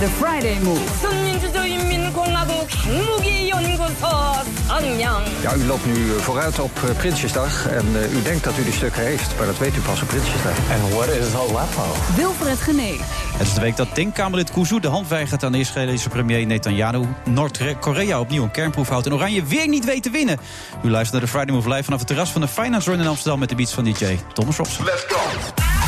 The Friday Move. Ja, u loopt nu vooruit op eh, Prinsjesdag en eh, u denkt dat u die stukken heeft, maar dat weet u pas op Prinsjesdag. En what is Aleppo? Wilfred Genee. Het is de week dat Denkkamerlid Kuzu de hand weigert aan de Israëlische premier Netanyahu. Noord-Korea opnieuw een kernproef houdt en Oranje weer niet weet te winnen. U luistert naar de Friday Move live vanaf het terras van de Finance Run in Amsterdam met de beats van DJ Thomas Robson. Let's go.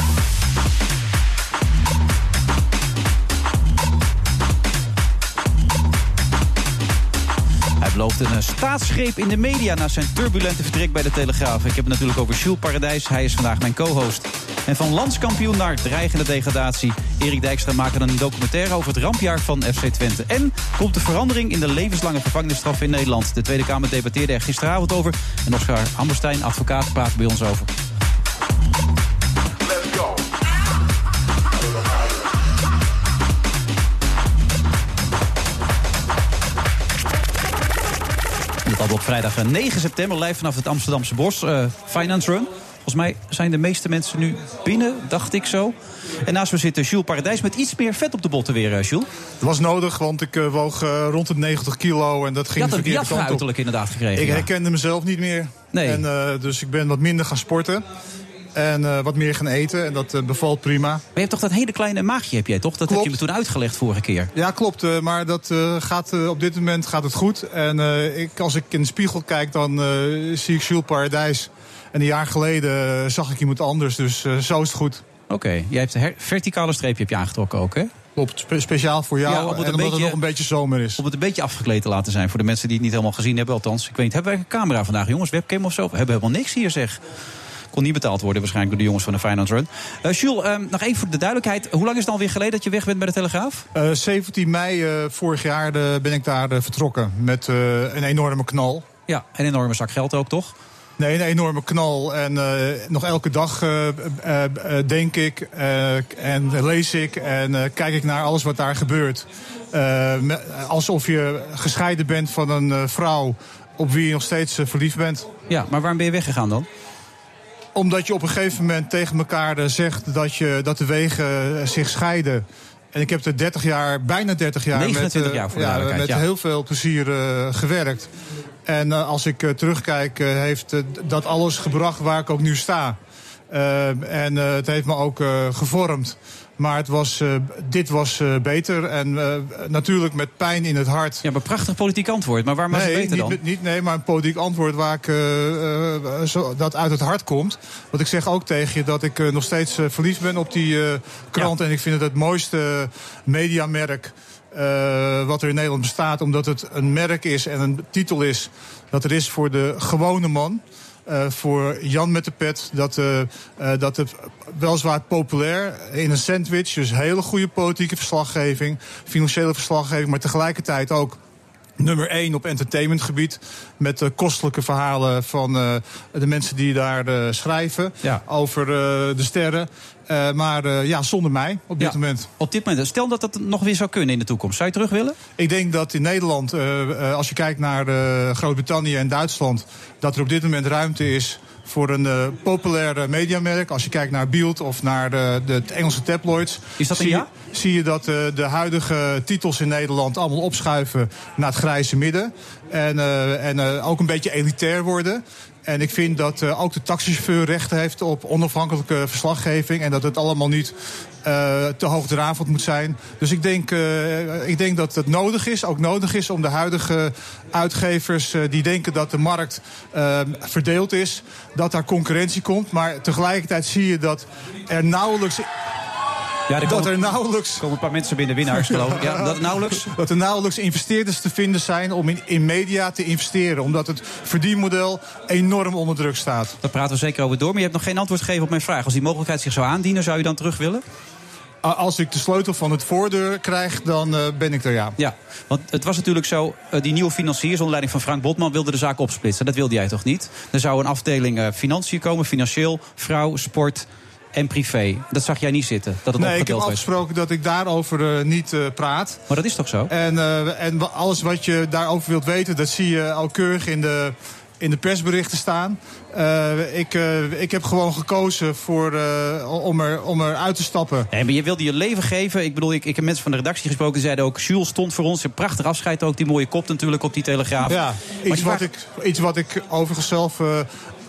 Hij belooft een eh, staatsgreep in de media na zijn turbulente vertrek bij de Telegraaf. Ik heb het natuurlijk over Jules Paradijs. Hij is vandaag mijn co-host. En van landskampioen naar dreigende degradatie. Erik Dijkstra maakt een documentaire over het rampjaar van FC Twente. En komt de verandering in de levenslange vervangingsstraf in Nederland. De Tweede Kamer debatteerde er gisteravond over. En Oscar Amberstein, advocaat, praat bij ons over. Dat op vrijdag eh, 9 september, live vanaf het Amsterdamse Bos. eh, Finance Run. Volgens mij zijn de meeste mensen nu binnen, dacht ik zo. En naast me zit eh, Jules Paradijs met iets meer vet op de botten weer, eh, Jules. Dat was nodig, want ik eh, woog eh, rond de 90 kilo en dat Je ging de verkeerde kant op. jaffa-uiterlijk inderdaad gekregen. Ik ja. herkende mezelf niet meer. Nee. En, eh, dus ik ben wat minder gaan sporten. En eh, wat meer gaan eten. En dat eh, bevalt prima. Maar je hebt toch dat hele kleine maagje, heb jij toch? Dat heb je me toen uitgelegd vorige keer. Ja, klopt. eh, maar dat, gaat, op dit moment gaat het goed. En ik, als ik in de spiegel kijk, dan zie ik Jules Paradijs. En een jaar geleden zag ik iemand anders. Dus zo is het goed. Oké, jij hebt een verticale streepje heb je aangetrokken ook, hè? Klopt. Spe- speciaal voor jou. Ja, het omdat beetje- het nog een beetje zomer is. Om het een beetje afgekleed te laten zijn voor de mensen die het niet helemaal gezien hebben. Althans, ik weet niet, hebben wij een camera vandaag, jongens? Webcam of zo? We hebben helemaal niks hier, zeg. Kon niet betaald worden waarschijnlijk door de jongens van de Finance Run. Eh Jules, ehm, nog even voor de duidelijkheid. Hoe lang is het alweer geleden dat je weg bent bij de Telegraaf? Eh, 17 mei eh, vorig jaar ben ik daar vertrokken. Met een enorme knal. Ja, een enorme zak geld ook, toch? Nee, een enorme knal. En nog elke dag denk ik en lees ik en kijk ik naar alles wat daar gebeurt. Alsof je gescheiden bent van een vrouw op wie je nog steeds verliefd bent. Ja, maar waarom ben je weggegaan dan? Omdat je op een gegeven moment tegen elkaar eh, zegt dat, je, dat de wegen eh, zich scheiden. En ik heb er 30 jaar, bijna 30 jaar, 29 met, eh, jaar ja, met ja. heel veel plezier gewerkt. En als ik terugkijk, heeft dat alles gebracht waar ik ook nu sta. En het heeft me ook gevormd. Maar het was, eh, dit was eh, beter. En eh, natuurlijk met pijn in het hart. Ja, maar prachtig politiek antwoord. Maar waarom was het Nee, beter niet, dan? niet, nee, maar een politiek antwoord waar ik, zo, dat uit het hart komt. Want ik zeg ook tegen je dat ik nog steeds verliefd ben op die krant. En ik vind het het mooiste mediamerk eh, wat er in Nederland bestaat. Omdat het een merk is en een titel is dat er is voor de gewone man. Eh, voor Jan met de pet. Dat, eh, dat het weliswaar populair in een sandwich. Dus hele goede politieke verslaggeving. Financiële verslaggeving. Maar tegelijkertijd ook nummer één op entertainmentgebied. Met de kostelijke verhalen van de mensen die daar schrijven. Ja. Over de sterren. Eh, maar eh, ja, zonder mij op dit Ja. moment. Op dit moment, stel dat dat nog weer zou kunnen in de toekomst. Zou je terug willen? Ik denk dat in Nederland, eh, als je kijkt naar Groot-Brittannië en Duitsland, dat er op dit moment ruimte is voor een eh populair mediamerk. Als je kijkt naar Bild of naar de, de Engelse tabloids. Is dat een zie, ja? zie je dat de huidige titels in Nederland allemaal opschuiven naar het grijze midden. En, en ook een beetje elitair worden. En ik vind dat eh, ook de taxichauffeur recht heeft op onafhankelijke verslaggeving. En dat het allemaal niet eh, te hoogdravend moet zijn. Dus ik denk, eh, ik denk dat het nodig is, ook nodig is om de huidige uitgevers die denken dat de markt eh, verdeeld is, dat daar concurrentie komt. Maar tegelijkertijd zie je dat er nauwelijks. Ja, er Dat komen, er nauwelijks komen een paar mensen binnen, winnaars geloof ik. Ja, dat nauwelijks. dat er nauwelijks investeerders te vinden zijn om in, in media te investeren. Omdat het verdienmodel enorm onder druk staat. Daar praten we zeker over door. Maar je hebt nog geen antwoord gegeven op mijn vraag. Als die mogelijkheid zich zou aandienen, zou je dan terug willen? als ik de sleutel van het voordeur krijg, dan ben ik er ja. Ja, want het was natuurlijk zo, die nieuwe financiers onder leiding van Frank Botman wilde de zaak opsplitsen. Dat wilde jij toch niet? Er zou een afdeling financiën komen, financieel, vrouw, sport en privé. Dat zag jij niet zitten? Dat het nee, ik heb afgesproken dat ik daarover uh, niet uh, praat. Maar dat is toch zo? En, uh, en alles wat je daarover wilt weten, dat zie je al keurig in de, in de persberichten staan. ik, ik heb gewoon gekozen voor, om, er, om er uit te stappen. Nee, maar je wilde je leven geven. Ik bedoel, ik, ik heb mensen van de redactie gesproken. Die zeiden ook, Jules stond voor ons. Een prachtig afscheid ook. Die mooie kop natuurlijk op die telegraaf. Ja, iets, wat, ik, iets wat ik overigens zelf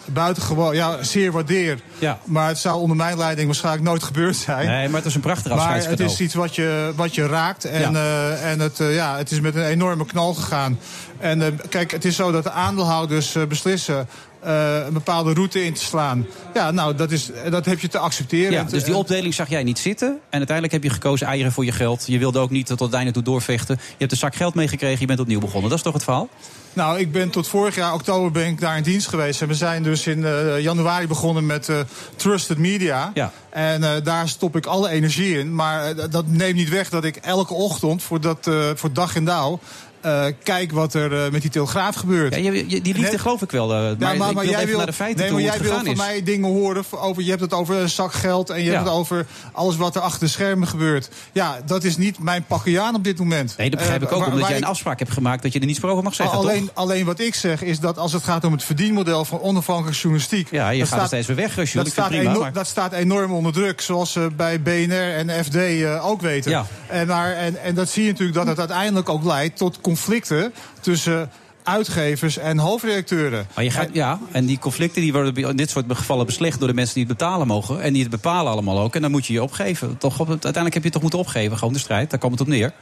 buitengewoon, ja, zeer waardeer. Ja. Maar het zou onder mijn leiding waarschijnlijk nooit gebeurd zijn. Nee, maar het is een prachtig afscheidscadeau. Maar het is iets wat je, wat je raakt. En, ja. Uh, en het, uh, ja, het is met een enorme knal gegaan. En uh, kijk, het is zo dat de aandeelhouders beslissen uh, een bepaalde route in te slaan. Ja, nou, dat, is, dat heb je te accepteren. Ja, dus die opdeling zag jij niet zitten. En uiteindelijk heb je gekozen eieren voor je geld. Je wilde ook niet tot het einde toe doorvechten. Je hebt een zak geld meegekregen, je bent opnieuw begonnen. Dat is toch het verhaal? Nou, ik ben tot vorig jaar oktober ben ik daar in dienst geweest. En we zijn dus in uh, januari begonnen met uh, Trusted Media. Ja. En uh, daar stop ik alle energie in. Maar dat neemt niet weg dat ik elke ochtend voor, dat, voor dag en dauw uh, kijk wat er uh, met die telegraaf gebeurt. Ja, je, die liefde geloof ik wel. Uh, maar, maar, maar jij wil, naar de feiten nee, maar jij wil van mij dingen horen over. Je hebt het over een zak geld en je hebt het over alles wat er achter de schermen gebeurt. Ja, dat is niet mijn pakkeaan op dit moment. Nee, dat begrijp ik ook, omdat jij een afspraak hebt gemaakt dat je er niets over mag zeggen. Alleen, alleen wat ik zeg is dat als het gaat om het verdienmodel van onafhankelijke journalistiek. Ja, je gaat staat, er steeds weer weg. Dat staat, prima, dat staat enorm onder druk, zoals ze bij BNR en FD ook weten. Ja. En, maar, en, en dat zie je natuurlijk dat het uiteindelijk ook leidt tot conflicten tussen uitgevers en hoofdredacteuren. Maar je gaat, ja, en die conflicten die worden in dit soort gevallen beslecht door de mensen die het betalen mogen. En die het bepalen allemaal ook. En dan moet je je opgeven. Toch, uiteindelijk heb je het toch moeten opgeven, gewoon de strijd. Daar komt het op neer.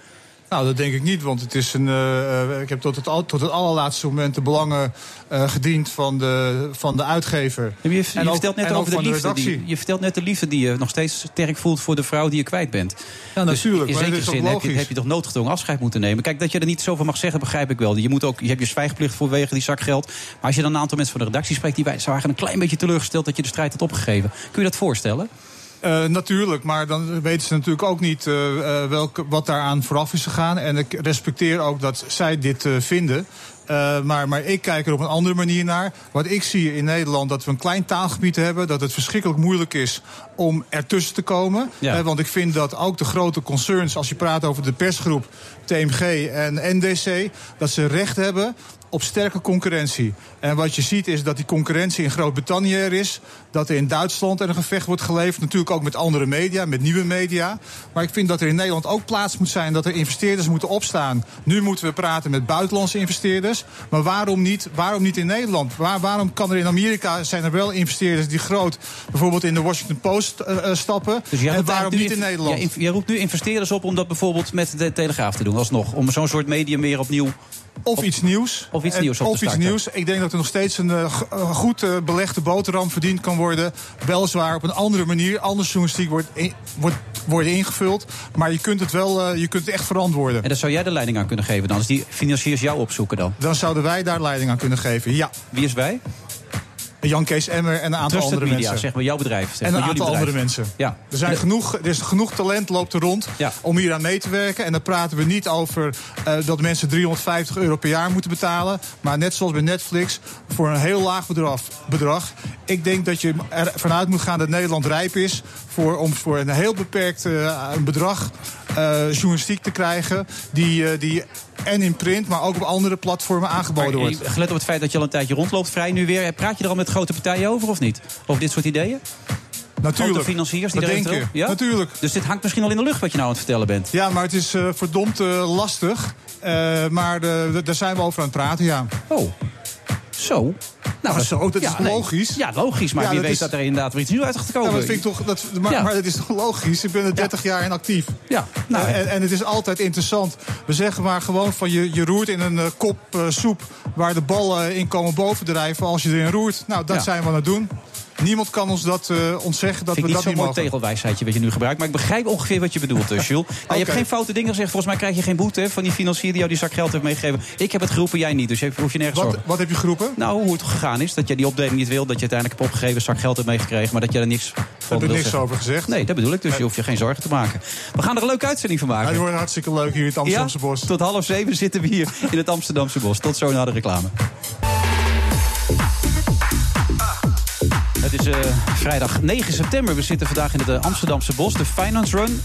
Nou, dat denk ik niet, want het is een, uh, ik heb tot het, al, tot het allerlaatste moment de belangen uh, gediend van de, van de uitgever. Je, je, je vertelt net over de liefde. die, je vertelt net de liefde die je nog steeds sterk voelt voor de vrouw die je kwijt bent. Ja, natuurlijk. Dus in zekere zin heb je, heb je, toch noodgedwongen afscheid moeten nemen. Kijk, dat je er niet zoveel mag zeggen, begrijp ik wel. Je, moet ook, je hebt je zwijgplicht vanwege die zak geld. Maar als je dan een aantal mensen van de redactie spreekt, die waren een klein beetje teleurgesteld dat je de strijd had opgegeven. Kun je dat voorstellen? Uh, natuurlijk, maar dan weten ze natuurlijk ook niet uh, uh, welke, wat daaraan vooraf is gegaan. En ik respecteer ook dat zij dit vinden. Maar, maar ik kijk er op een andere manier naar. Wat ik zie in Nederland, dat we een klein taalgebied hebben. Dat het verschrikkelijk moeilijk is om ertussen te komen. Ja. Want ik vind dat ook de grote concerns, als je praat over de persgroep TMG en NDC, dat ze recht hebben op sterke concurrentie. En wat je ziet is dat die concurrentie in Groot-Brittannië er is. Dat er in Duitsland er een gevecht wordt geleverd. Natuurlijk ook met andere media, met nieuwe media. Maar ik vind dat er in Nederland ook plaats moet zijn dat er investeerders moeten opstaan. Nu moeten we praten met buitenlandse investeerders. Maar waarom niet, waarom niet in Nederland? Waar, waarom kan er in Amerika zijn er wel investeerders die groot bijvoorbeeld in de Washington Post uh, stappen? Dus en waarom niet in Nederland? Ja, je roept nu investeerders op om dat bijvoorbeeld met de Telegraaf te doen, alsnog. Om zo'n soort medium weer opnieuw of iets nieuws. Of iets nieuws. Of iets nieuws. Ik denk dat er nog steeds een uh, goed uh, belegde boterham verdiend kan worden. Weliswaar op een andere manier. Anders journalistiek wordt, in, wordt, ingevuld. Maar je kunt het wel uh, je kunt het echt verantwoorden. En daar zou jij de leiding aan kunnen geven dan? Als die financiers jou opzoeken dan? Dan zouden wij daar leiding aan kunnen geven, ja. Wie is wij? Jan Kees Emmer en een aantal Trusted andere media, mensen. zeg maar jouw bedrijf. Zeg en een aantal andere mensen. Ja. Er, zijn genoeg, er is genoeg talent loopt er rond ja. om hier aan mee te werken. En dan praten we niet over uh, dat mensen 350 euro per jaar moeten betalen. Maar net zoals bij Netflix, voor een heel laag bedrag. bedrag. Ik denk dat je ervan uit moet gaan dat Nederland rijp is voor, om voor een heel beperkt uh, bedrag uh, journalistiek te krijgen. Die, die en in print, maar ook op andere platformen aangeboden wordt. Gelet op het feit dat je al een tijdje rondloopt, vrij nu weer. Praat je er al met grote partijen over of niet? Over dit soort ideeën? Natuurlijk. Grote financiers die dat denk je. Ja? Natuurlijk. Dus dit hangt misschien al in de lucht wat je nou aan het vertellen bent. Ja, maar het is uh, verdomd uh, lastig. Uh, maar daar zijn we over aan het praten, ja. Oh. Zo. Nou, zo, dat ja, is nee. logisch. Ja, logisch. Maar ja, wie weet is... dat er inderdaad weer iets nieuws uit gaat komen. Ja, dat vind ik toch, dat, maar, het is toch logisch? Ik ben er 30 jaar in actief. Ja. Nou, en, en, het is altijd interessant. We zeggen maar gewoon van je, je roert in een uh, kop uh, soep... waar de ballen in komen bovendrijven als je erin roert. Nou, dat zijn we aan het doen. Niemand kan ons dat uh, ontzeggen dat Vind we dat niet mogen. tegelwijsheidje wat je nu gebruikt. Maar ik begrijp ongeveer wat je bedoelt, Jules. nou, okay. Je hebt geen foute dingen gezegd. Volgens mij krijg je geen boete van die financier die jou die zak geld heeft meegegeven. Ik heb het geroepen, jij niet. Dus je hoef je nergens wat, zorgen. Wat heb je geroepen? Nou, hoe het gegaan is. Dat je die opdeling niet wil. Dat je uiteindelijk hebt opgegeven, zak geld hebt meegekregen. Maar dat je er niks geval Heb ik wil niks zeggen. over gezegd. Nee, dat bedoel ik, dus je hoeft je geen zorgen te maken. We gaan er een leuke uitzending van Ja, maken. die worden hartstikke leuk hier in het Amsterdamse Ja, bos. Tot half zeven zitten we hier in het Amsterdamse bos. Tot zo na de reclame. Het is eh, vrijdag 9 september. We zitten vandaag in het eh, Amsterdamse bos. De Finance Run.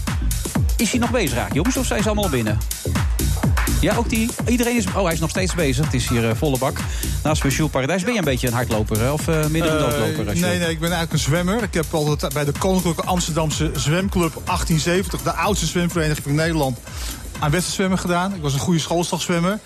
Is hij nog bezig raak, jongens? Of zijn ze allemaal al binnen? Ja, ook die. Iedereen is. Oh, hij is nog steeds bezig. Het is hier eh, volle bak. Naast me Jules Paradijs. Ben je een beetje een hardloper of eh midden een Eh, doodloper? Nee, nee, ik ben eigenlijk een zwemmer. Ik heb altijd bij de Koninklijke Amsterdamse Zwemclub 1870, de oudste zwemvereniging van Nederland, aan wedstrijdzwemmen gedaan. Ik was een goede schoolslagzwemmer.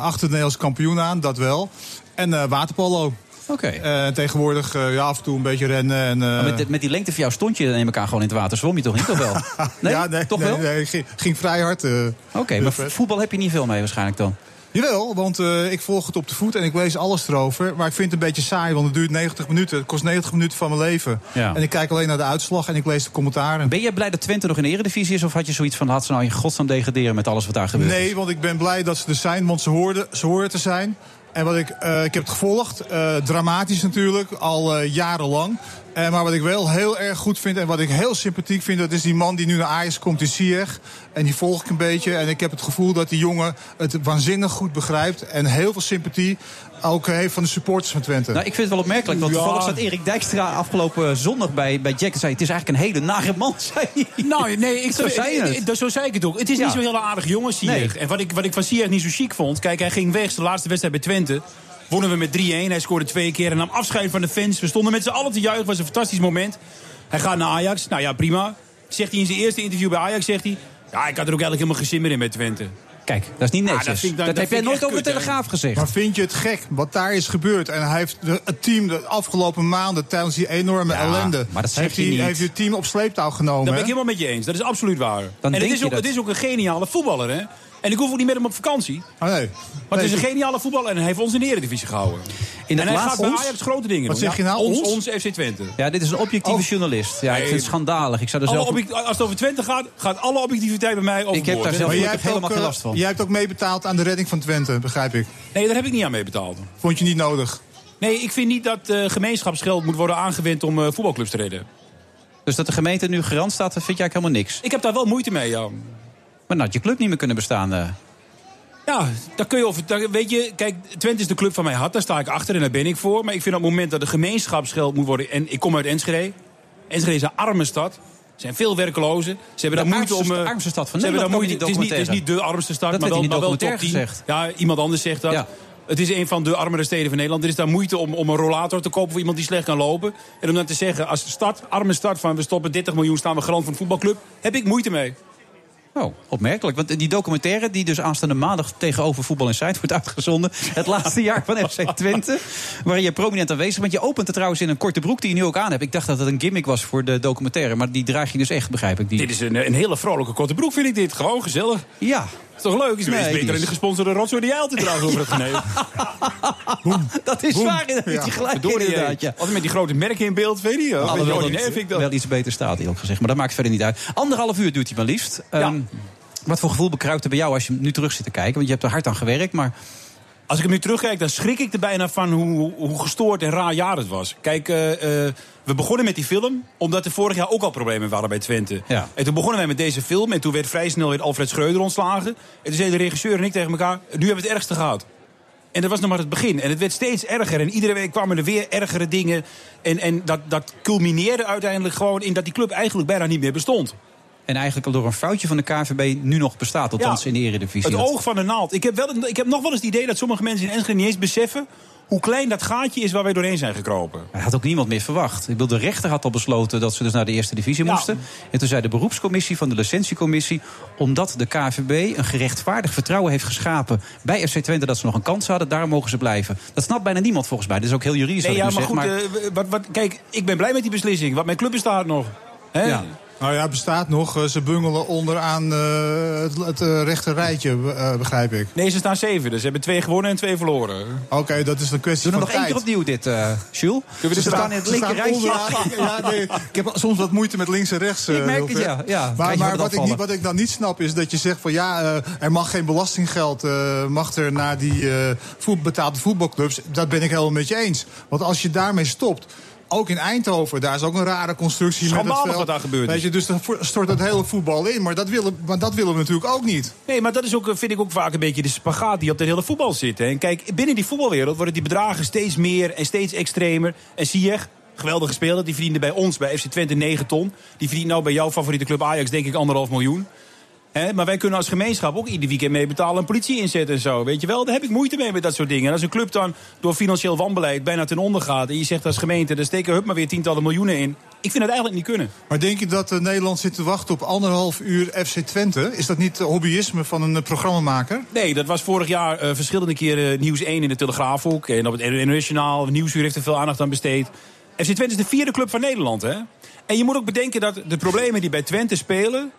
Achter de Nederlandse kampioen aan, dat wel. En waterpolo. Oké. Eh, tegenwoordig eh, ja, af en toe een beetje rennen. En, eh, Maar met, de- met die lengte van jou stond je neem ik aan gewoon in het water. Zwom je toch niet, of wel? Nee, ja, nee, toch nee, wel? Nee, ging, ging vrij hard. Oké, maar voetbal heb je niet veel mee waarschijnlijk dan. Jawel, want ik volg het op de voet en ik lees alles erover. Maar ik vind het een beetje saai, want het duurt 90 minuten. Het kost 90 minuten van mijn leven. Ja. En ik kijk alleen naar de uitslag en ik lees de commentaren. Ben jij blij dat Twente nog in de eredivisie is? Of had je zoiets van, had ze nou in godsnaam degraderen met alles wat daar gebeurt? Nee, want ik ben blij dat ze er zijn, want ze hoorden, ze horen te zijn. En wat ik, eh, ik heb het gevolgd, eh, dramatisch natuurlijk, al eh, jarenlang. Maar wat ik wel heel erg goed vind en wat ik heel sympathiek vind... dat is die man die nu naar Ajax komt, die Ziyech. En die volg ik een beetje. En ik heb het gevoel dat die jongen het waanzinnig goed begrijpt... en heel veel sympathie ook heeft van de supporters van Twente. Nou, ik vind het wel opmerkelijk, want Ja. toevallig staat Erik Dijkstra afgelopen zondag bij, bij Jack en zei... het is eigenlijk een hele nare man, zei hij. Nou, nee, ik, Zo zei het. eh, Zo zei ik het ook. Het is Ja. niet zo'n hele aardige jongen. Nee. En wat ik, wat ik van Sieg niet zo chic vond... Kijk, hij ging weg, zijn laatste wedstrijd bij Twente. Wonnen we met 3-1. Hij scoorde twee keer en nam afscheid van de fans. We stonden met z'n allen te juichen. Het was een fantastisch moment. Hij gaat naar Ajax. Nou ja, prima. Zegt hij in zijn eerste interview bij Ajax, zegt hij... Ja, ik had er ook eigenlijk helemaal geen zin meer in met Twente. Kijk, dat is niet netjes. Ah, dat ik dan- dat dat heb jij nooit over de. Telegraaf gezegd. Maar vind je het gek wat daar is gebeurd? En hij heeft de, het team de afgelopen maanden tijdens die enorme Ja, ellende... maar dat heeft je hij, niet. heeft het team op sleeptouw genomen. Daar ben ik helemaal met je eens. Dat is absoluut waar. Dan en het is, je ook, dat. het is ook een geniale voetballer, hè? En ik hoef ook niet met hem op vakantie. Oh, nee. Maar het is een geniale voetballer en hij heeft ons in de Eredivisie gehouden. In en hij gaat laatste bij ons- Ajax grote dingen Wat doen. zeg je nou, Ons, ons? ons FC Twente. Ja, dit is een objectieve Oh. journalist. Ja, ik vind het schandalig. Ik zou er zelf... als het over Twente gaat, gaat alle objectiviteit bij mij overboord. Ik heb daar zelf- Maar jij heb hebt, helemaal ook, geen eh, last van. jij hebt ook meebetaald aan de redding van Twente, begrijp ik. Nee, daar heb ik niet aan mee betaald. Vond je niet nodig? Nee, ik vind niet dat eh, gemeenschapsgeld moet worden aangewend om eh, voetbalclubs te redden. Dus dat de gemeente nu garant staat, dat vind jij eigenlijk helemaal niks. Ik heb daar wel moeite mee, ja. Maar nou had je club niet meer kunnen bestaan. eh. Ja, daar kun je over. daar- weet je, kijk, Twente is de club van mijn hart. Daar sta ik achter en daar ben ik voor. Maar ik vind op het moment dat er gemeenschapsgeld moet worden. En ik kom uit Enschede. Enschede is een arme stad. Er zijn veel werklozen. Ze hebben De daar moeite om. eh, armste stad van ze hebben daar Nederland, moeite. Het is, niet, het is niet de armste stad, Dat maar wel, maar wel top 10. documentaire gezegd. Ja, iemand anders zegt dat. Ja. Het is een van de armere steden van Nederland. Er is daar moeite om, om een rollator te kopen voor iemand die slecht kan lopen. En om dan te zeggen, als de stad, arme stad van we stoppen 30 miljoen, staan we garant van een voetbalclub. Heb ik moeite mee. Oh, opmerkelijk. Want die documentaire die dus aanstaande maandag tegenover Voetbal Insight wordt uitgezonden. Het laatste jaar van FC Twente. Waarin je prominent aanwezig bent. Je opent het trouwens in een korte broek die je nu ook aan hebt. Ik dacht dat het een gimmick was voor de documentaire. Maar die draag je dus echt, begrijp ik. Die... Dit is een, een hele vrolijke korte broek, vind ik dit. Gewoon gezellig. Ja, Is toch leuk? Is Nee, die beter is- in de gesponsorde rotzooi die jij altijd draagt over het geneden. dat is waar. Daar heeft hij gelijk Verdorie, inderdaad. Ja. Altijd met die grote merken in beeld, weet je. Dat vind ik dat. wel iets beter staat, eerlijk gezegd. Maar dat maakt verder niet uit. Anderhalf uur duurt hij maar liefst. Ehm, wat voor gevoel bekruipt er bij jou als je nu terug zit te kijken? Want je hebt er hard aan gewerkt, maar... Als ik hem nu terugkijk, dan schrik ik er bijna van hoe, hoe gestoord en raar jaar het was. Kijk, eh, eh, we begonnen met die film omdat er vorig jaar ook al problemen waren bij Twente. Ja. En toen begonnen wij met deze film en toen werd vrij snel weer Alfred Schreuder ontslagen. En toen zeiden de regisseur en ik tegen elkaar, nu hebben we het ergste gehad. En dat was nog maar het begin. En het werd steeds erger. En iedere week kwamen er weer ergere dingen. En, en dat, dat culmineerde uiteindelijk gewoon in dat die club eigenlijk bijna niet meer bestond. En eigenlijk al door een foutje van de KVB nu nog bestaat. Althans Ja. in de eredivisie. Het oog van de naald. Ik heb, wel, ik heb nog wel eens het idee dat sommige mensen in Enschede niet eens beseffen... hoe klein dat gaatje is waar wij doorheen zijn gekropen. Hij had ook niemand meer verwacht. Ik bedoel, de rechter had al besloten dat ze dus naar de eerste divisie Ja. moesten. En toen zei de beroepscommissie van de licentiecommissie... omdat de KVB een gerechtvaardig vertrouwen heeft geschapen... bij FC Twente dat ze nog een kans hadden, daar mogen ze blijven. Dat snapt bijna niemand volgens mij. Dat is ook heel juridisch Nee, wat ja, maar zeg. goed, eh, wat, wat, kijk, ik ben blij met die beslissing. Want mijn club bestaat nog. Hè? Ja. Nou ja, bestaat nog. Eh, Ze bungelen onderaan eh, het, het eh, rechte rijtje, eh, begrijp ik. Nee, ze staan zeven. Dus ze hebben twee gewonnen en twee verloren. Oké, dat is een kwestie Doe van nog één keer tijd. opnieuw dit, eh Jules. we Ze dit staan in het Ze linker staan rijtje. onderaan. Ja, nee, ik heb soms wat moeite met links en rechts. eh, Ik merk het, ja. ja. Maar, wat ik niet, wat ik dan niet snap is dat je zegt van ja, eh, er mag geen belastinggeld eh, mag er naar die eh voet, betaalde voetbalclubs. Dat ben ik helemaal met je eens. Want als je daarmee stopt, ook in Eindhoven, daar is ook een rare constructie met het veld. wat daar gebeurd Weet je, dus dan stort het hele voetbal in. Maar dat willen, maar dat willen we natuurlijk ook niet. Nee, maar dat is ook, vind ik ook vaak een beetje de spagaat die op de hele voetbal zit. hè. En kijk, binnen die voetbalwereld worden die bedragen steeds meer en steeds extremer. En Ziyech, geweldige speler, die verdiende bij ons, bij FC Twente 9 ton. Die verdient nou bij jouw favoriete club Ajax denk ik anderhalf miljoen. Maar wij kunnen als gemeenschap ook ieder weekend mee betalen en politie inzetten en zo. Weet je wel, daar heb ik moeite mee met dat soort dingen. En als een club dan door financieel wanbeleid bijna ten onder gaat... en je zegt als gemeente, daar steken hup maar weer tientallen miljoenen in. Ik vind het eigenlijk niet kunnen. Maar denk je dat eh, Nederland zit te wachten op anderhalf uur FC Twente? Is dat niet hobbyisme van een eh, programmamaker? Nee, dat was vorig jaar eh, verschillende keren Nieuws 1 in de Telegraaf ook. En op het internationaal, Nieuwsuur heeft er veel aandacht aan besteed. FC Twente is de vierde club van Nederland, hè? En je moet ook bedenken dat de problemen die bij Twente spelen...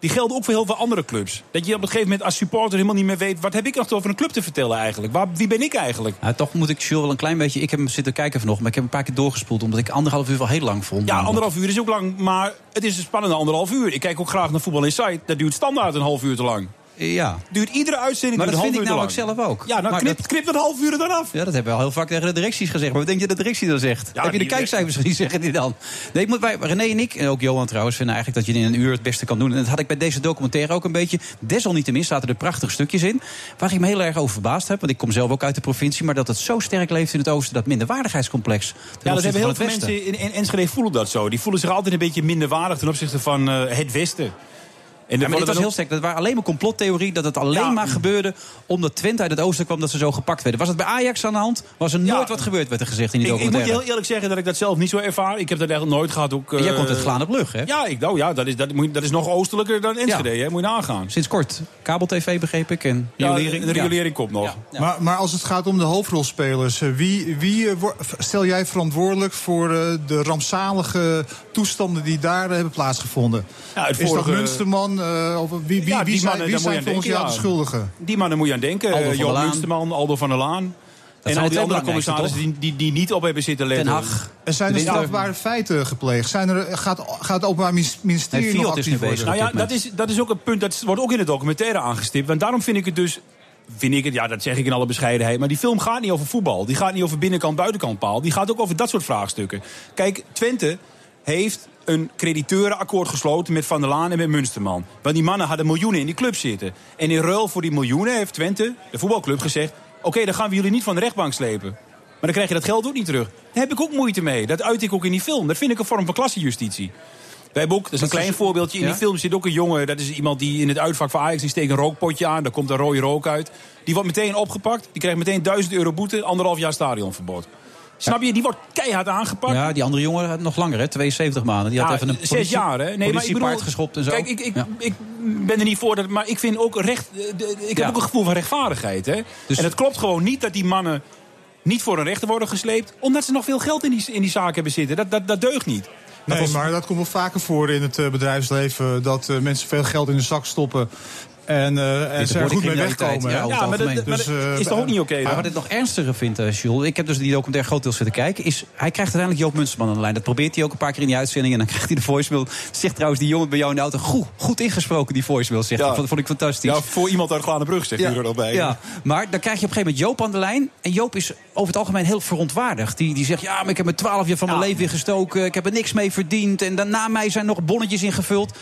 die gelden ook voor heel veel andere clubs. Dat je op een gegeven moment als supporter helemaal niet meer weet... wat heb ik nog over een club te vertellen eigenlijk? Waar, wie ben ik eigenlijk? Nou, toch moet ik Jules wel een klein beetje... Ik heb hem zitten kijken vanochtend, maar ik heb een paar keer doorgespoeld... omdat ik anderhalf uur wel heel lang vond. Ja, anderhalf uur is ook lang, maar het is een spannende anderhalf uur. Ik kijk ook graag naar Voetbal Insight. Dat duurt standaard een half uur te lang. Ja. Duurt iedere uitzending Maar dat vind ik namelijk zelf ook. Ja, dan Maar knip, dat- knip dat half uur dan af. Ja, dat hebben we al heel vaak tegen de directies gezegd. Maar wat denk je dat de directie dan zegt? Ja, Heb je de kijkcijfers gezien, zeggen die dan? Nee, ik moet bij René en ik, en ook Johan trouwens, vinden eigenlijk dat je in een uur het beste kan doen. En dat had ik bij deze documentaire ook een beetje. Desalniettemin zaten er prachtige stukjes in. Waar ik me heel erg over verbaasd heb. Want ik kom zelf ook uit de provincie. Maar dat het zo sterk leeft in het oosten, dat minderwaardigheidscomplex. Ja, dat hebben heel veel mensen in, in Enschede voelen dat zo. Die voelen zich altijd een beetje minderwaardig ten opzichte van eh, het Westen. En Ja, maar dit was heel sterk. Dat waren alleen maar complottheorie. Dat het alleen Ja. maar gebeurde omdat Twente uit het oosten kwam. Dat ze zo gepakt werden. Was het bij Ajax aan de hand? Was er Ja. nooit wat gebeurd, werd er gezegd in die Ik, ik moet je heel eerlijk zeggen dat ik dat zelf niet zo ervaar. Ik heb dat eigenlijk nooit gehad. Ook, En jij eh, komt uit Glanerbrug, hè? Ja, ik, nou, ja dat, is, dat, moet, dat is nog oostelijker dan Enschede. Hè? Moet je nagaan. Sinds kort. Kabel-tv begreep ik. En de regulering komt nog. Ja. Maar, maar als het gaat om de hoofdrolspelers, eh, wie, wie eh, stel jij verantwoordelijk voor eh, de rampzalige toestanden die daar eh, hebben plaatsgevonden? Ja, het Is dat Munsterman? eh, of wie wie, Ja, wie zijn, mannen, wie zijn volgens jou de schuldigen? Die mannen moet je aan denken. Aldo Eh, van Joop der Laan. Munsterman, Aldo van der Laan. en zijn al die andere commissarissen die, die, die niet op hebben zitten letten. Ten Hag. Er zijn er De winter- strafbare feiten gepleegd. Zijn er, gaat, gaat het Openbaar Ministerie Nee, nog is actief worden? Nou ja, dat is, dat is ook een punt, dat wordt ook in de documentaire aangestipt. Want daarom vind ik het dus, vind ik het, ja, dat zeg ik in alle bescheidenheid. Maar die film gaat niet over voetbal. Die gaat niet over binnenkant, buitenkant paal. Die gaat ook over dat soort vraagstukken. Kijk, Twente heeft een crediteurenakkoord gesloten met Van der Laan en met Munsterman. Want die mannen hadden miljoenen in die club zitten. En in ruil voor die miljoenen heeft Twente, de voetbalclub, gezegd... oké, dan gaan we jullie niet van de rechtbank slepen. Maar dan krijg je dat geld ook niet terug. Daar heb ik ook moeite mee. Dat uit ik ook in die film. Dat vind ik een vorm van klassejustitie. Wij hebben ook, dat is een klein is- voorbeeldje. In ja? die film zit ook een jongen. Dat is iemand die in het uitvak van Ajax die steekt een rookpotje aan. Daar komt een rode rook uit. Die wordt meteen opgepakt. Die krijgt meteen 1000 euro boete. Anderhalf jaar stadionverbod. Snap je? Die wordt keihard aangepakt. Ja, die andere jongen had nog langer, hè? 72 maanden. Die had Ja, even een zes politie, jaar, hè? Nee, maar ik politiepaard bedoel, geschopt en zo. Kijk, ik, ik, Ja. ik ben er niet voor, dat, maar ik vind ook recht. de- Ik heb Ja. ook een gevoel van rechtvaardigheid. Hè? Dus- en het klopt gewoon niet dat die mannen niet voor een rechter worden gesleept, omdat ze nog veel geld in die, in die zaak hebben zitten. Dat, dat, dat deugt niet. Nee, maar dat komt wel vaker voor in het eh, bedrijfsleven. Dat eh, mensen veel geld in de zak stoppen. En, eh en ze er goed mee wegkomen. ja, maar dat, Dus, eh, is toch ook niet oké? Maar wat ik nog ernstiger vind, eh, Jules... ik heb dus die documentaire grotendeels zitten kijken... is hij krijgt uiteindelijk Joop Munsterman aan de lijn. Dat probeert hij ook een paar keer in die uitzending... en dan krijgt hij de voicemail. Zegt trouwens die jongen bij jou in de auto... goed, goed ingesproken, die voicemail, zegt Ja. hij. Dat vond ik fantastisch. Ja, voor iemand uit Glanenbrug zegt u er nog bij. Ja, maar dan krijg je op een gegeven moment Joop aan de lijn. En Joop is over het algemeen heel verontwaardigd. Die, die zegt, ja, maar ik heb me twaalf jaar van mijn Ja. leven weer gestoken. Ik heb er niks mee verdiend. En daarna mij zijn nog bonnetjes ingevuld.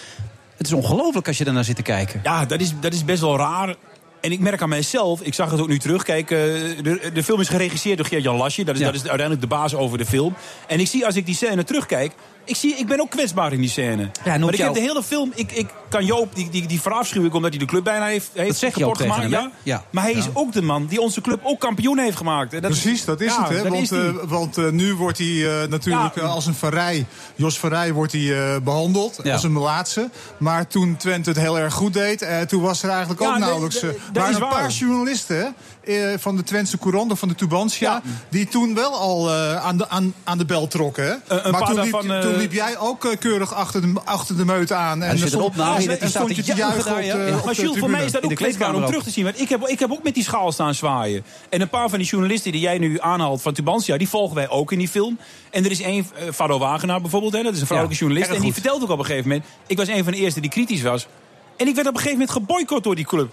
Het is ongelooflijk als je daarnaar zit te kijken. Ja, dat is, dat is best wel raar. En ik merk aan mijzelf, ik zag het ook nu terug. Kijk, eh, de, de film is geregisseerd door Geert-Jan Lasje. Dat is, Ja. dat is uiteindelijk de baas over de film. En ik zie als ik die scène terugkijk... Ik, zie, ik ben ook kwetsbaar in die scène. noemt maar ik jou- heb de hele film... Ik, ik kan Joop, die, die, die verafschuw ik omdat hij de club bijna heeft, heeft zeg je ook kapot gemaakt. hem, ja. Ja. Maar hij is ook de man die onze club ook kampioen heeft gemaakt. En dat Precies, dat is ja, het. Hè? dat Want, eh, want eh, nu wordt hij eh, natuurlijk Ja. als een Verrij, Jos Verrij wordt hij eh, behandeld. Ja. Als een melaatse. Maar toen Twente het heel erg goed deed, eh, toen was er eigenlijk Ja, ook nauwelijks... dat maar is een waar. paar journalisten eh, van de Twentse Courant, of van de Tubantia... Ja. die toen wel al eh, aan, de, aan, aan de bel trokken. Hè? een maar toen, liep, eh, toen liep jij ook eh, keurig achter de, achter de meute aan. Zit een stond- opname in, en stond staat je te juichen op ja. op Maar Jules, voor mij is dat ook kwetsbaar om terug te zien. Want ik heb, ik heb ook met die schaal staan zwaaien. En een paar van die journalisten die jij nu aanhaalt van Tubantia... die volgen wij ook in die film. En er is één, eh, Fado Wagenaar bijvoorbeeld, hè, dat is een vrouwelijke Ja, journalist. En die vertelt ook op een gegeven moment... ik was een van de eerste die kritisch was. En ik werd op een gegeven moment geboycott door die club.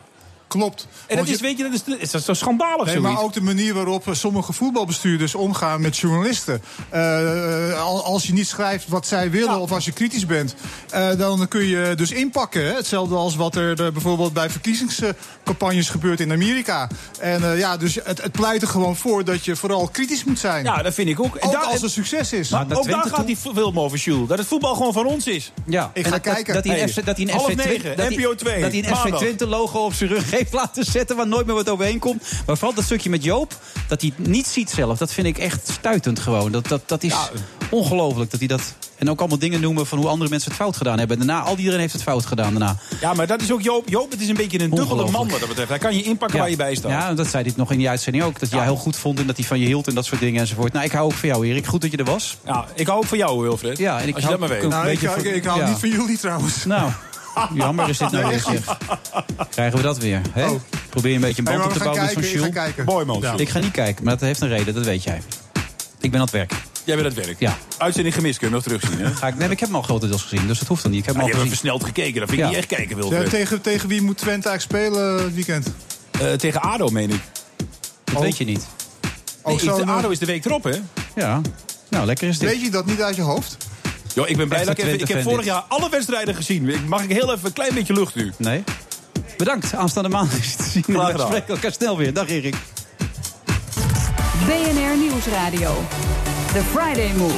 Klopt. En dat je- is, weet je, dat is, dat is, dat toch schandalig Nee, zoiets. maar ook de manier waarop eh, sommige voetbalbestuurders omgaan met journalisten. Eh, al- als je niet schrijft wat zij willen of als je kritisch bent, eh, dan kun je dus inpakken. Hè? Hetzelfde als wat er bijvoorbeeld bij verkiezingscampagnes gebeurt in Amerika. En eh, ja, dus het, het pleit er gewoon voor dat je vooral kritisch moet zijn. Ja, dat vind ik ook. En Ook daar- als het succes is. Maar ook daar gaat die film over, Jules. Dat het voetbal gewoon van ons is. Ja, Ik ga dat, dat- kijken. Dat hij een, FC, dat hij een FC NPO 2, dat hij een FC maandag. Twente logo op zijn rug heeft laten zetten waar nooit meer wat overheen komt. Maar vooral dat stukje met Joop, dat hij het niet ziet zelf, dat vind ik echt stuitend gewoon. Dat, dat, dat is ongelooflijk dat hij dat. En ook allemaal dingen noemen van hoe andere mensen het fout gedaan hebben. Daarna, al iedereen heeft het fout gedaan daarna. Ja, maar dat is ook Joop. Joop, het is een beetje een dubbele man wat dat betreft. Hij kan je inpakken waar je bij staat. Ja, dat zei hij nog in die uitzending ook. Dat jij heel goed vond en dat hij van je hield en dat soort dingen enzovoort. Nou, ik hou ook van jou, Erik. Goed dat je er was. Ja, ik hou ook van jou, Wilfred. Ja, en ik Als je hou dat maar weet. nou, ik, ik, hou ja. niet van jullie trouwens. Nou, jammer is dit nou weer. zeg. Krijgen we dat weer. Hè? Oh. Probeer een beetje een band op we te bouwen met kijken, zo'n ik ga Jules. kijken. Mooi man, Ja. Jules. Ik ga niet kijken, maar dat heeft een reden, dat weet jij. Ik ben aan het werk. Jij bent aan het werk. Ja. Uitzending gemist, kun je hem nog terugzien. Hè? Ga ik, nee, ik heb hem al grotendeels gezien, dus dat hoeft dan niet. Ik heb Maar hem je al hebt gezien. versneld gekeken. Dat vind ik Ja. niet echt kijken, Ja, Wilfred. tegen, tegen wie moet Twente eigenlijk spelen het weekend? Eh, tegen ADO, meen ik. Dat weet je niet. Nee, zo de ADO is de week erop, hè? Ja, nou lekker is dit. Weet je dat niet uit je hoofd? Yo, ik ben blij dat ik even... Ik heb vorig jaar alle wedstrijden gezien. Ik- Mag ik heel even een klein beetje lucht nu? Nee? Bedankt, aanstaande maandag is het te zien. Graag We gedaan. spreken elkaar snel weer. Dag Erik. BNR Nieuwsradio. The Friday Move.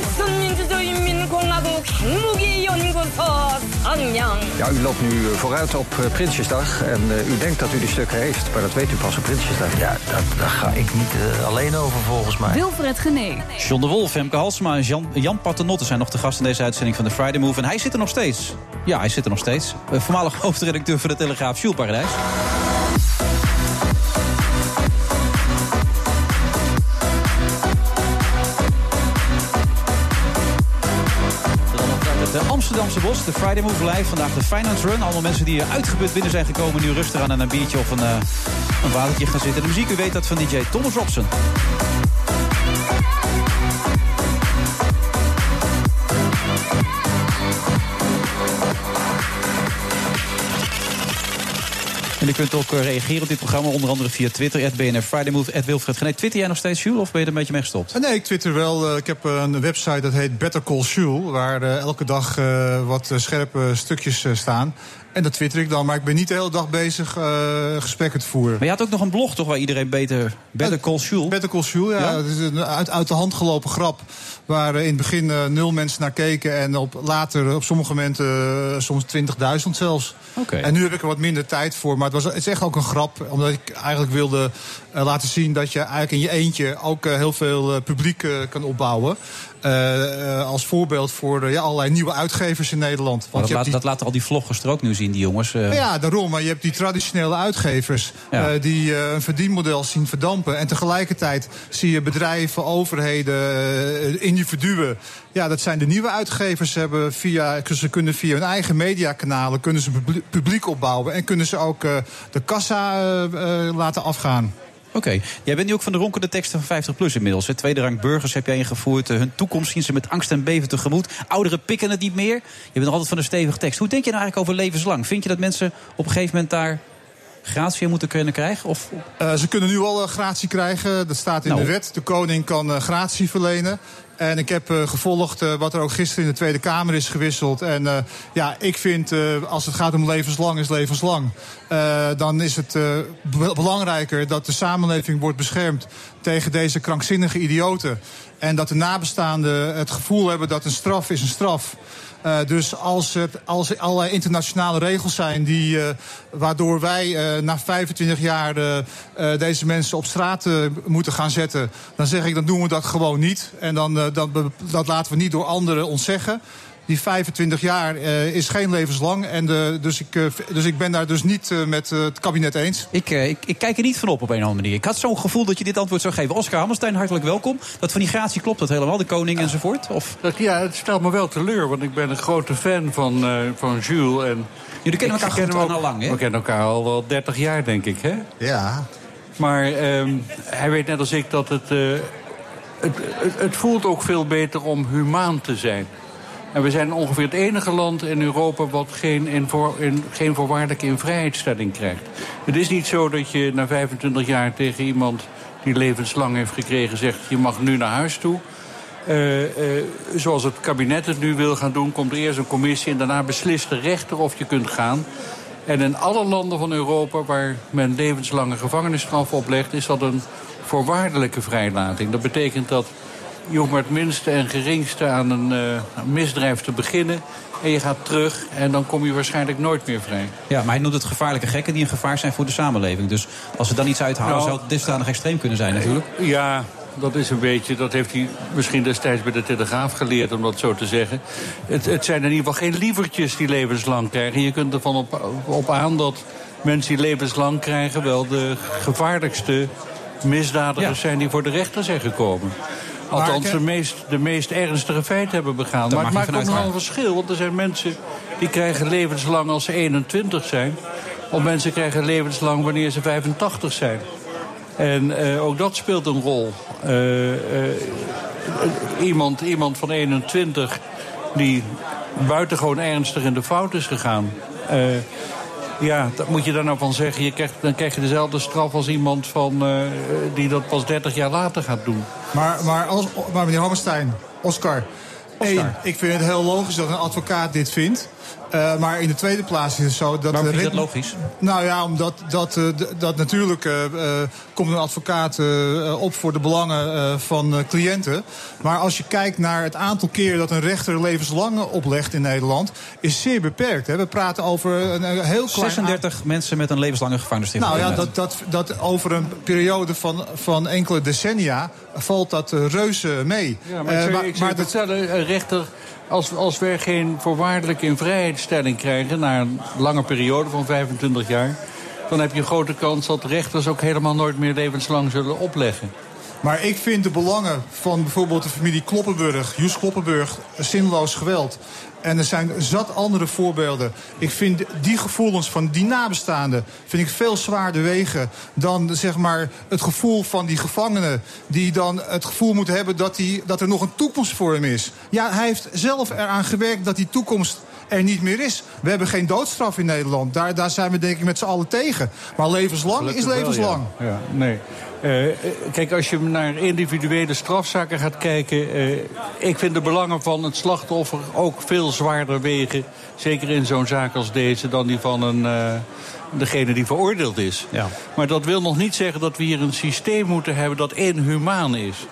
Ja, u loopt nu eh, vooruit op eh, Prinsjesdag. En eh, u denkt dat u die stukken heeft, maar dat weet u pas op Prinsjesdag. Ja, dat, daar ga ik niet alleen over volgens mij. Wilfred Genee. John de Wolf, Femke Halsema en Jan, Jan Paternotte zijn nog de gast in deze uitzending van de Friday Move. En hij zit er nog steeds. Ja, hij zit er nog steeds. Voormalig hoofdredacteur van de Telegraaf, Jules Paradijs. Eh, Amsterdamse bos, de Friday Move Live. Vandaag de Finance Run. Allemaal mensen die uitgeput binnen zijn gekomen. Nu rustig aan aan een biertje of een, eh, een watertje gaan zitten. De muziek, u weet dat van DJ Thomas Robson. En u kunt ook eh, reageren op dit programma, onder andere via Twitter, BNR Friday Move, Wilfred Genee. Twitter jij nog steeds, Jules, of ben je er een beetje mee gestopt? Eh, Nee, ik twitter wel. Eh, Ik heb een website dat heet Better Call Saul... waar elke dag wat scherpe stukjes staan. En dat twitter ik dan. Maar ik ben niet de hele dag bezig eh, gesprekken te voeren. Maar je had ook nog een blog, toch, waar iedereen beter... Better Call Saul? Better Call Saul, ja. Ja? Het is een uit, uit de hand gelopen grap. Waar eh, in het begin eh, nul mensen naar keken. En op, later op sommige momenten soms 20.000 zelfs. Oké. En nu heb ik er wat minder tijd voor. Maar het, was, het is echt ook een grap. Omdat ik eigenlijk wilde laten zien dat je eigenlijk in je eentje ook heel veel publiek kan opbouwen. Eh, eh, als voorbeeld voor eh, ja, allerlei nieuwe uitgevers in Nederland. Want dat, je laat, die- dat laten al die vloggers er ook nu zien, die jongens. eh. ja, daarom. Maar je hebt die traditionele uitgevers Ja. die een verdienmodel zien verdampen. En tegelijkertijd zie je bedrijven, overheden, individuen. Ja, dat zijn de nieuwe uitgevers. Ze, hebben via, ze kunnen via hun eigen mediakanalen kunnen ze publiek- opbouwen. En kunnen ze ook de kassa laten afgaan. Oké, jij bent nu ook van de ronkende teksten van 50PLUS inmiddels. Hè? Tweede rang burgers heb jij ingevoerd. Eh, hun toekomst zien ze met angst en beven tegemoet. Ouderen pikken het niet meer. Je bent nog altijd van een stevige tekst. Hoe denk je nou eigenlijk over levenslang? Vind je dat mensen op een gegeven moment daar gratie moeten kunnen krijgen? Of... Eh, ze kunnen nu al eh, gratie krijgen. Dat staat in Nou. de wet. De koning kan eh, gratie verlenen. En ik heb gevolgd wat er ook gisteren in de Tweede Kamer is gewisseld. En ja, ik vind als het gaat om levenslang is levenslang. Dan is het be- belangrijker dat de samenleving wordt beschermd tegen deze krankzinnige idioten. En dat de nabestaanden het gevoel hebben dat een straf is een straf. Eh, dus als er, als er allerlei internationale regels zijn die, eh, waardoor wij eh, na 25 jaar deze mensen op straat moeten gaan zetten, dan zeg ik dan doen we dat gewoon niet. En dan, dat, dat laten we niet door anderen ons zeggen. Die 25 jaar eh, is geen levenslang. En de, dus, ik, eh, dus ik ben daar dus niet eh, met eh, het kabinet eens. Ik, eh, ik, ik kijk er niet van op op een of andere manier. Ik had zo'n gevoel dat je dit antwoord zou geven. Oscar Hammerstein, hartelijk welkom. Dat van die gratie klopt dat helemaal, de koning enzovoort? Of... Dat, ja, het stelt me wel teleur, want ik ben een grote fan van, eh, van Jules. En Jullie kennen elkaar ken goed hem al lang, hè? We kennen elkaar al wel 30 jaar, denk ik, hè? Ja. Maar ehm, hij weet net als ik dat het, eh, het, het... Het voelt ook veel beter om humaan te zijn. En we zijn ongeveer het enige land in Europa wat geen, voor, in, geen voorwaardelijke invrijheidstelling krijgt. Het is niet zo dat je na 25 jaar tegen iemand die levenslang heeft gekregen zegt... je mag nu naar huis toe. Uh, uh, zoals het kabinet het nu wil gaan doen, komt er eerst een commissie... en daarna beslist de rechter of je kunt gaan. En in alle landen van Europa waar men levenslange gevangenisstraf oplegt... is dat een voorwaardelijke vrijlating. Dat betekent dat je hoeft maar het minste en geringste aan een uh, misdrijf te beginnen. En je gaat terug en dan kom je waarschijnlijk nooit meer vrij. Ja, maar hij noemt het gevaarlijke gekken die een gevaar zijn voor de samenleving. Dus als ze dan iets uithalen, nou, zou het dusdanig extreem kunnen zijn natuurlijk. Ja, dat is een beetje, dat heeft hij misschien destijds bij de Telegraaf geleerd, om dat zo te zeggen. Het, het zijn in ieder geval geen lievertjes die levenslang krijgen. Je kunt ervan op, op aan dat mensen die levenslang krijgen wel de gevaarlijkste misdadigers ja. zijn die voor de rechter zijn gekomen. Althans, de meest, de meest ernstige feiten hebben begaan. maar het maakt ook nog een verschil. Want er zijn mensen die krijgen levenslang als ze 21 zijn. Of mensen krijgen levenslang wanneer ze 85 zijn. En uh, ook dat speelt een rol. Uh, uh, iemand, iemand van 21 die buitengewoon ernstig in de fout is gegaan. Ja, dat moet je daar nou van zeggen. Je krijgt, dan krijg je dezelfde straf als iemand van, uh, die dat pas 30 jaar later gaat doen. Maar, maar, als, maar meneer Hammerstein, Oscar. Oscar. Eén, ik vind het heel logisch dat een advocaat dit vindt. Uh, maar in de tweede plaats is het zo dat... Waarom vind je dat logisch? Nou ja, omdat dat, uh, dat natuurlijk uh, komt een advocaat op voor de belangen van cliënten. Maar als je kijkt naar het aantal keren dat een rechter levenslang oplegt in Nederland... is zeer beperkt. Hè. We praten over een heel klein... 36 mensen met een levenslange gevangenisstraf. Nou ja, dat, dat, dat over een periode van, van enkele decennia valt dat reuze mee. Ja, maar ik zou, ik zou maar, vertellen, een rechter als, als we geen voorwaardelijke invrijheidstelling krijgen... na een lange periode van 25 jaar... dan heb je een grote kans dat rechters ook helemaal nooit meer levenslang zullen opleggen. Maar ik vind de belangen van bijvoorbeeld de familie Kloppenburg, Joes Kloppenburg, zinloos geweld. En er zijn zat andere voorbeelden. Ik vind die gevoelens van die nabestaanden vind ik veel zwaarder wegen dan zeg maar, het gevoel van die gevangenen. Die dan het gevoel moeten hebben dat, die, dat er nog een toekomst voor hem is. Ja, hij heeft zelf eraan gewerkt dat die toekomst er niet meer is. We hebben geen doodstraf in Nederland. Daar, daar zijn we denk ik met z'n allen tegen. Maar levenslang Gelukkig is levenslang. Wel, ja. ja. nee. Uh, kijk, als je naar individuele strafzaken gaat kijken... Uh, ik vind de belangen van het slachtoffer ook veel zwaarder wegen. Zeker in zo'n zaak als deze dan die van een, uh, degene die veroordeeld is. Ja. Maar dat wil nog niet zeggen dat we hier een systeem moeten hebben dat inhumaan is.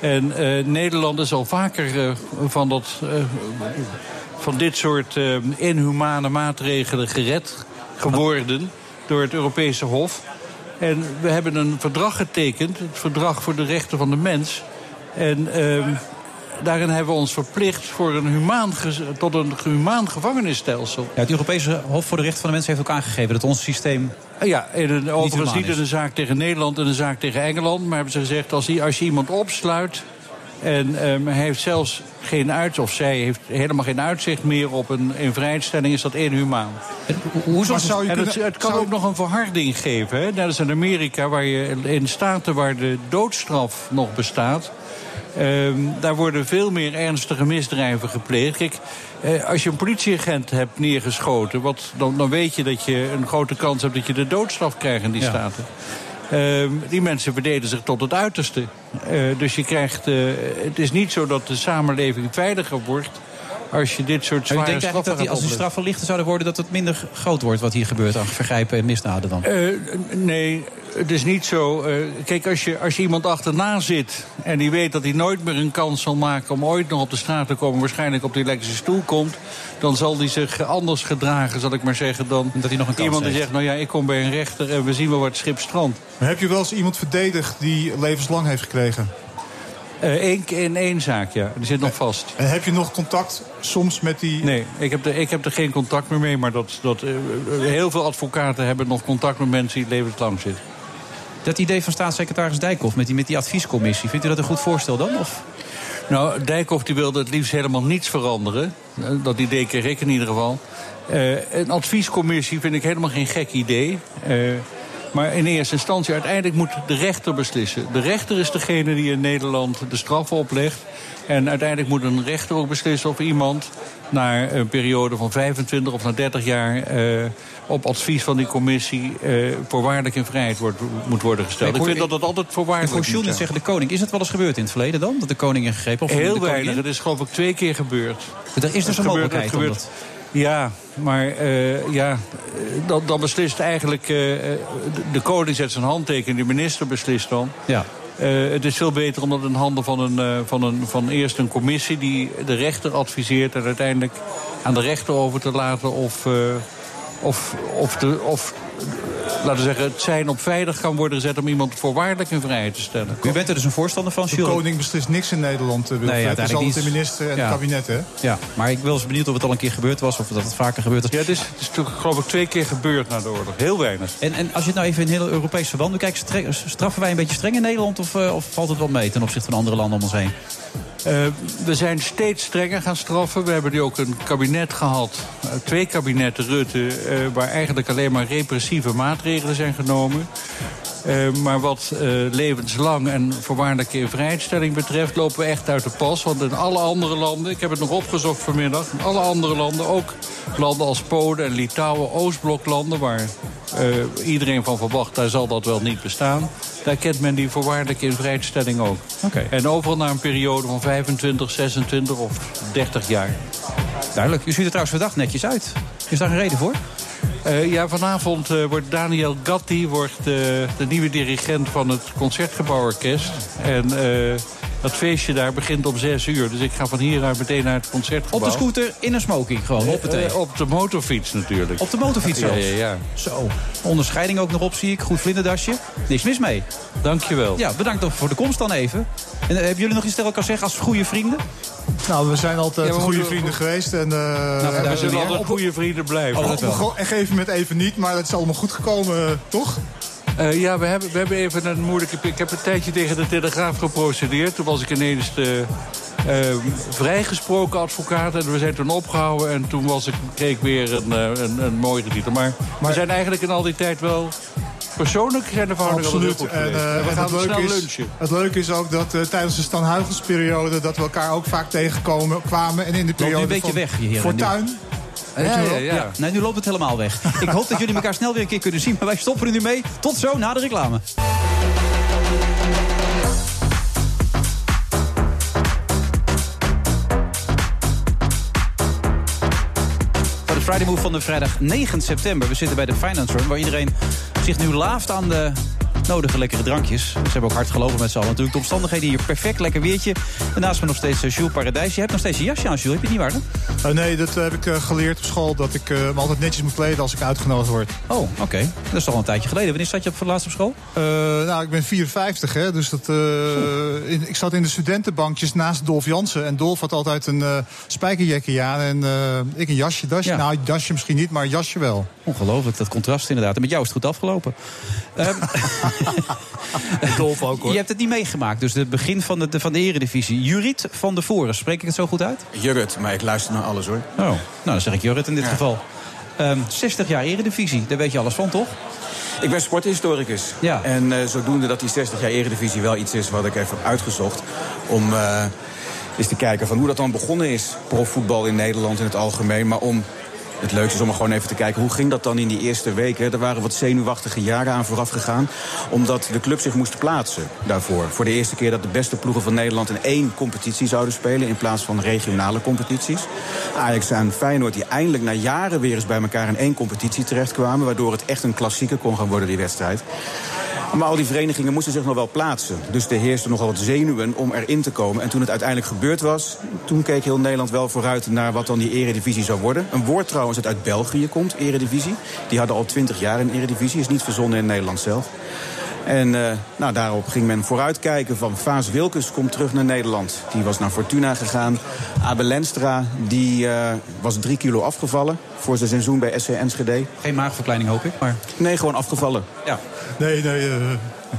En Nederland is al vaker van, dat, van dit soort inhumane maatregelen gered geworden door het Europese Hof. En we hebben een verdrag getekend, het Verdrag voor de Rechten van de Mens. En uh, daarin hebben we ons verplicht voor een humaan, tot een humaan gevangenisstelsel. Ja, het Europese Hof voor de Rechten van de Mens heeft ook aangegeven dat ons systeem. Ja, in een, overigens niet in een zaak tegen Nederland en een zaak tegen Engeland. Maar hebben ze gezegd, als, als je iemand opsluit en um, hij heeft zelfs geen uitzicht, of zij heeft helemaal geen uitzicht meer op een invrijheidstelling, is dat inhumaan. Hoe zou je en het, het kan ook nog een verharding geven. Hè? Net als in Amerika, waar je in staten waar de doodstraf nog bestaat. Um, daar worden veel meer ernstige misdrijven gepleegd. Kijk, eh, als je een politieagent hebt neergeschoten, wat, dan, dan weet je dat je een grote kans hebt dat je de doodstraf krijgt in die ja. staten. Uh, die mensen verdedigen zich tot het uiterste. Uh, dus je krijgt. Uh, het is niet zo dat de samenleving veiliger wordt. Als je dit soort zware straffen dat die, als die straffen lichter zouden worden... dat het minder groot wordt wat hier gebeurt aan vergrijpen en misdaden dan? Uh, nee, het is niet zo. Kijk, als je, als je iemand achterna zit... en die weet dat hij nooit meer een kans zal maken... om ooit nog op de straat te komen... waarschijnlijk op die elektrische stoel komt... dan zal hij zich anders gedragen, zal ik maar zeggen... dan dat hij nog een kans iemand die heeft. zegt... nou ja, ik kom bij een rechter en we zien wel waar het schip strandt. Maar heb je wel eens iemand verdedigd die levenslang heeft gekregen? Eén uh, in één zaak, ja. Die zit nog vast. En heb je nog contact soms met die... Nee, ik heb, er, ik heb er geen contact meer mee. Maar dat, dat, uh, heel veel advocaten hebben nog contact met mensen die levenslang zitten. Dat idee van staatssecretaris Dijkhoff met die, met die adviescommissie... vindt u dat een goed voorstel dan? Of? Nou, Dijkhoff die wilde het liefst helemaal niets veranderen. Dat idee kreeg ik in ieder geval. Uh, een adviescommissie vind ik helemaal geen gek idee. Maar in eerste instantie, uiteindelijk moet de rechter beslissen. De rechter is degene die in Nederland de straf oplegt. En uiteindelijk moet een rechter ook beslissen of iemand... na een periode van 25 of na 30 jaar... eh, op advies van die commissie eh, voorwaardelijk in vrijheid wordt, moet worden gesteld. Ik Ik, hoor- vind dat dat altijd Ik voorwaardelijk hoor moet Jules zijn. zeggen de koning. Is het wel eens gebeurd in het verleden dan? Dat de koning ingegrepen? Of de Heel weinig. Het is geloof ik twee keer gebeurd. Er is dus een mogelijkheid gebeurt- Ja, maar eh, ja, dan, dan beslist eigenlijk... eh, de, de koning zet zijn handtekening, de minister beslist dan. Ja. Het is veel beter om dat in handen van, een, van, een, van eerst een commissie... die de rechter adviseert en uiteindelijk aan de rechter over te laten... of, of, of, de, of laten we zeggen, het zijn op veilig kan worden gezet... om iemand voorwaardelijk in vrijheid te stellen. U bent er dus een voorstander van, De koning beslist niks in Nederland, eh, Wilfred. Nee, het is altijd de minister en Ja. het kabinet, hè? Ja, maar ik was benieuwd of het al een keer gebeurd was... of dat het vaker gebeurd is. Ja, het is, het is toch geloof ik twee keer gebeurd na de oorlog. Heel weinig. En, en als je het nou even in heel Europees verband bekijkt... stre- straffen wij een beetje streng in Nederland... of, eh, of valt het wel mee ten opzichte van andere landen om ons heen? Eh, we zijn steeds strenger gaan straffen. We hebben nu ook een kabinet gehad, eh, twee kabinetten Rutte... eh, waar eigenlijk alleen maar repressieve maatregelen zijn genomen. Eh, maar wat eh, levenslang en voorwaardelijke invrijheidstelling betreft... lopen we echt uit de pas. Want in alle andere landen, ik heb het nog opgezocht vanmiddag... in alle andere landen, ook landen als Polen en Litouwen... Oostbloklanden, waar eh, iedereen van verwacht... daar zal dat wel niet bestaan. Daar kent men die voorwaardelijke invrijheidstelling ook. En overal na een periode van 25, 26 of 30 jaar. Duidelijk. U ziet er trouwens verdacht netjes uit. Is daar een reden voor? Eh, ja, vanavond eh, wordt Daniel Gatti wordt, eh, de nieuwe dirigent van het Concertgebouworkest. En dat feestje daar begint om 6 uur. Dus ik ga van hieruit meteen naar het Concertgebouw. Op de scooter, in een smoking gewoon, op het Eh, op de motorfiets natuurlijk. Op de motorfiets Ja, zelfs? ja, ja. Zo. Onderscheiding ook nog op, zie ik. Goed vlinderdasje. Niks mis mee. Dankjewel. Ja, bedankt voor de komst dan even. En eh, hebben jullie nog iets tegen elkaar zeggen als goede vrienden? Nou, we zijn altijd Ja, goede vrienden geweest. En, eh, daar we zijn zullen altijd op- goede vrienden blijven. Oh, dat wel. Op een gegeven moment even niet, maar het is allemaal goed gekomen, eh, toch? Eh, ja, we hebben, we hebben even een moeilijke... Ik heb een tijdje tegen de Telegraaf geprocedeerd. Toen was ik ineens de eh, vrijgesproken advocaat. En we zijn toen opgehouden. En toen was ik, kreeg ik weer een, eh, een, een mooie titel. Maar, we zijn eigenlijk in al die tijd wel... Persoonlijk zijn de verhoudingen wel heel Absoluut. goed En, eh, En we gaan het, leuke snel is, lunchen. het leuke is ook dat tijdens de Stan Huygensperiode... dat we elkaar ook vaak tegenkomen kwamen. En in de nu periode een beetje van weg, Fortuin. Ja, ja, ja. Nee, nu loopt het helemaal weg. Ik hoop dat jullie elkaar snel weer een keer kunnen zien. Maar wij stoppen er nu mee. Tot zo, na de reclame. Friday Move van de vrijdag 9 september. We zitten bij de Finance Run, waar iedereen zich nu laaft aan de nodige lekkere drankjes. Ze hebben ook hard gelopen met z'n allen. Natuurlijk de omstandigheden hier perfect, lekker weertje. En naast me nog steeds eh, Jules Paradijs. Je hebt nog steeds een jasje aan, Jules. Heb je het niet waar? Eh, nee, dat heb ik eh, geleerd op school. Dat ik eh, me altijd netjes moet kleden als ik uitgenodigd word. Oh, oké. Dat is toch al een tijdje geleden. Wanneer zat je op voor laatst op school? Eh, nou, ik ben 54, hè, dus dat, eh, in- ik zat in de studentenbankjes naast Dolf Jansen. En Dolf had altijd een eh spijkerjekje aan en eh, ik een jasje, dasje. Ja. Nou, jasje misschien niet, maar jasje wel. Ongelooflijk, dat contrast inderdaad. En met jou is het goed afgelopen. Ehm, Dolf ook hoor. je hebt het niet meegemaakt, dus het begin van de, van de eredivisie. Juriet van de Voren, spreek ik het zo goed uit? Jurrit, maar ik luister naar alles hoor. Oh, nou dan zeg ik Jurrit in dit geval. Ehm, 60 jaar eredivisie, daar weet je alles van, toch? Ik ben sporthistoricus. Ja. En eh, zodoende dat die 60 jaar eredivisie wel iets is wat ik even heb uitgezocht. Om eh, eens te kijken van hoe dat dan begonnen is. Profvoetbal in Nederland in het algemeen. Maar om het leukste is om gewoon even te kijken hoe ging dat dan in die eerste weken. Er waren wat zenuwachtige jaren aan vooraf gegaan. Omdat de club zich moest plaatsen daarvoor. Voor de eerste keer dat de beste ploegen van Nederland in één competitie zouden spelen. In plaats van regionale competities. Ajax en Feyenoord die eindelijk na jaren weer eens bij elkaar in één competitie terechtkwamen. Waardoor het echt een klassieker kon gaan worden die wedstrijd. Maar al die verenigingen moesten zich nog wel plaatsen. Dus er heerste nogal wat zenuwen om erin te komen. En toen het uiteindelijk gebeurd was, toen keek heel Nederland wel vooruit naar wat dan die eredivisie zou worden. Een woord trouwens dat uit België komt, eredivisie. Die hadden al twintig jaar een eredivisie, is niet verzonnen in Nederland zelf. En eh, nou, daarop ging men vooruitkijken van Vaas Wilkes komt terug naar Nederland. Die was naar Fortuna gegaan. Abel Lenstra die, eh, was drie kilo afgevallen voor zijn seizoen bij SC Enschede. Geen maagverkleining hoop ik, maar... Nee, gewoon afgevallen. Ja. Nee, nee. eh,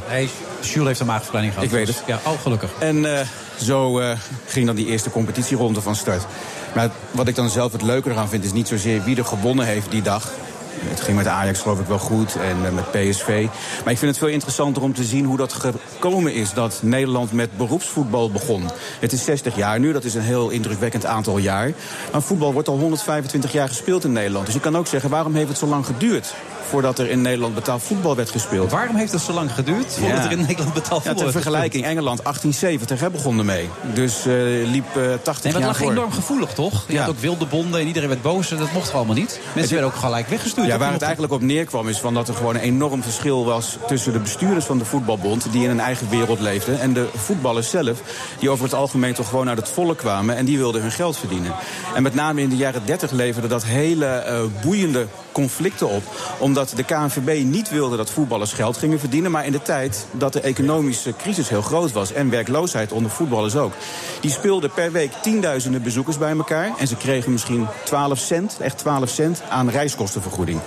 Nee, Jules heeft een maagverkleining gehad. Ik weet dus- het. Ja, oh, gelukkig. En eh, zo eh, ging dan die eerste competitieronde van start. Maar wat ik dan zelf het leuke eraan vind... is niet zozeer wie er gewonnen heeft die dag... Het ging met Ajax geloof ik wel goed en met PSV. Maar ik vind het veel interessanter om te zien hoe dat gekomen is... dat Nederland met beroepsvoetbal begon. Het is 60 jaar nu, dat is een heel indrukwekkend aantal jaar. Maar voetbal wordt al 125 jaar gespeeld in Nederland. Dus je kan ook zeggen, waarom heeft het zo lang geduurd voordat er in Nederland betaald voetbal werd gespeeld. Waarom heeft het zo lang geduurd voordat er in Nederland betaald voetbal ja, ter vergelijking, Engeland 1870 hè, begon ermee. Dus uh, liep uh, 80 nee, jaar dat lag enorm gevoelig, toch? Je Ja. had ook wilde bonden en iedereen werd boos. Dat mocht gewoon allemaal niet. Mensen werden ook gelijk weggestuurd. Ja, waar het eigenlijk op neerkwam is van dat er gewoon een enorm verschil was tussen de bestuurders van de voetbalbond, die in een eigen wereld leefden, en de voetballers zelf, die over het algemeen toch gewoon uit het volk kwamen en die wilden hun geld verdienen. En met name in de jaren 30 leverde dat hele eh, boeiende conflicten op, omdat de KNVB niet wilde dat voetballers geld gingen verdienen, maar in de tijd dat de economische crisis heel groot was en werkloosheid onder voetballers ook. Die speelden per week tienduizenden bezoekers bij elkaar en ze kregen misschien 12 cent, echt 12 cent aan reiskostenvergoeding.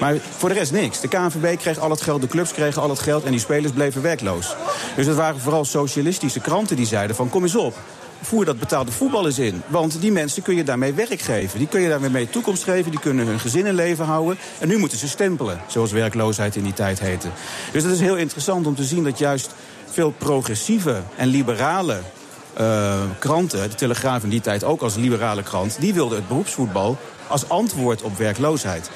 Maar voor de rest niks. De KNVB kreeg al het geld, de clubs kregen al het geld en die spelers bleven werkloos. Dus het waren vooral socialistische kranten die zeiden van kom eens op. Voer dat betaalde voetbal eens in. Want die mensen kun je daarmee werk geven. Die kun je daarmee mee toekomst geven. Die kunnen hun gezin in leven houden. En nu moeten ze stempelen. Zoals werkloosheid in die tijd heette. Dus het is heel interessant om te zien dat juist veel progressieve en liberale eh, kranten, de Telegraaf in die tijd ook als liberale krant, die wilden het beroepsvoetbal als antwoord op werkloosheid.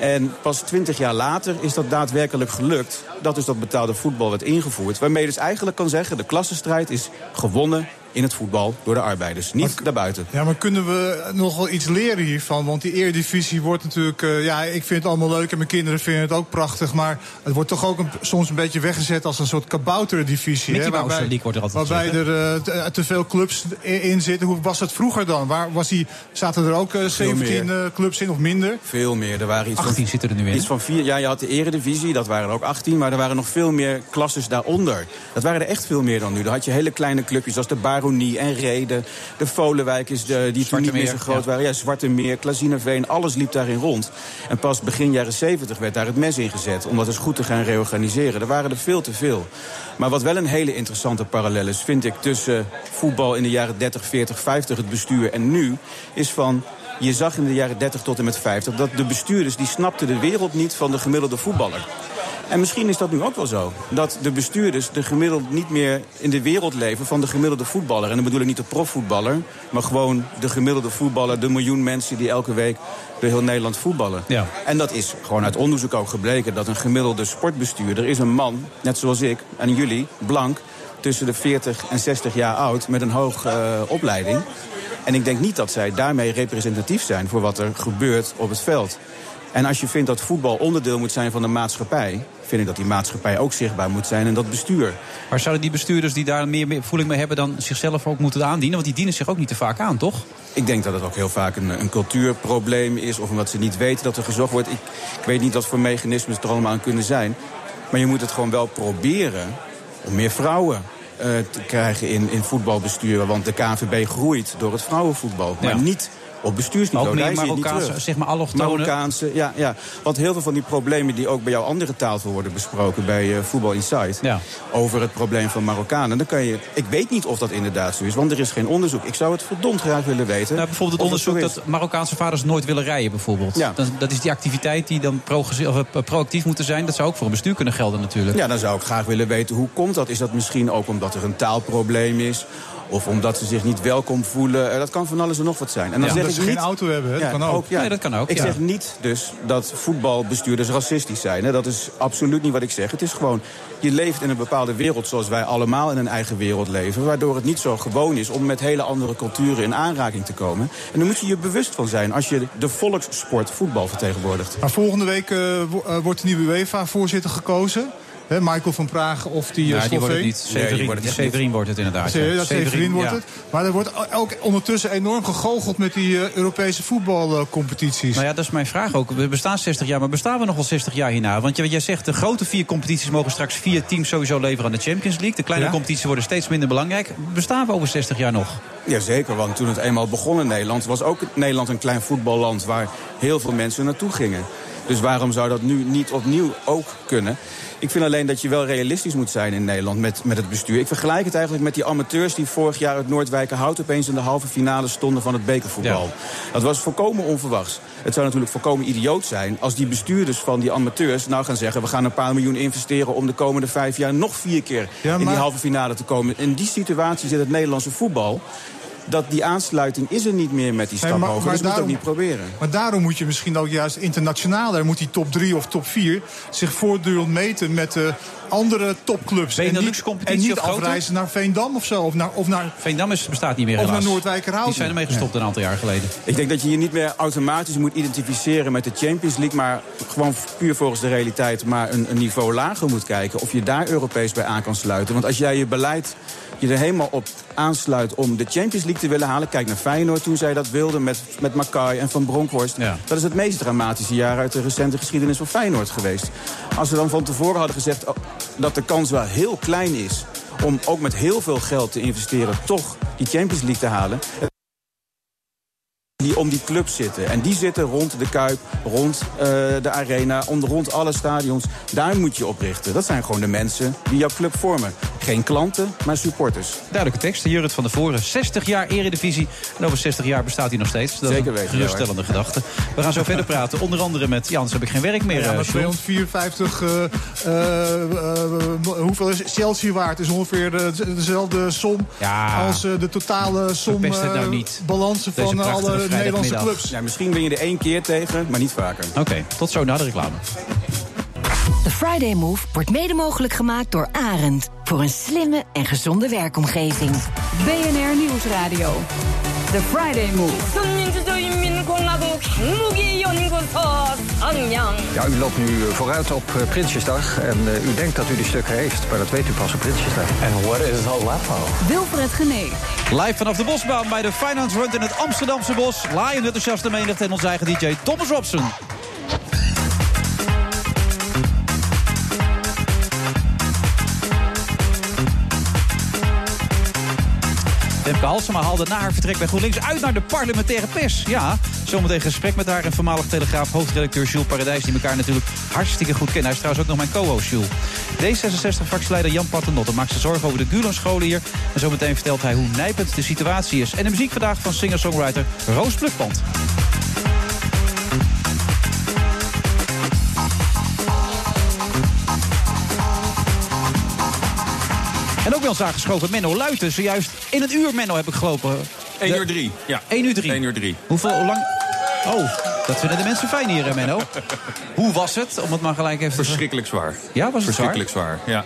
En pas twintig jaar later is dat daadwerkelijk gelukt. Dat dus dat betaalde voetbal werd ingevoerd. Waarmee je dus eigenlijk kan zeggen, de klassenstrijd is gewonnen in het voetbal door de arbeiders. Niet daarbuiten. Ja, maar kunnen we nog wel iets leren hiervan? Want die Eredivisie wordt natuurlijk... eh, ja, ik vind het allemaal leuk en mijn kinderen vinden het ook prachtig... maar het wordt toch ook een- soms een beetje weggezet als een soort kabouterdivisie. Mickey hè, waarbij- League wordt er altijd Waarbij er eh, te, te veel clubs in in zitten. Hoe was het vroeger dan? Waar was die, zaten er ook eh, 17 meer. eh, clubs in of minder? Veel meer. Er waren iets 18 van, zitten er nu in. Iets van vier. Ja, je had de eredivisie, dat waren er ook 18. Maar er waren nog veel meer klasses daaronder. Dat waren er echt veel meer dan nu. Dan had je hele kleine clubjes als de Baronie en Reden. De Volenwijkers, de, die toen niet meer zo groot ja. waren. Ja, Zwarte Meer, Klazineveen, alles liep daarin rond. En pas begin jaren 70 werd daar het mes in gezet. Om dat eens goed te gaan reorganiseren. Er waren er veel te veel. Maar wat wel een hele interessante parallel is, vind ik, tussen voetbal in de jaren 30, 40, 50, het bestuur en nu, is van. Je zag in de jaren 30 tot en met 50 dat de bestuurders die snapten de wereld niet van de gemiddelde voetballer. En misschien is dat nu ook wel zo. Dat de bestuurders de gemiddeld niet meer in de wereld leven van de gemiddelde voetballer. En dan bedoel ik niet de profvoetballer, maar gewoon de gemiddelde voetballer, de miljoen mensen die elke week door heel Nederland voetballen. Ja. En dat is gewoon uit onderzoek ook gebleken dat een gemiddelde sportbestuurder is een man, net zoals ik en jullie, blank, tussen de 40 en 60 jaar oud met een hoge eh, opleiding. En ik denk niet dat zij daarmee representatief zijn voor wat er gebeurt op het veld. En als je vindt dat voetbal onderdeel moet zijn van de maatschappij, vind ik dat die maatschappij ook zichtbaar moet zijn en dat bestuur. Maar zouden die bestuurders die daar meer voeling mee hebben... dan zichzelf ook moeten aandienen? Want die dienen zich ook niet te vaak aan, toch? Ik denk dat het ook heel vaak een, een cultuurprobleem is. Of omdat ze niet weten dat er gezocht wordt. Ik, ik weet niet wat voor mechanismes er allemaal aan kunnen zijn. Maar je moet het gewoon wel proberen om meer vrouwen eh, te krijgen in, in voetbalbesturen. Want de KNVB groeit door het vrouwenvoetbal. Maar niet op bestuursniveau. Ook meer Marokkaanse, zeg maar allochtonen. Marokkaanse, ja, ja. Want heel veel van die problemen die ook bij jouw andere tafel worden besproken... bij eh, Voetbal Insight, Ja. over het probleem van Marokkanen... dan kan je... Ik weet niet of dat inderdaad zo is, want er is geen onderzoek. Ik zou het verdomd graag willen weten. Nou, bijvoorbeeld het onderzoek dat Marokkaanse vaders nooit willen rijden, bijvoorbeeld. Ja. Dat, dat is die activiteit die dan of, eh, proactief moeten zijn. Dat zou ook voor een bestuur kunnen gelden natuurlijk. Ja, dan zou ik graag willen weten hoe komt dat. Is dat misschien ook omdat er een taalprobleem is? Of omdat ze zich niet welkom voelen? Eh, Dat kan van alles en nog wat zijn. En dan Ja, zeg dat ik ze geen niet... auto hebben, hè? Dat kan ook. ja. Nee, dat kan ook, Ik ja. zeg niet dus dat voetbalbestuurders racistisch zijn. Hè. Dat is absoluut niet wat ik zeg. Het is gewoon, je leeft in een bepaalde wereld zoals wij allemaal in een eigen wereld leven. Waardoor het niet zo gewoon is om met hele andere culturen in aanraking te komen. En daar moet je je bewust van zijn als je de volkssport voetbal vertegenwoordigt. Maar volgende week eh, eh, wordt de nieuwe UEFA-voorzitter gekozen. Hè, Michael van Praag of die Ja, die wordt het niet. Nee, die Severin, wordt het niet. Severin wordt het inderdaad. Severin, ja. dat Severin wordt ja. het. Maar er wordt ook ondertussen enorm gegoocheld met die eh, Europese voetbalcompetities. Nou ja, dat is mijn vraag ook. We bestaan 60 jaar, maar bestaan we nog wel 60 jaar hierna? Want je- jij zegt, de grote vier competities mogen straks vier teams sowieso leveren aan de Champions League. De kleine Ja. competities worden steeds minder belangrijk. Bestaan we over 60 jaar nog? Jazeker, want toen het eenmaal begon in Nederland... was ook Nederland een klein voetballand waar heel veel mensen naartoe gingen. Dus waarom zou dat nu niet opnieuw ook kunnen? Ik vind alleen dat je wel realistisch moet zijn in Nederland met, met het bestuur. Ik vergelijk het eigenlijk met die amateurs die vorig jaar uit Noordwijkerhout opeens in de halve finale stonden van het bekervoetbal. Dat was volkomen onverwachts. Het zou natuurlijk volkomen idioot zijn als die bestuurders van die amateurs nou gaan zeggen: we gaan een paar miljoen investeren om de komende vijf jaar nog vier keer in die halve finale te komen. In die situatie zit het Nederlandse voetbal dat die aansluiting is er niet meer met die stap hoger. Dus moet ook daarom- niet proberen. Maar daarom moet je misschien ook juist internationaal... daar moet die top 3 of top 4 zich voortdurend meten met de andere topclubs. En niet, en niet afreizen naar Veendam of zo. Of naar, of naar, Veendam is, bestaat niet meer Of helaas. naar Noordwijkerhouten. Die zijn ermee gestopt een aantal jaar geleden. Ik denk dat je je niet meer automatisch moet identificeren met de Champions League... maar gewoon puur volgens de realiteit maar een, een niveau lager moet kijken... of je daar Europees bij aan kan sluiten. Want als jij je beleid je er helemaal op aansluit om de Champions League te willen halen... kijk naar Feyenoord toen zij dat wilden met, met Makai en Van Bronckhorst. Dat is het meest dramatische jaar uit de recente geschiedenis van Feyenoord geweest. Als we dan van tevoren hadden gezegd oh, dat de kans wel heel klein is... om ook met heel veel geld te investeren toch die Champions League te halen die om die club zitten. En die zitten rond de Kuip, rond eh, de Arena, om, rond alle stadions. Daar moet je op richten. Dat zijn gewoon de mensen die jouw club vormen. Geen klanten, maar supporters. Duidelijke tekst. Jurrit van der Voren, 60 jaar eredivisie. En over 60 jaar bestaat hij nog steeds. Dat Zeker is een weten, geruststellende gedachte. We gaan zo verder praten. Onder andere met... Ja, anders heb ik geen werk meer, Ja, eh, maar Sjoerd. 254, eh, eh, hoeveel is Chelsea waard? Is ongeveer de- dezelfde som Ja. als de totale som Verpest het nou niet. balansen Deze van alle Nederlandse clubs. Ja, misschien ben je er één keer tegen, maar niet vaker. Oké, tot zo na de reclame. De Friday Move wordt mede mogelijk gemaakt door Arend. Voor een slimme en gezonde werkomgeving. BNR Nieuwsradio. The Friday Move. Ja, u loopt nu vooruit op eh, Prinsjesdag en eh, u denkt dat u die stukken heeft, maar dat weet u pas op Prinsjesdag. En what is all that? Wilfred Genee. Live vanaf de bosbaan bij de Finance Run in het Amsterdamse bos. Laaiend enthousiaste menigte en onze eigen DJ Thomas Robson. Femke Halsema haalde na haar vertrek bij GroenLinks uit naar de parlementaire pers. Ja, zometeen gesprek met haar en voormalig Telegraaf hoofdredacteur Jules Paradijs... die elkaar natuurlijk hartstikke goed kennen. Hij is trouwens ook nog mijn co-host, Jules. D66-fractieleider Jan Paternotte maakt zich zorgen over de Gulen-scholen hier. En zometeen vertelt hij hoe nijpend de situatie is. En de muziek vandaag van singer-songwriter Roos Plukband. En ook bij ons aangeschoven Menno Luiten. Zojuist in een uur, Menno, heb ik gelopen. 1 De- uur 3. Ja. 1 uur 3. 1 uur 3. Hoeveel hoe lang... Oh, dat vinden de mensen fijn hier, Menno. Hoe was het, om het maar gelijk even te Verschrikkelijk zwaar. Ja, was het Verschrikkelijk zwaar? Ja.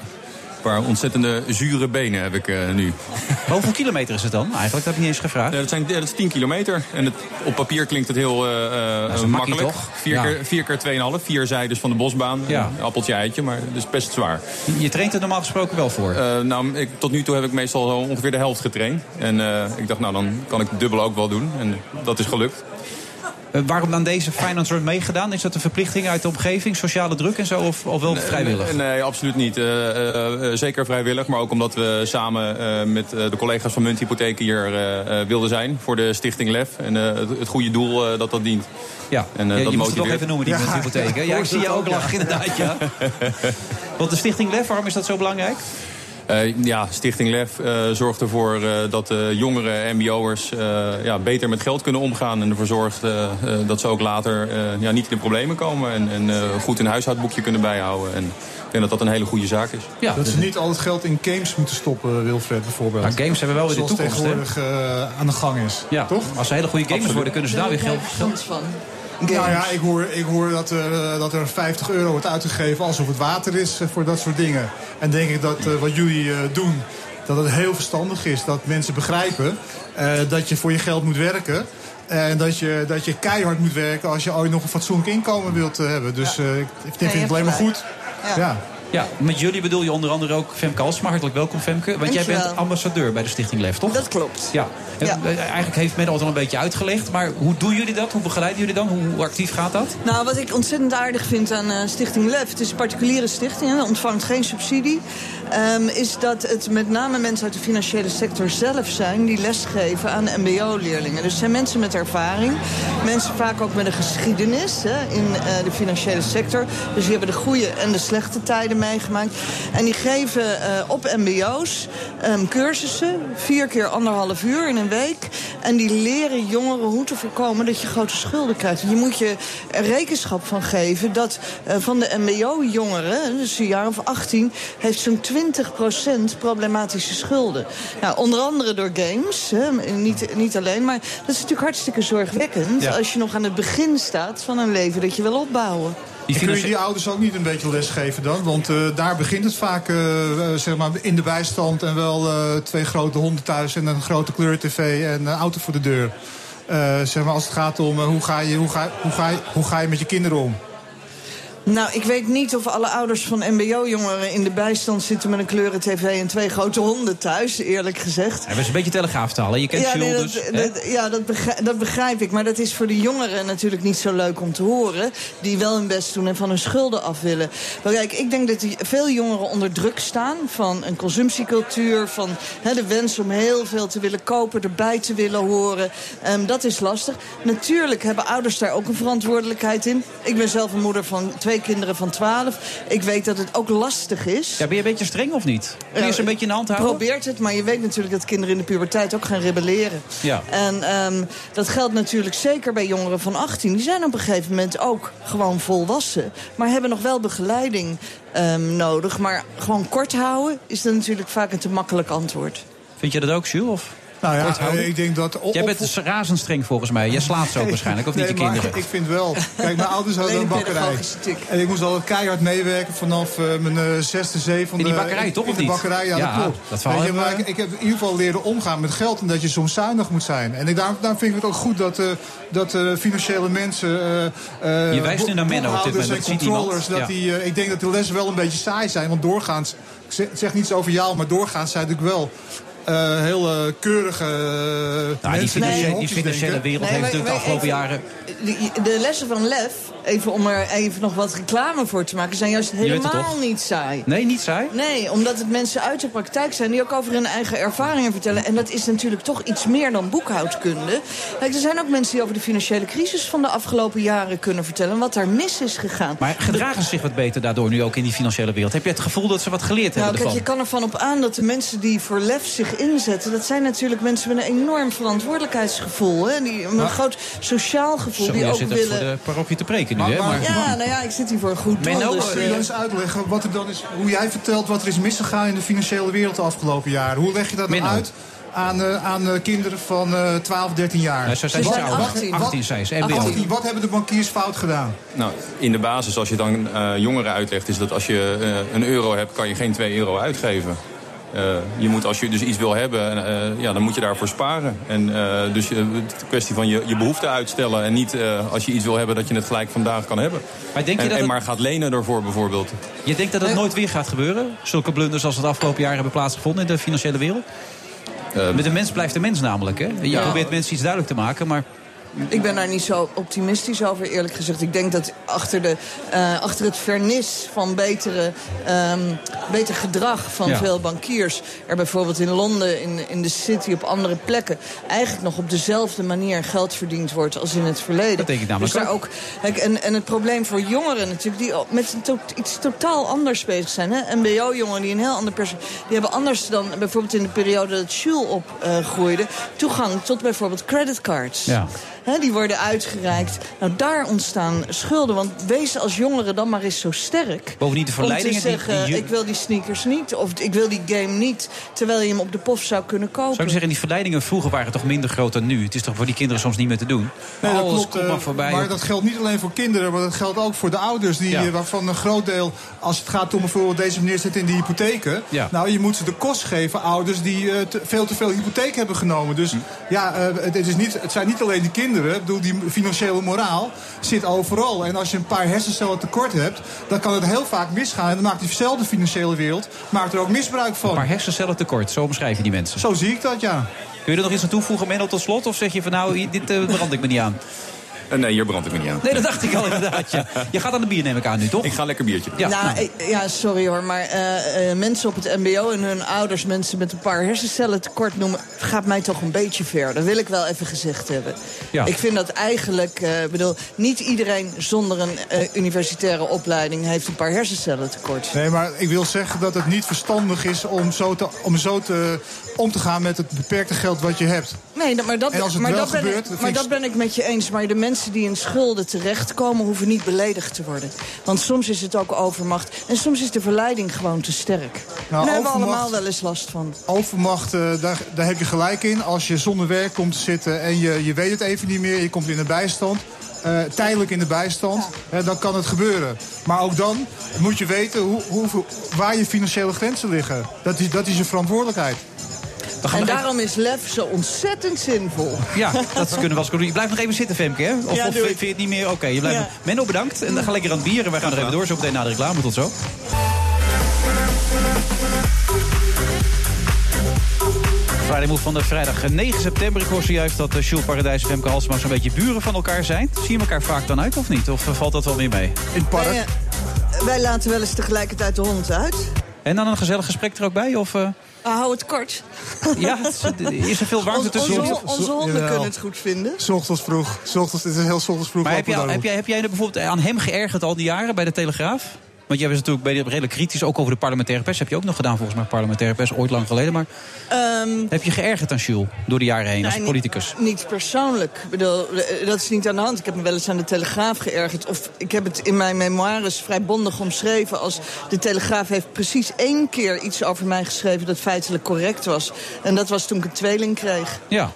Een paar ontzettende zure benen heb ik eh, nu. Hoeveel kilometer is het dan? Eigenlijk dat heb ik niet eens gevraagd. Ja, dat, zijn, dat is 10 kilometer. En het, op papier klinkt het heel Dat een makkie, makkelijk. toch? Vier, Ja. keer, vier keer 2,5. Vier zijdes van de bosbaan. Ja. Een appeltje eitje, maar het is best zwaar. Je traint er normaal gesproken wel voor. Nou, ik, tot nu toe heb ik meestal ongeveer de helft getraind. En ik dacht, nou, dan kan ik het dubbele ook wel doen. En dat is gelukt. Eh, waarom dan deze Finance Run meegedaan? Is dat een verplichting uit de omgeving, sociale druk en zo? Of, of wel vrijwillig? Nee, nee, absoluut niet. Eh, eh, zeker vrijwillig, maar ook omdat we samen eh, met eh, de collega's van Munthypotheek hier eh, eh, wilden zijn voor de Stichting LEF. En eh, het, het goede doel eh, dat dat dient. Ja, en, eh, Ja, dat je moet het toch even noemen, die ja. hypotheek. hè? Ja, ik zie je ook lachen, inderdaad. Ja. Want de Stichting LEF, waarom is dat zo belangrijk? Eh, ja, Stichting LEF eh, zorgt ervoor eh, dat de jongere mbo'ers eh, ja, beter met geld kunnen omgaan. En ervoor zorgt dat ze ook later eh, ja, niet in de problemen komen. En, en eh, goed een huishoudboekje kunnen bijhouden. En ik denk dat dat een hele goede zaak is. dat ze niet al het geld in games moeten stoppen, Wilfred, bijvoorbeeld. Maar games hebben wel weer de Zoals toekomst, hè? tegenwoordig eh, aan de gang is. Ja, Toch? Als ze hele goede gamers Absoluut. worden, kunnen ze daar weer geld... Nou ja, ik hoor, ik hoor dat, er, eh, dat er 50 euro wordt uitgegeven alsof het water is eh, voor dat soort dingen. En denk ik dat eh, wat jullie doen, dat het heel verstandig is. Dat mensen begrijpen dat je voor je geld moet werken. En dat je, dat je keihard moet werken als je ooit nog een fatsoenlijk inkomen wilt hebben. Dus ik vind je het alleen maar goed. Ja. Ja, met jullie bedoel je onder andere ook Femke Alsma. Hartelijk welkom, Femke. Want jij bent ambassadeur bij de Stichting Lef, toch? Dat klopt. Ja. Ja. eh, Eigenlijk heeft men al een beetje uitgelegd. Maar hoe doen jullie dat? Hoe begeleiden jullie dan? Hoe, actief gaat dat? Nou, wat ik ontzettend aardig vind aan eh, Stichting LEF... het is een particuliere stichting, hè, ontvangt geen subsidie... ehm, is dat het met name mensen uit de financiële sector zelf zijn... die lesgeven aan mbo-leerlingen. Dus het zijn mensen met ervaring. Mensen vaak ook met een geschiedenis hè, in eh, de financiële sector. Dus die hebben de goede en de slechte tijden meegemaakt. En die geven eh, op mbo's ehm, cursussen, vier keer anderhalf uur in een week. En die leren jongeren hoe te voorkomen dat je grote schulden krijgt. Je moet je er rekenschap van geven dat eh, van de mbo-jongeren, dus een jaar of 18... heeft zo'n 20% problematische schulden. Nou, onder andere door games, hè, niet, niet alleen. Maar dat is natuurlijk hartstikke zorgwekkend... Ja. als je nog aan het begin staat van een leven dat je wil opbouwen. En kun je die ouders ook niet een beetje lesgeven dan? Want eh, daar begint het vaak eh, eh, zeg maar in de bijstand en wel twee grote honden thuis en een grote kleur-tv en een auto voor de deur. Zeg maar als het gaat om hoe, ga je, hoe, ga, hoe, ga je, hoe ga je met je kinderen om? Nou, ik weet niet of alle ouders van mbo-jongeren in de bijstand zitten met een kleuren tv en twee grote honden thuis, eerlijk gezegd. Hij was een beetje telegraaftaal, hè? Je kent ja, nee, dus... dat, dat- ja dat, begrijp, dat begrijp ik. Maar dat is voor de jongeren natuurlijk niet zo leuk om te horen. Die wel hun best doen en van hun schulden af willen. Maar kijk, ik denk dat veel jongeren onder druk staan. Van een consumptiecultuur. Van hè, de wens om heel veel te willen kopen. Erbij te willen horen. Ehm, dat is lastig. Natuurlijk hebben ouders daar ook een verantwoordelijkheid in. Ik ben zelf een moeder van twee kinderen van 12. Ik weet dat het ook lastig is. Ja, ben je een beetje streng of niet? Kun je Ja, ze een beetje in de hand houden? Probeert het, maar je weet natuurlijk dat kinderen in de puberteit ook gaan rebelleren. Ja. En ehm, dat geldt natuurlijk zeker bij jongeren van 18. Die zijn op een gegeven moment ook gewoon volwassen. Maar hebben nog wel begeleiding ehm, nodig. Maar gewoon kort houden is dan natuurlijk vaak een te makkelijk antwoord. Vind je dat ook, Jules? Of? Nou ja, houden? eh, ik denk dat... Jij bent dus razendstreng volgens mij. Jij slaat ook waarschijnlijk, of niet Nee, je kinderen? Ik vind wel. Kijk, mijn ouders hadden een een bakkerij. En ik moest altijd keihard meewerken vanaf eh, mijn eh, zesde, zevende. In die bakkerij, toch, In de bakkerij, ja, Ja, dat klopt. dat verhaal Weet je, maar ik, ik heb in ieder geval leren omgaan met geld. En dat je soms zuinig moet zijn. En ik, daar, daar vind ik het ook goed dat, eh, dat eh, financiële mensen... Je wijst nu naar Menno op dit moment, en controllers. Dat Ja. die, ik denk dat de lessen wel een beetje saai zijn. Want doorgaans, ik zeg, ik zeg niets over jou, maar doorgaans zijn natuurlijk wel... eh heel eh, keurige eh, Nou, die mensen die financiële wereld Nee, heeft maar- natuurlijk de afgelopen even- jaren... De, de lessen van Lef, even om er even nog wat reclame voor te maken... zijn juist helemaal niet saai. Nee, niet saai? Nee, omdat het mensen uit de praktijk zijn die ook over hun eigen ervaringen vertellen. En dat is natuurlijk toch iets meer dan boekhoudkunde. Kijk, er zijn ook mensen die over de financiële crisis van de afgelopen jaren kunnen vertellen. Wat daar mis is gegaan. Maar gedragen ze zich wat beter daardoor nu ook in die financiële wereld? Heb je het gevoel dat ze wat geleerd Nou, hebben kijk, je ervan? kan ervan op aan dat de mensen die voor lef zich inzetten... dat zijn natuurlijk mensen met een enorm verantwoordelijkheidsgevoel. Hè? Die, met een groot sociaal gevoel. Zo, die ook zit willen... voor de parochie te preken nu, Maar- hè? maar- Maar, Ja, nou ja, ik zit hier voor een goed doel. Menno, dus, Kun je eh, eens uitleggen wat er dan is, hoe jij vertelt wat er is misgegaan in de financiële wereld de afgelopen jaren? Hoe leg je dat dan uit aan, eh, aan eh, kinderen van eh 12, 13 jaar? Nou, zo zijn Ze zijn ouder. 18. 18 zijn ze, MBO. 18, wat hebben de bankiers fout gedaan? Nou, in de basis, als je dan eh, jongeren uitlegt, is dat als je eh, een euro hebt, kan je geen 2 euro uitgeven. Eh, je moet, als je dus iets wil hebben, eh, ja, dan moet je daarvoor sparen. En, eh, dus je, het is een kwestie van je, je behoeften uitstellen. En niet eh, als je iets wil hebben, dat je het gelijk vandaag kan hebben. Maar denk je en, dat en het- maar gaat lenen ervoor bijvoorbeeld. Je denkt dat het nooit weer gaat gebeuren? Zulke blunders als het afgelopen jaar hebben plaatsgevonden in de financiële wereld? Eh, Met de mens blijft de mens namelijk, hè? Je Ja. probeert mensen iets duidelijk te maken, maar... Ik ben daar niet zo optimistisch over, eerlijk gezegd. Ik denk dat achter, de, eh, achter het vernis van betere, ehm, beter gedrag van Ja. veel bankiers... er bijvoorbeeld in Londen, in, in de city, op andere plekken... eigenlijk nog op dezelfde manier geld verdiend wordt als in het verleden. Dat denk ik namelijk dus daar ook. en, en het probleem voor jongeren natuurlijk... die met to- iets totaal anders bezig zijn. hè. MBO-jongeren die een heel ander persoon... die hebben anders dan bijvoorbeeld in de periode dat Jules opgroeide... toegang tot bijvoorbeeld creditcards. Ja. Die worden uitgereikt. Nou, daar ontstaan schulden. Want wees als jongere dan maar eens zo sterk. Bovendien de verleidingen Om te zeggen, die ik wil die sneakers niet. Of ik wil die game niet. Terwijl je hem op de pof zou kunnen kopen. Zou ik zeggen, die verleidingen vroeger waren toch minder groot dan nu? Het is toch voor die kinderen soms niet meer te doen? Nee, dat Alles klopt. komt eh, maar voorbij. maar dat geldt niet alleen voor kinderen, maar dat geldt ook voor de ouders. Die, Ja. eh, waarvan een groot deel, als het gaat om bijvoorbeeld deze meneer zit in de hypotheken. Ja. Nou, je moet ze de kost geven, ouders die eh, te- veel te veel hypotheek hebben genomen. Dus Hm. ja, het, is niet, het zijn niet alleen de kinderen kinderen. Ik bedoel, die financiële moraal zit overal. En als je een paar hersencellen tekort hebt, dan kan het heel vaak misgaan. En dan maakt diezelfde financiële wereld maakt er ook misbruik van. Een paar hersencellen tekort, zo omschrijf je die mensen. Zo zie ik dat, ja. Kun je er nog iets aan toevoegen, Menno, tot slot? Of zeg je van nou, dit eh, brand ik me niet aan? Eh, nee, hier brand ik me niet aan. Nee, dat dacht ik al inderdaad. Ja. Je gaat aan de bier neem ik aan nu, toch? Ik ga lekker biertje Ja, nou, ja, sorry hoor, maar eh, eh, mensen op het mbo en hun ouders... mensen met een paar hersencellen tekort noemen... gaat mij toch een beetje ver. Dat wil ik wel even gezegd hebben. Ja. Ik vind dat eigenlijk... eh, bedoel, niet iedereen zonder een eh, universitaire opleiding... heeft een paar hersencellen tekort. Nee, maar ik wil zeggen dat het niet verstandig is om zo te, om, zo te, om te gaan met het beperkte geld wat je hebt. Nee, maar dat, En als het maar wel dat ben ik, maar dat ben ik met je eens. Maar de mensen die in schulden terechtkomen... hoeven niet beledigd te worden. Want soms is het ook overmacht. En soms is de verleiding gewoon te sterk. Nou, Daar hebben we allemaal wel eens last van. Overmacht, eh, daar, daar heb je gelijk in. Als je zonder werk komt te zitten en je, je weet het even niet meer... je komt in de bijstand, eh, tijdelijk in de bijstand, dan kan het gebeuren. Maar ook dan moet je weten hoe, hoe, waar je financiële grenzen liggen. Dat is, dat is je verantwoordelijkheid. En daarom is lef zo ontzettend zinvol. Ja, dat kunnen we als doen. Je blijft nog even zitten, Femke, hè? Of, Ja, of vind je het niet meer? Oké, je blijft... Ja. Menno, bedankt. En dan ga lekker aan het bier. En wij gaan er even door. Zo meteen na de reclame. Tot zo. Friday Move van de vrijdag 9 september. Ik hoor zojuist dat uh, Jules Paradijs en Femke Halsema zo'n beetje buren van elkaar zijn. Zie je elkaar vaak dan uit of niet? Of uh, valt dat wel weer mee? In het park? Wij, eh, wij laten wel eens tegelijkertijd de hond uit. En dan een gezellig gesprek er ook bij? Of, uh... Ah, hou het kort. Ja, is er veel warmte Ons- tussen onze, ons? onze honden Jawel. kunnen het goed vinden. S ochtends vroeg. S ochtends, het is heel s ochtends vroeg. Maar heb, heb, jij, heb jij er bijvoorbeeld aan hem geërgerd al die jaren bij de Telegraaf? Want jij was natuurlijk bij redelijk kritisch, ook over de parlementaire pers. Heb je ook nog gedaan volgens mij, parlementaire pers, ooit lang geleden. Maar Ehm, heb je geërgerd aan Jules door de jaren heen als Nee, politicus? Niet, niet persoonlijk. Ik bedoel, eh, dat is niet aan de hand. Ik heb me wel eens aan de Telegraaf geërgerd. Of ik heb het in mijn memoires vrij bondig omschreven... als de Telegraaf heeft precies één keer iets over mij geschreven... dat feitelijk correct was. En dat was toen ik een tweeling kreeg. Ja.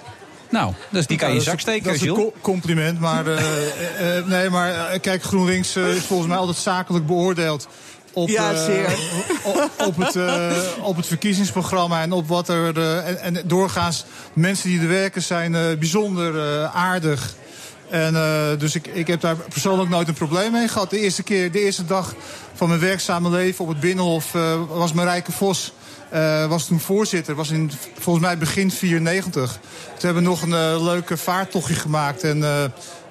Nou, dus die kan je in je zak steken, Dat is een compliment, maar, eh, eh, eh, nee, maar kijk, GroenLinks eh, is volgens mij altijd zakelijk beoordeeld. Op, Ja, eh, zeer. op, op het, eh, op het verkiezingsprogramma en op wat er. eh, en, en doorgaans, mensen die er werken zijn eh, bijzonder eh, aardig. En, eh, dus ik, ik heb daar persoonlijk nooit een probleem mee gehad. De eerste keer, de eerste dag van mijn werkzame leven op het Binnenhof eh, was Marijke Vos. Eh, was toen voorzitter, was in volgens mij begin 94. Toen hebben nog een uh, leuke vaartochtje gemaakt. En uh,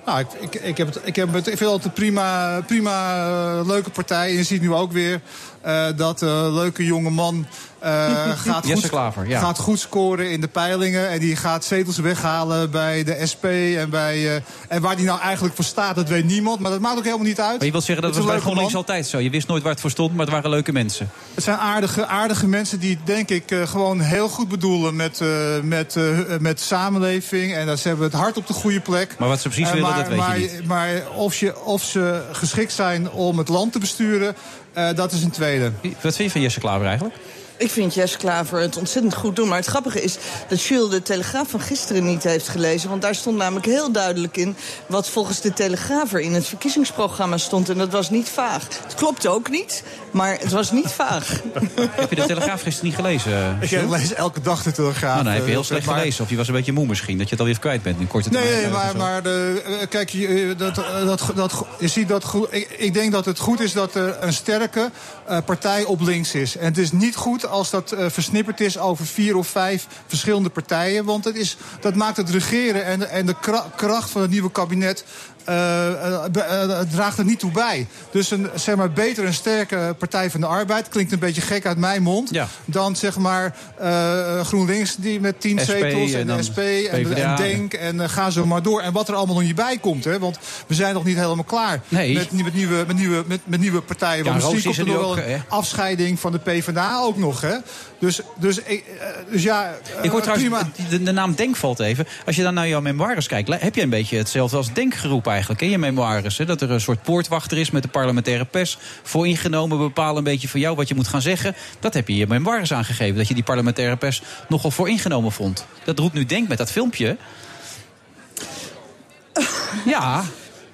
nou, ik, ik, ik, heb het, ik, heb het, prima, prima uh, leuke partij. En je ziet nu ook weer uh, dat uh, leuke jonge man gaat, Jesse goed, Klaver, ja. gaat goed scoren in de peilingen. En die gaat zetels weghalen bij de SP. En, bij, en waar die nou eigenlijk voor staat, dat weet niemand. Maar dat maakt ook helemaal niet uit. Maar je wilt zeggen, dat Het was bij GroenLinks altijd zo. Je wist nooit waar het voor stond, maar het waren leuke mensen. Het zijn aardige, aardige mensen die, denk ik, uh, gewoon heel goed bedoelen met, met, met samenleving. En dat ze hebben het hart op de goede plek. Maar wat ze precies Eh, willen, dat weet maar, je niet. Maar of, je, of ze geschikt zijn om het land te besturen, eh, dat is een tweede. Wat vind je van Jesse Klaver eigenlijk? Ik vind Jess Klaver het ontzettend goed doen. Maar het grappige is dat Jules de Telegraaf van gisteren niet heeft gelezen. Want daar stond namelijk heel duidelijk in... wat volgens de Telegraaf er in het verkiezingsprogramma stond. En dat was niet vaag. Het klopt ook niet, maar het was niet vaag. heb je de Telegraaf gisteren niet gelezen? Ik Jules? lees elke dag de Telegraaf. Nou, dan heb je heel eh, slecht maar- gelezen. Of je was een beetje moe misschien. Dat je het alweer kwijt bent in korte Nee, termijn. nee, Of maar, maar de, eh, kijk, je, eh, dat, eh, dat, dat, je ziet dat goed. Ik, ik denk dat het goed is dat er een sterke eh, partij op links is. En het is niet goed als dat eh, versnipperd is over vier of vijf verschillende partijen. Want het is, dat maakt het regeren en, en de kra- kracht van het nieuwe kabinet. Eh, eh, eh, draagt er niet toe bij. Dus een zeg maar, beter een sterke Partij van de Arbeid. Klinkt een beetje gek uit mijn mond. Dan zeg maar GroenLinks die met tien SP zetels. en En, dan SP en, en Denk. En ga zo maar door. En wat er allemaal nog niet bij komt. Hè, want we zijn nog niet helemaal klaar Nee. met, met, nieuwe, met, nieuwe, met, met nieuwe partijen. Ja, Want misschien is komt er nog wel een afscheiding van de PvdA ook nog. Hè? Dus, dus, dus ja, Ik hoor trouwens, de, de naam Denk valt even. Als je dan naar jouw memoires kijkt, heb je een beetje hetzelfde als Denk geroepen eigenlijk in je memoires. Dat er een soort poortwachter is met de parlementaire pers. Vooringenomen bepalen een beetje van jou wat je moet gaan zeggen. Dat heb je in je memoires aangegeven. Dat je die parlementaire pers nogal vooringenomen vond. Dat roept nu Denk met dat filmpje. Ja,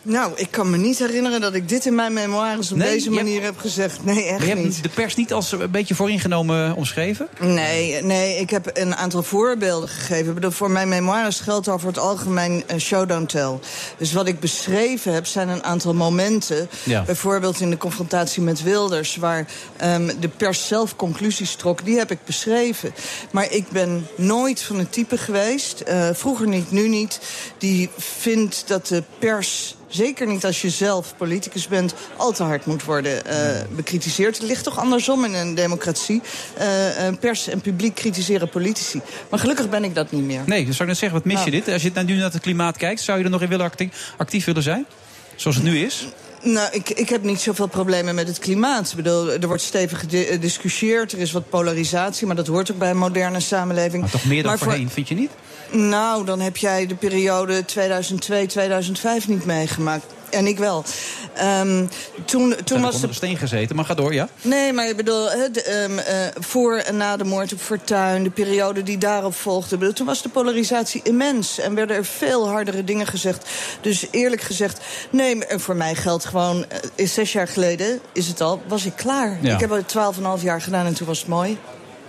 Nou, ik kan me niet herinneren dat ik dit in mijn memoires op Nee, deze je manier heb gezegd. Nee, echt Maar je hebt niet. de pers niet als een beetje vooringenomen omschreven? Nee, nee, ik heb een aantal voorbeelden gegeven. Ik bedoel, voor mijn memoires geldt over het algemeen eh, show don't tell. Dus wat ik beschreven heb, zijn een aantal momenten. Ja. Bijvoorbeeld in de confrontatie met Wilders... waar ehm, de pers zelf conclusies trok, die heb ik beschreven. Maar ik ben nooit van het type geweest, eh, vroeger niet, nu niet... die vindt dat de pers... Zeker niet als je zelf politicus bent, al te hard moet worden eh, bekritiseerd. Het ligt toch andersom in een democratie. Eh, pers en publiek kritiseren politici. Maar gelukkig ben ik dat niet meer. Nee, dat zou ik net zeggen. Wat mis je Nou. dit? Als je nu naar het klimaat kijkt, zou je er nog in willen acti- actief willen zijn? Zoals het nu is? Nou, ik, ik heb niet zoveel problemen met het klimaat. Ik bedoel, er wordt stevig gediscussieerd, er is wat polarisatie... maar dat hoort ook bij een moderne samenleving. Maar toch meer dan Maar voor- voorheen, vind je niet? Nou, dan heb jij de periode 2002-2005 niet meegemaakt. En ik wel. Ehm, toen toen was onder de steen gezeten, maar ga door, ja? Nee, maar ik bedoel, ehm, eh, voor en na de moord op Fortuyn... de periode die daarop volgde... bedoel, toen was de polarisatie immens... en werden er veel hardere dingen gezegd. Dus eerlijk gezegd, nee, voor mij geldt gewoon... is zes jaar geleden, is het al, was ik klaar. Ja. Ik heb het twaalf en een half jaar gedaan en toen was het mooi.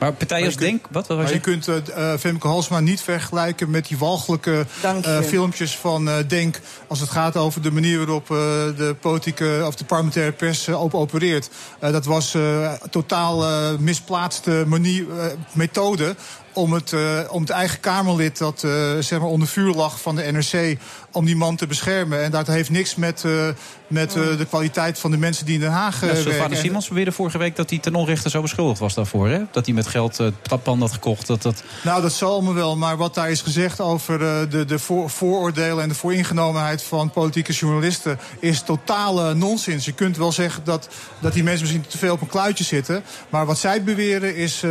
Maar partijen als Denk... Wat, wat was Maar je? je kunt eh, eh, Femke Halsma niet vergelijken met die walgelijke eh, filmpjes van eh, Denk. Als het gaat over de manier waarop eh, de politieke of de parlementaire pers op opereert. Eh, dat was eh, totaal eh, misplaatste manier, eh, methode. Om het, eh, om het eigen Kamerlid dat eh, zeg maar onder vuur lag van de NRC. Om die man te beschermen. En dat heeft niks met, eh, met eh, de kwaliteit van de mensen die in Den Haag eh, Ja, En- Simons beweerde vorige week dat hij ten onrechte zo beschuldigd was daarvoor. Hè? Dat hij met geld uh, tappan had gekocht. Dat, dat... Nou, dat zal me wel. Maar wat daar is gezegd over de, de voor, vooroordelen en de vooringenomenheid van politieke journalisten is totale nonsens. Je kunt wel zeggen dat, dat die mensen misschien te veel op een kluitje zitten. Maar wat zij beweren is,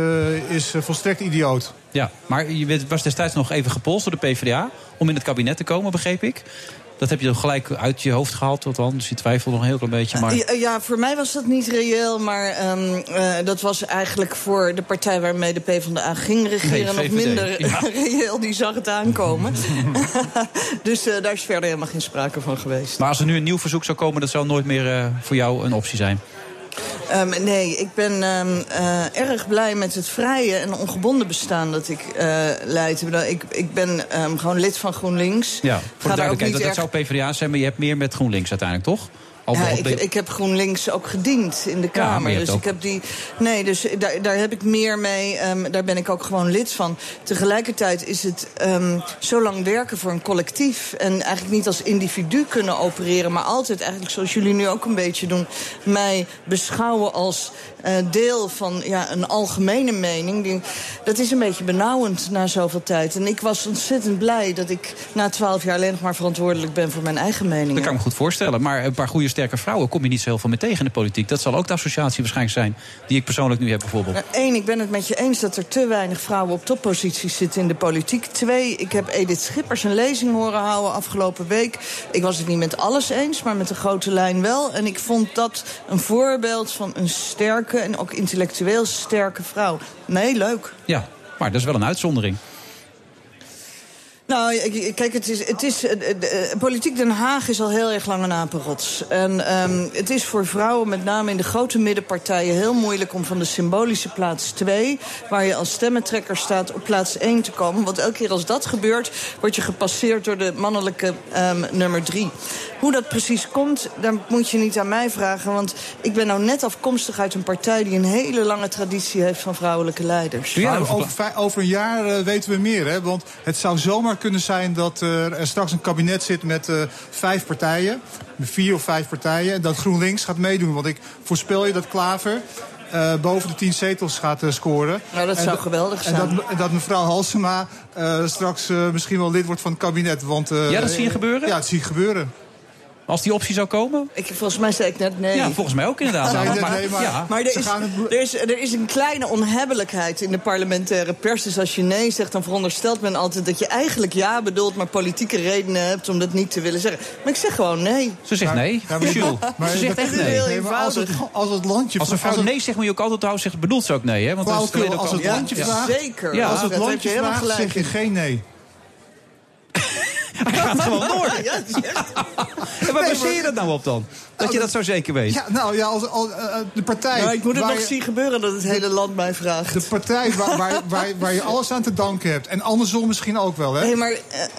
is volstrekt idioot. Ja, maar je was destijds nog even gepolst door de PvdA om in het kabinet te komen, begreep ik. Dat heb je dan gelijk uit je hoofd gehaald, tot dan. Dus je twijfelt nog een heel klein beetje. Maar... Ja, ja, voor mij was dat niet reëel, maar ehm, eh, dat was eigenlijk voor de partij waarmee de PvdA ging regeren Nee, nog minder ja. reëel. Die zag het aankomen. dus eh, daar is verder helemaal geen sprake van geweest. Maar als er nu een nieuw verzoek zou komen, dat zou nooit meer eh, voor jou een optie zijn. Ehm, nee, ik ben ehm, eh, erg blij met het vrije en ongebonden bestaan dat ik eh, leid. Ik, ik, ben ehm, gewoon lid van GroenLinks. Ja, voor de duidelijkheid. Dat, dat zou PvdA zijn, maar je hebt meer met GroenLinks uiteindelijk, toch? Al Ja, ik, ik heb GroenLinks ook gediend in de Kamer. dus ook- ik heb die. Nee, dus daar, daar heb ik meer mee. ehm, daar ben ik ook gewoon lid van. Tegelijkertijd is het ehm, zo lang werken voor een collectief. En eigenlijk niet als individu kunnen opereren. Maar altijd eigenlijk zoals jullie nu ook een beetje doen. Mij beschouwen als eh, deel van ja, een algemene mening. Die, dat is een beetje benauwend na zoveel tijd. En ik was ontzettend blij dat ik na twaalf jaar alleen nog maar verantwoordelijk ben voor mijn eigen mening. Dat kan ik me goed voorstellen. Maar een paar goede, sterke vrouwen kom je niet zo heel veel mee tegen in de politiek. Dat zal ook de associatie waarschijnlijk zijn die ik persoonlijk nu heb bijvoorbeeld. Eén, ik ben het met je eens dat er te weinig vrouwen op topposities zitten in de politiek. Twee, ik heb Edith Schippers een lezing horen houden afgelopen week. Ik was het niet met alles eens, maar met de grote lijn wel. En ik vond dat een voorbeeld van een sterke en ook intellectueel sterke vrouw. Nee, leuk. Ja, maar dat is wel een uitzondering. Nou, kijk, het is, het is, de- de- politiek Den Haag is al heel erg lang een apenrots. En ehm, het is voor vrouwen, met name in de grote middenpartijen... heel moeilijk om van de symbolische plaats 2... waar je als stemmentrekker staat, op plaats 1 te komen. Want elke keer als dat gebeurt, word je gepasseerd... door de mannelijke ehm, nummer 3. Hoe dat precies komt, daar moet je niet aan mij vragen. Want ik ben nou net afkomstig uit een partij... die een hele lange traditie heeft van vrouwelijke leiders. Maar over, over een jaar weten we meer. Hè? Want het zou zomaar kunnen zijn dat er, er straks een kabinet zit met eh, vijf partijen. Vier of vijf partijen. En dat GroenLinks gaat meedoen. Want ik voorspel je dat Klaver eh, boven de tien zetels gaat eh, scoren. Nou, dat En zou geweldig En zijn. dat, en dat mevrouw Halsema eh, straks eh, misschien wel lid wordt van het kabinet. Want, eh, Ja, dat zie je gebeuren? Ja, dat zie je gebeuren. Als die optie zou komen? Ik, volgens mij zei ik net nee. Ja, volgens mij ook inderdaad. Net maar, nee, maar- ja. Maar er is, er, is, er is een kleine onhebbelijkheid in de parlementaire pers. Dus als je nee zegt, dan veronderstelt men altijd dat je eigenlijk ja bedoelt... maar politieke redenen hebt om dat niet te willen zeggen. Maar ik zeg gewoon nee. Ze zegt nee. Ja, maar- Jules, maar ze zegt echt nee. heel Nee, als het, eenvoudig. als het landje... Als een vrouw het- nee zegt, moet je ook altijd trouwens zeggen, bedoelt ze ook nee. Hè? Want is het als het landje Ja. vraagt, Zeker. Als het landje vraagt, gelijk zeg je geen nee. Hij gaat gewoon door. Ja, En waar baseer je dat nou op dan? Dat je dat zo zeker weet? Ja, nou ja, als, als, eh, de partij... Nou, ik moet het waar nog je- zien gebeuren dat het hele land mij vraagt. De partij waar, waar, waar, waar je alles aan te danken hebt. En andersom misschien ook wel, hè? Nee, maar,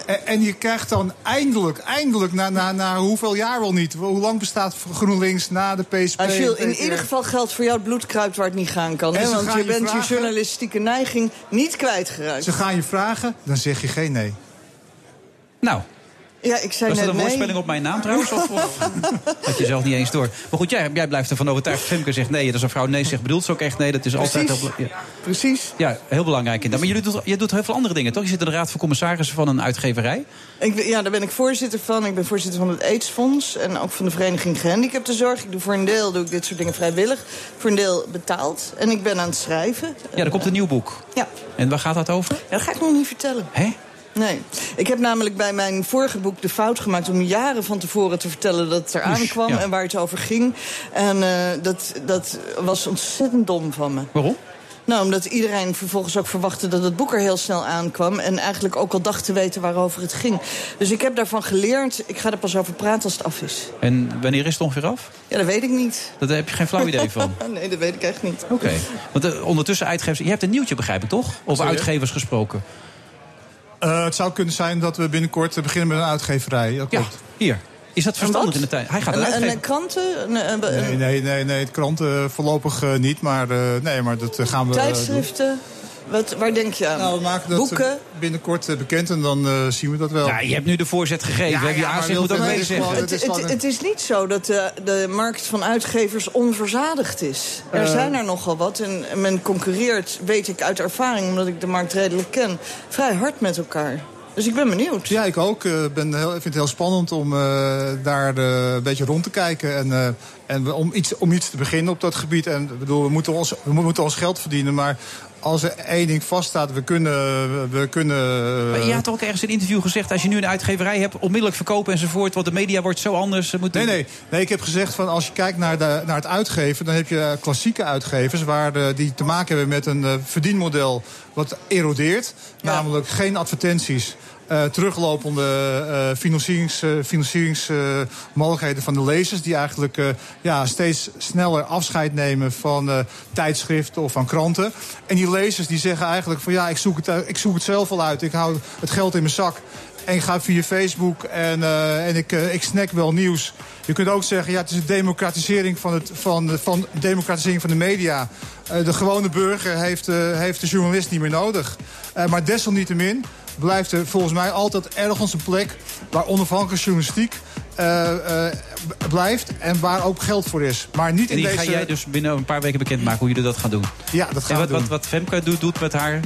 en, en je krijgt dan eindelijk, eindelijk, na, na, na hoeveel jaar wel niet... hoe lang bestaat GroenLinks na de PSP? Als je in ieder geval geld voor jou het bloed kruipt waar het niet gaan kan. Want je je bent vragen- je journalistieke neiging niet kwijtgeraakt. Ze gaan je vragen, dan zeg je geen nee. Nou, Ja, ik zei was dat een nee. woordspeling op mijn naam trouwens? Of, of had je zelf niet eens door? Maar goed, jij, jij blijft ervan overtuigd. Femke zegt nee, als een vrouw nee zegt, bedoelt ze ook echt nee. Dat is altijd heel, Precies. bela- ja. Precies. Ja, heel belangrijk. inderdaad. Maar je doet, je doet heel veel andere dingen, toch? Je zit in de raad van commissarissen van een uitgeverij. Ik, ja, daar ben ik voorzitter van. Ik ben voorzitter van het AIDS-fonds en ook van de Vereniging Gehandicaptenzorg. Ik doe voor een deel doe ik dit soort dingen vrijwillig, voor een deel betaald. En ik ben aan het schrijven. Ja, er komt een nieuw boek. Ja. En waar gaat dat over? Ja, dat ga ik nog niet vertellen. Hè? Nee. Ik heb namelijk bij mijn vorige boek de fout gemaakt om jaren van tevoren te vertellen dat het eraan kwam ja. en waar het over ging. En eh, dat, dat was ontzettend dom van me. Waarom? Nou, omdat iedereen vervolgens ook verwachtte dat het boek er heel snel aankwam. En eigenlijk ook al dacht te weten waarover het ging. Dus ik heb daarvan geleerd. Ik ga er pas over praten als het af is. En wanneer is het ongeveer af? Ja, dat weet ik niet. Daar heb je geen flauw idee van. nee, dat weet ik echt niet. Oké. Want eh, ondertussen uitgevers... Je hebt een nieuwtje, begrijp ik, toch? Over Sorry? uitgevers gesproken. Eh, het zou kunnen zijn dat we binnenkort eh, beginnen met een uitgeverij. Dat Ja, klopt. hier. Is dat verstandig in de tijd? Hij gaat een kranten? Een, een- een- Nee, nee, nee, nee. Het kranten voorlopig eh, niet. Maar, eh, nee, maar dat gaan we... eh, doen. Wat, waar denk je aan? Nou, we maken dat eh, Boeken? binnenkort eh, bekend en dan eh, zien we dat wel. Ja, je hebt nu de voorzet gegeven. Ja, Heb je ja, maar aanzien moet ook mee het zeggen. Het, is het, gewoon het is niet zo dat de, de markt van uitgevers onverzadigd is. Er Eh. zijn er nogal wat en men concurreert, weet ik uit ervaring... omdat ik de markt redelijk ken, vrij hard met elkaar. Dus ik ben benieuwd. Ja, ik ook. Ik ben heel, ik vind het heel spannend om eh, daar eh, een beetje rond te kijken. En, eh, en om, iets, om iets te beginnen op dat gebied. En bedoel, we moeten ons, we moeten ons geld verdienen. Maar als er één ding vaststaat, we kunnen... We kunnen eh, Maar je had ook ergens in een interview gezegd... als je nu een uitgeverij hebt, onmiddellijk verkopen enzovoort... want de media wordt zo anders. Moet Nee, nee, nee. Ik heb gezegd van als je kijkt naar, de, naar het uitgeven, dan heb je eh, klassieke uitgevers waar de, die te maken hebben met een eh, verdienmodel wat erodeert. Namelijk geen advertenties. Eh, teruglopende eh financierings, eh, financieringsmogelijkheden van de lezers... die eigenlijk ja, steeds sneller afscheid nemen van tijdschriften of van kranten. En die lezers die zeggen eigenlijk van ja, ik zoek het, ik zoek het zelf wel uit. Ik hou het geld in mijn zak. En ik ga via Facebook en, en ik, eh, ik snack wel nieuws. Je kunt ook zeggen, ja, het is een democratisering van, het, van, van, democratisering van de media. De gewone burger heeft, heeft de journalist niet meer nodig. Maar desalniettemin blijft er volgens mij altijd ergens een plek... waar onafhankelijke journalistiek eh, eh, blijft en waar ook geld voor is. Maar niet En in die deze... ga jij dus binnen een paar weken bekendmaken hoe jullie dat gaan doen. Ja, dat gaan en we wat, doen. wat, wat Femke doet, doet met haar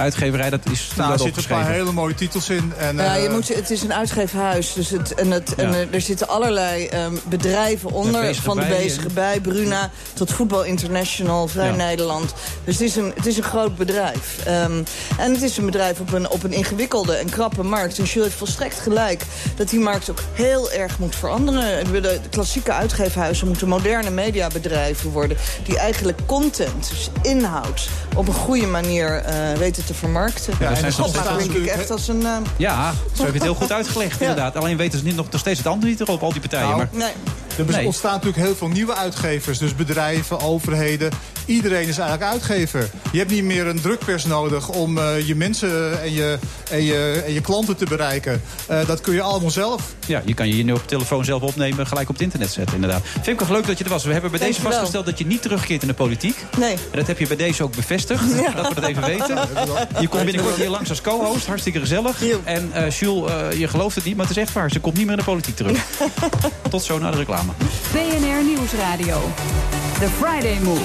uitgeverij, dat is Nou, er daar zitten een paar hele mooie titels in. En, Ja, je eh, moet, het is een uitgeefhuis. Dus het, en het, en Ja. eh, er zitten allerlei ehm, bedrijven onder. Van de bezige bij, Bruna, tot Voetbal International, Vrij Ja. Nederland. Dus het is een, het is een groot bedrijf. Ehm, en het is een bedrijf op een, op een ingewikkelde en krappe markt. En Jules heeft volstrekt gelijk dat die markt ook heel erg moet veranderen. De klassieke uitgeefhuizen moeten moderne mediabedrijven worden... die eigenlijk content, dus inhoud, op een goede manier eh, weten te vermarkten. Ja, nou steeds klink ik echt als een... eh, Ja, zo heb je het heel goed uitgelegd, inderdaad. Alleen weten ze niet nog, nog steeds het antwoord niet erop, al die partijen. Nou, maar, nee. Er bes- Nee. ontstaan natuurlijk heel veel nieuwe uitgevers. Dus bedrijven, overheden. Iedereen is eigenlijk uitgever. Je hebt niet meer een drukpers nodig om eh, je mensen en je, en, je, en je klanten te bereiken. Eh, dat kun je allemaal zelf. ja, je kan je nu op telefoon zelf opnemen gelijk op het internet zetten, inderdaad. Femke, leuk dat je er was. We hebben bij deze vastgesteld dat je niet terugkeert in de politiek. Nee. En dat heb je bij deze ook bevestigd, dat we dat even weten. Je komt binnenkort hier langs als co-host, hartstikke gezellig. En eh Jules, eh, je gelooft het niet, maar het is echt waar. Ze komt niet meer in de politiek terug. Tot zo na de reclame. BNR Nieuwsradio. The Friday Move.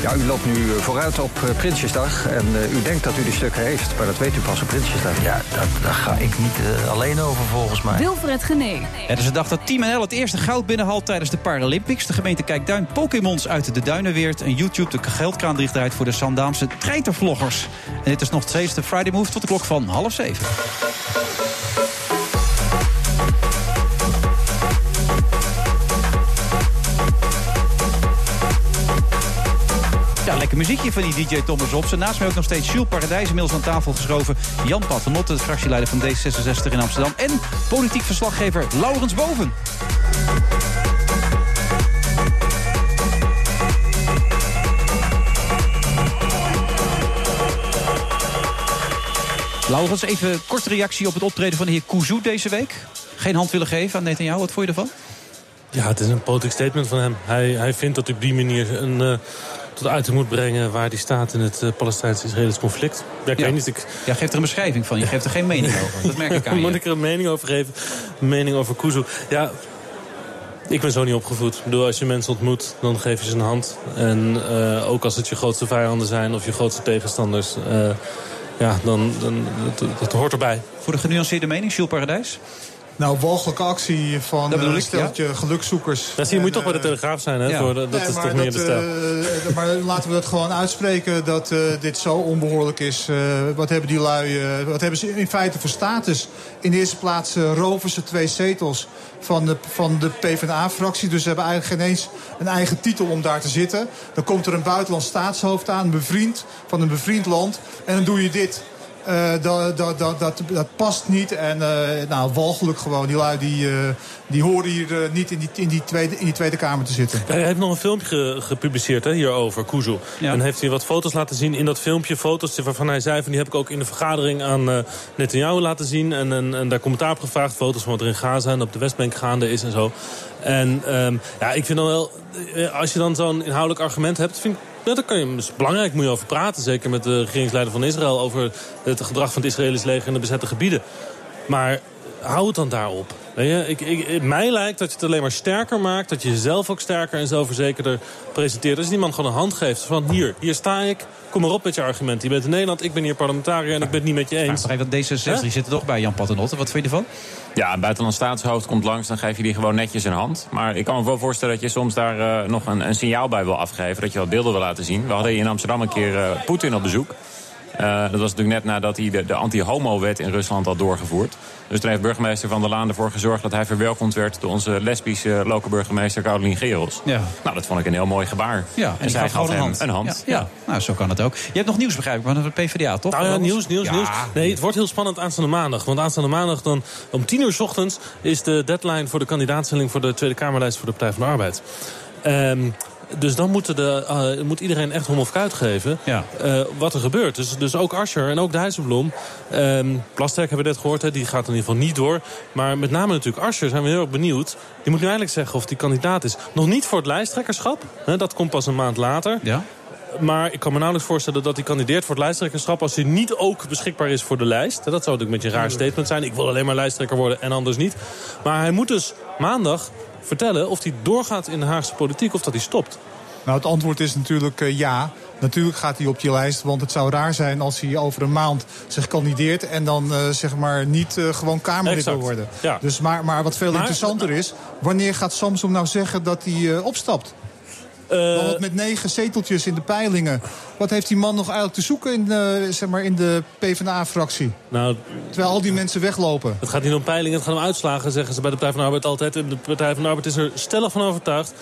Ja, u loopt nu eh, vooruit op eh, Prinsjesdag en eh, u denkt dat u die stukken heeft, maar dat weet u pas op Prinsjesdag. Ja, dat, daar ga ik niet alleen over volgens mij. Wilfred Genee. Het is de dag dat Team NL het eerste goud binnenhaalt tijdens de Paralympics. De gemeente Kijkduin Pokémons uit de Duinenweert en YouTube de geldkraan dicht voor de Sandaamse treitervloggers. En dit is nog steeds de Friday Move tot de klok van half zeven. Lekker muziekje van die DJ Thomas Robson. Naast mij ook nog steeds Jules Paradijs, inmiddels aan tafel geschoven. Jan Paternotte, de fractieleider van D66 in Amsterdam. En politiek verslaggever Laurens Boven. Laurens, even een korte reactie op het optreden van de heer Kouzou deze week. Geen hand willen geven aan Netanyahu, wat vond je ervan? Ja, het is een politiek statement van hem. Hij, hij vindt dat op die manier een, uh, tot uiting moet brengen... waar hij staat in het uh, Palestijns-Israëlisch conflict. Ja, ik Ja. weet niet, ik... Ja, geeft er een beschrijving van. Je geeft er geen mening over. Dat merk ik aan je. Moet ik er een mening over geven? Een mening over Kuzu? Ja, ik ben zo niet opgevoed. Ik bedoel, als je mensen ontmoet, dan geef je ze een hand. En eh, ook als het je grootste vijanden zijn of je grootste tegenstanders... eh, ja, dan, dan dat, dat hoort erbij. Voor de genuanceerde mening, Jules Paradijs? Nou, walgelijke actie van Dat bedoel een ik, steltje gelukzoekers. Dat zie je moet En, toch bij de eh, Telegraaf zijn, hè? ja. Voor de- dat Nee, is maar toch meer dat, de stijl. eh, maar laten we dat gewoon uitspreken dat eh, dit zo onbehoorlijk is. Eh, wat hebben die lui, eh, wat hebben ze in feite voor status? In de eerste plaats eh, roven ze twee zetels van de, van de PvdA-fractie. Dus ze hebben eigenlijk geen eens een eigen titel om daar te zitten. Dan komt er een buitenlands staatshoofd aan, een bevriend van een bevriend land. En dan doe je dit. Eh, dat, dat, dat, dat, dat past niet. En eh, nou, walgelijk gewoon. Die lui die, eh, die horen hier eh, niet in die, in, die tweede, in die Tweede Kamer te zitten. Hij heeft nog een filmpje ge- gepubliceerd hè, hierover, Kuzu. En heeft hij wat foto's laten zien in dat filmpje. Foto's waarvan hij zei, van die heb ik ook in de vergadering aan eh Netanyahu laten zien. En, en, en daar commentaar op gevraagd. Foto's van wat er in Gaza en op de Westbank gaande is en zo. En ehm, ja, ik vind dan wel, eh, als je dan zo'n inhoudelijk argument hebt... Vind ik, dan kan je, is belangrijk, moet je over praten. Zeker met de regeringsleider van Israël over het gedrag van het Israëlisch leger in de bezette gebieden. Maar hou het dan daarop. Weet je, ik, ik, het- mij lijkt dat je het alleen maar sterker maakt. Dat je jezelf ook sterker en zelfverzekerder presenteert. Als je die man gewoon een hand geeft. Van hier, hier sta ik. Kom maar op met je argument. Je bent in Nederland, ik ben hier parlementariër en ik ben het niet met je eens. Maar even D66 die zitten toch bij Jan Paternotte. Wat vind je ervan? Ja, een buitenlands staatshoofd komt langs, dan geef je die gewoon netjes een hand. Maar ik kan me wel voorstellen dat je soms daar eh, nog een, een signaal bij wil afgeven. Dat je wat beelden wil laten zien. We hadden hier in Amsterdam een keer eh, Poetin op bezoek. Eh, dat was natuurlijk net nadat hij de, de anti-homo-wet in Rusland had doorgevoerd. Dus toen heeft burgemeester Van der Laan ervoor gezorgd... dat hij verwelkomd werd door onze lesbische lokale burgemeester Caroline Gerels. Ja. Nou, dat vond ik een heel mooi gebaar. Ja, en, zij gaf gaf een hem hand. een hand. Ja, ja. nou zo kan het ook. Je hebt nog nieuws, begrijp ik, van de PvdA, toch? Nou ja, nieuws, nieuws, Ja. nieuws. Nee, het wordt heel spannend aanstaande maandag. Want aanstaande maandag dan om tien uur 's ochtends... is de deadline voor de kandidaatstelling voor de Tweede Kamerlijst voor de Partij van de Arbeid. Ehm, dus dan moeten de, eh, moet iedereen echt hom of kuit geven Ja. eh, wat er gebeurt. Dus, dus ook Asscher en ook Dijsselbloem. Ehm Plasterk hebben we net gehoord, hè, die gaat in ieder geval niet door. Maar met name natuurlijk Asscher zijn we heel erg benieuwd. Die moet nu eigenlijk zeggen of die kandidaat is. Nog niet voor het lijsttrekkerschap. Hè, dat komt pas een maand later. Ja. Maar ik kan me nauwelijks voorstellen dat hij kandideert voor het lijsttrekkerschap... als hij niet ook beschikbaar is voor de lijst. Dat zou natuurlijk een beetje een raar statement zijn. Ik wil alleen maar lijsttrekker worden en anders niet. Maar hij moet dus maandag vertellen of hij doorgaat in de Haagse politiek... of dat hij stopt. Nou, het antwoord is natuurlijk eh, ja. Natuurlijk gaat hij op die lijst, want het zou raar zijn als hij over een maand zich kandideert en dan eh, zeg maar niet eh, gewoon Kamerlid wil worden. ja. Dus maar, maar wat veel Maar- interessanter is, wanneer gaat Samsung nou zeggen dat hij opstapt? Eh, Want met negen zeteltjes in de peilingen, wat heeft die man nog eigenlijk te zoeken in, eh, zeg maar in de PvdA-fractie? Nou, Terwijl al die mensen weglopen. het gaat niet om peilingen, het gaat om uitslagen, zeggen ze bij de Partij van de Arbeid altijd. En de Partij van de Arbeid is er stellig van overtuigd.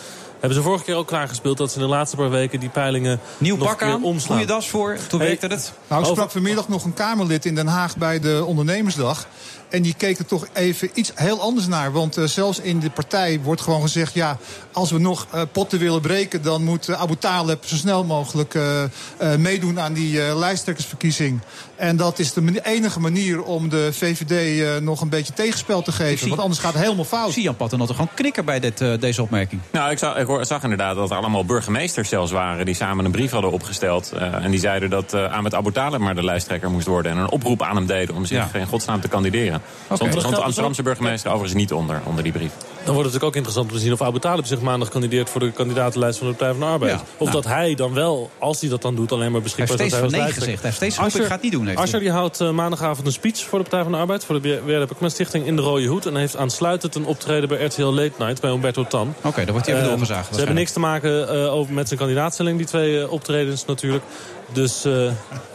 Hebben ze vorige keer ook klaargespeeld dat ze in de laatste paar weken die peilingen Nieuw nog pak aan, omslaan. goede das voor. Toen Hey, werkte het. Nou, ik sprak vanmiddag nog een Kamerlid in Den Haag bij de Ondernemersdag. En die keek er toch even iets heel anders naar. Want eh, zelfs in de partij wordt gewoon gezegd... ja, als we nog eh, potten willen breken... dan moet eh, Abu Taleb zo snel mogelijk eh, eh, meedoen aan die eh, lijsttrekkersverkiezing. En dat is de enige manier om de VVD eh, nog een beetje tegenspel te geven. zie- Want anders gaat het helemaal fout. zie Jan Paternotte gewoon knikken bij dit, eh, deze opmerking. Nou, ik zag, ik hoor- zag inderdaad dat er allemaal burgemeesters zelfs waren... die samen een brief hadden opgesteld. eh, en die zeiden dat eh Ahmed Abu Talib maar de lijsttrekker moest worden... en een oproep aan hem deden om zich Ja. in godsnaam te kandideren. Stond, Dat stond geldt de Amsterdamse burgemeester overigens niet onder, onder die brief. Dan wordt het natuurlijk ook interessant om te zien of Abu Talib zich maandag kandideert voor de kandidatenlijst van de Partij van de Arbeid. Ja, of nou. dat hij dan wel, als hij dat dan doet, alleen maar Hij beschikbaar heeft is steeds dat van hij nee gezegd. Hij heeft steeds Asscher- geroepen, ik ga het niet doen. Heeft Asscher hij. die houdt eh, maandagavond een speech voor de Partij van de Arbeid, voor de WRDP Stichting in de Rode Hoed. En heeft aansluitend een optreden bij RTL Late Night bij Humberto Tan. Oké, dan wordt hij even doorgezaagd. Ze hebben niks te maken eh, over, met zijn kandidaatstelling, die twee optredens natuurlijk. Dus eh,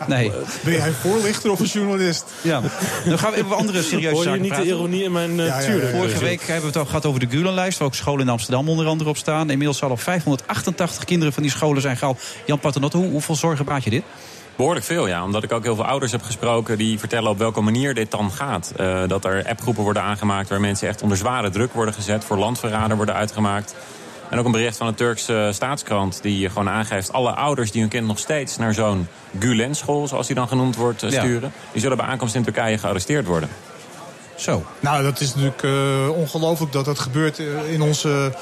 Nee. Ben jij voorlichter of een journalist? Ja. Dan gaan we even over andere serieuze hoor je niet de ironie in mijn uh, Ja, ja, ja, ja. Vorige week hebben we het al gehad over de Gulenlijst... waar ook scholen in Amsterdam onder andere op staan. Inmiddels zal al 588 kinderen van die scholen zijn gehaald. Jan Paternotte, hoe, hoeveel zorgen baat je dit? Behoorlijk veel, ja. Omdat ik ook heel veel ouders heb gesproken die vertellen op welke manier dit dan gaat. Uh, dat er appgroepen worden aangemaakt waar mensen echt onder zware druk worden gezet. Voor landverraden worden uitgemaakt. En ook een bericht van de Turkse staatskrant die gewoon aangeeft... alle ouders die hun kind nog steeds naar zo'n Gulen-school, zoals die dan genoemd wordt, sturen... die zullen bij aankomst in Turkije gearresteerd worden. Zo. Nou, dat is natuurlijk uh, ongelooflijk dat dat gebeurt in onze...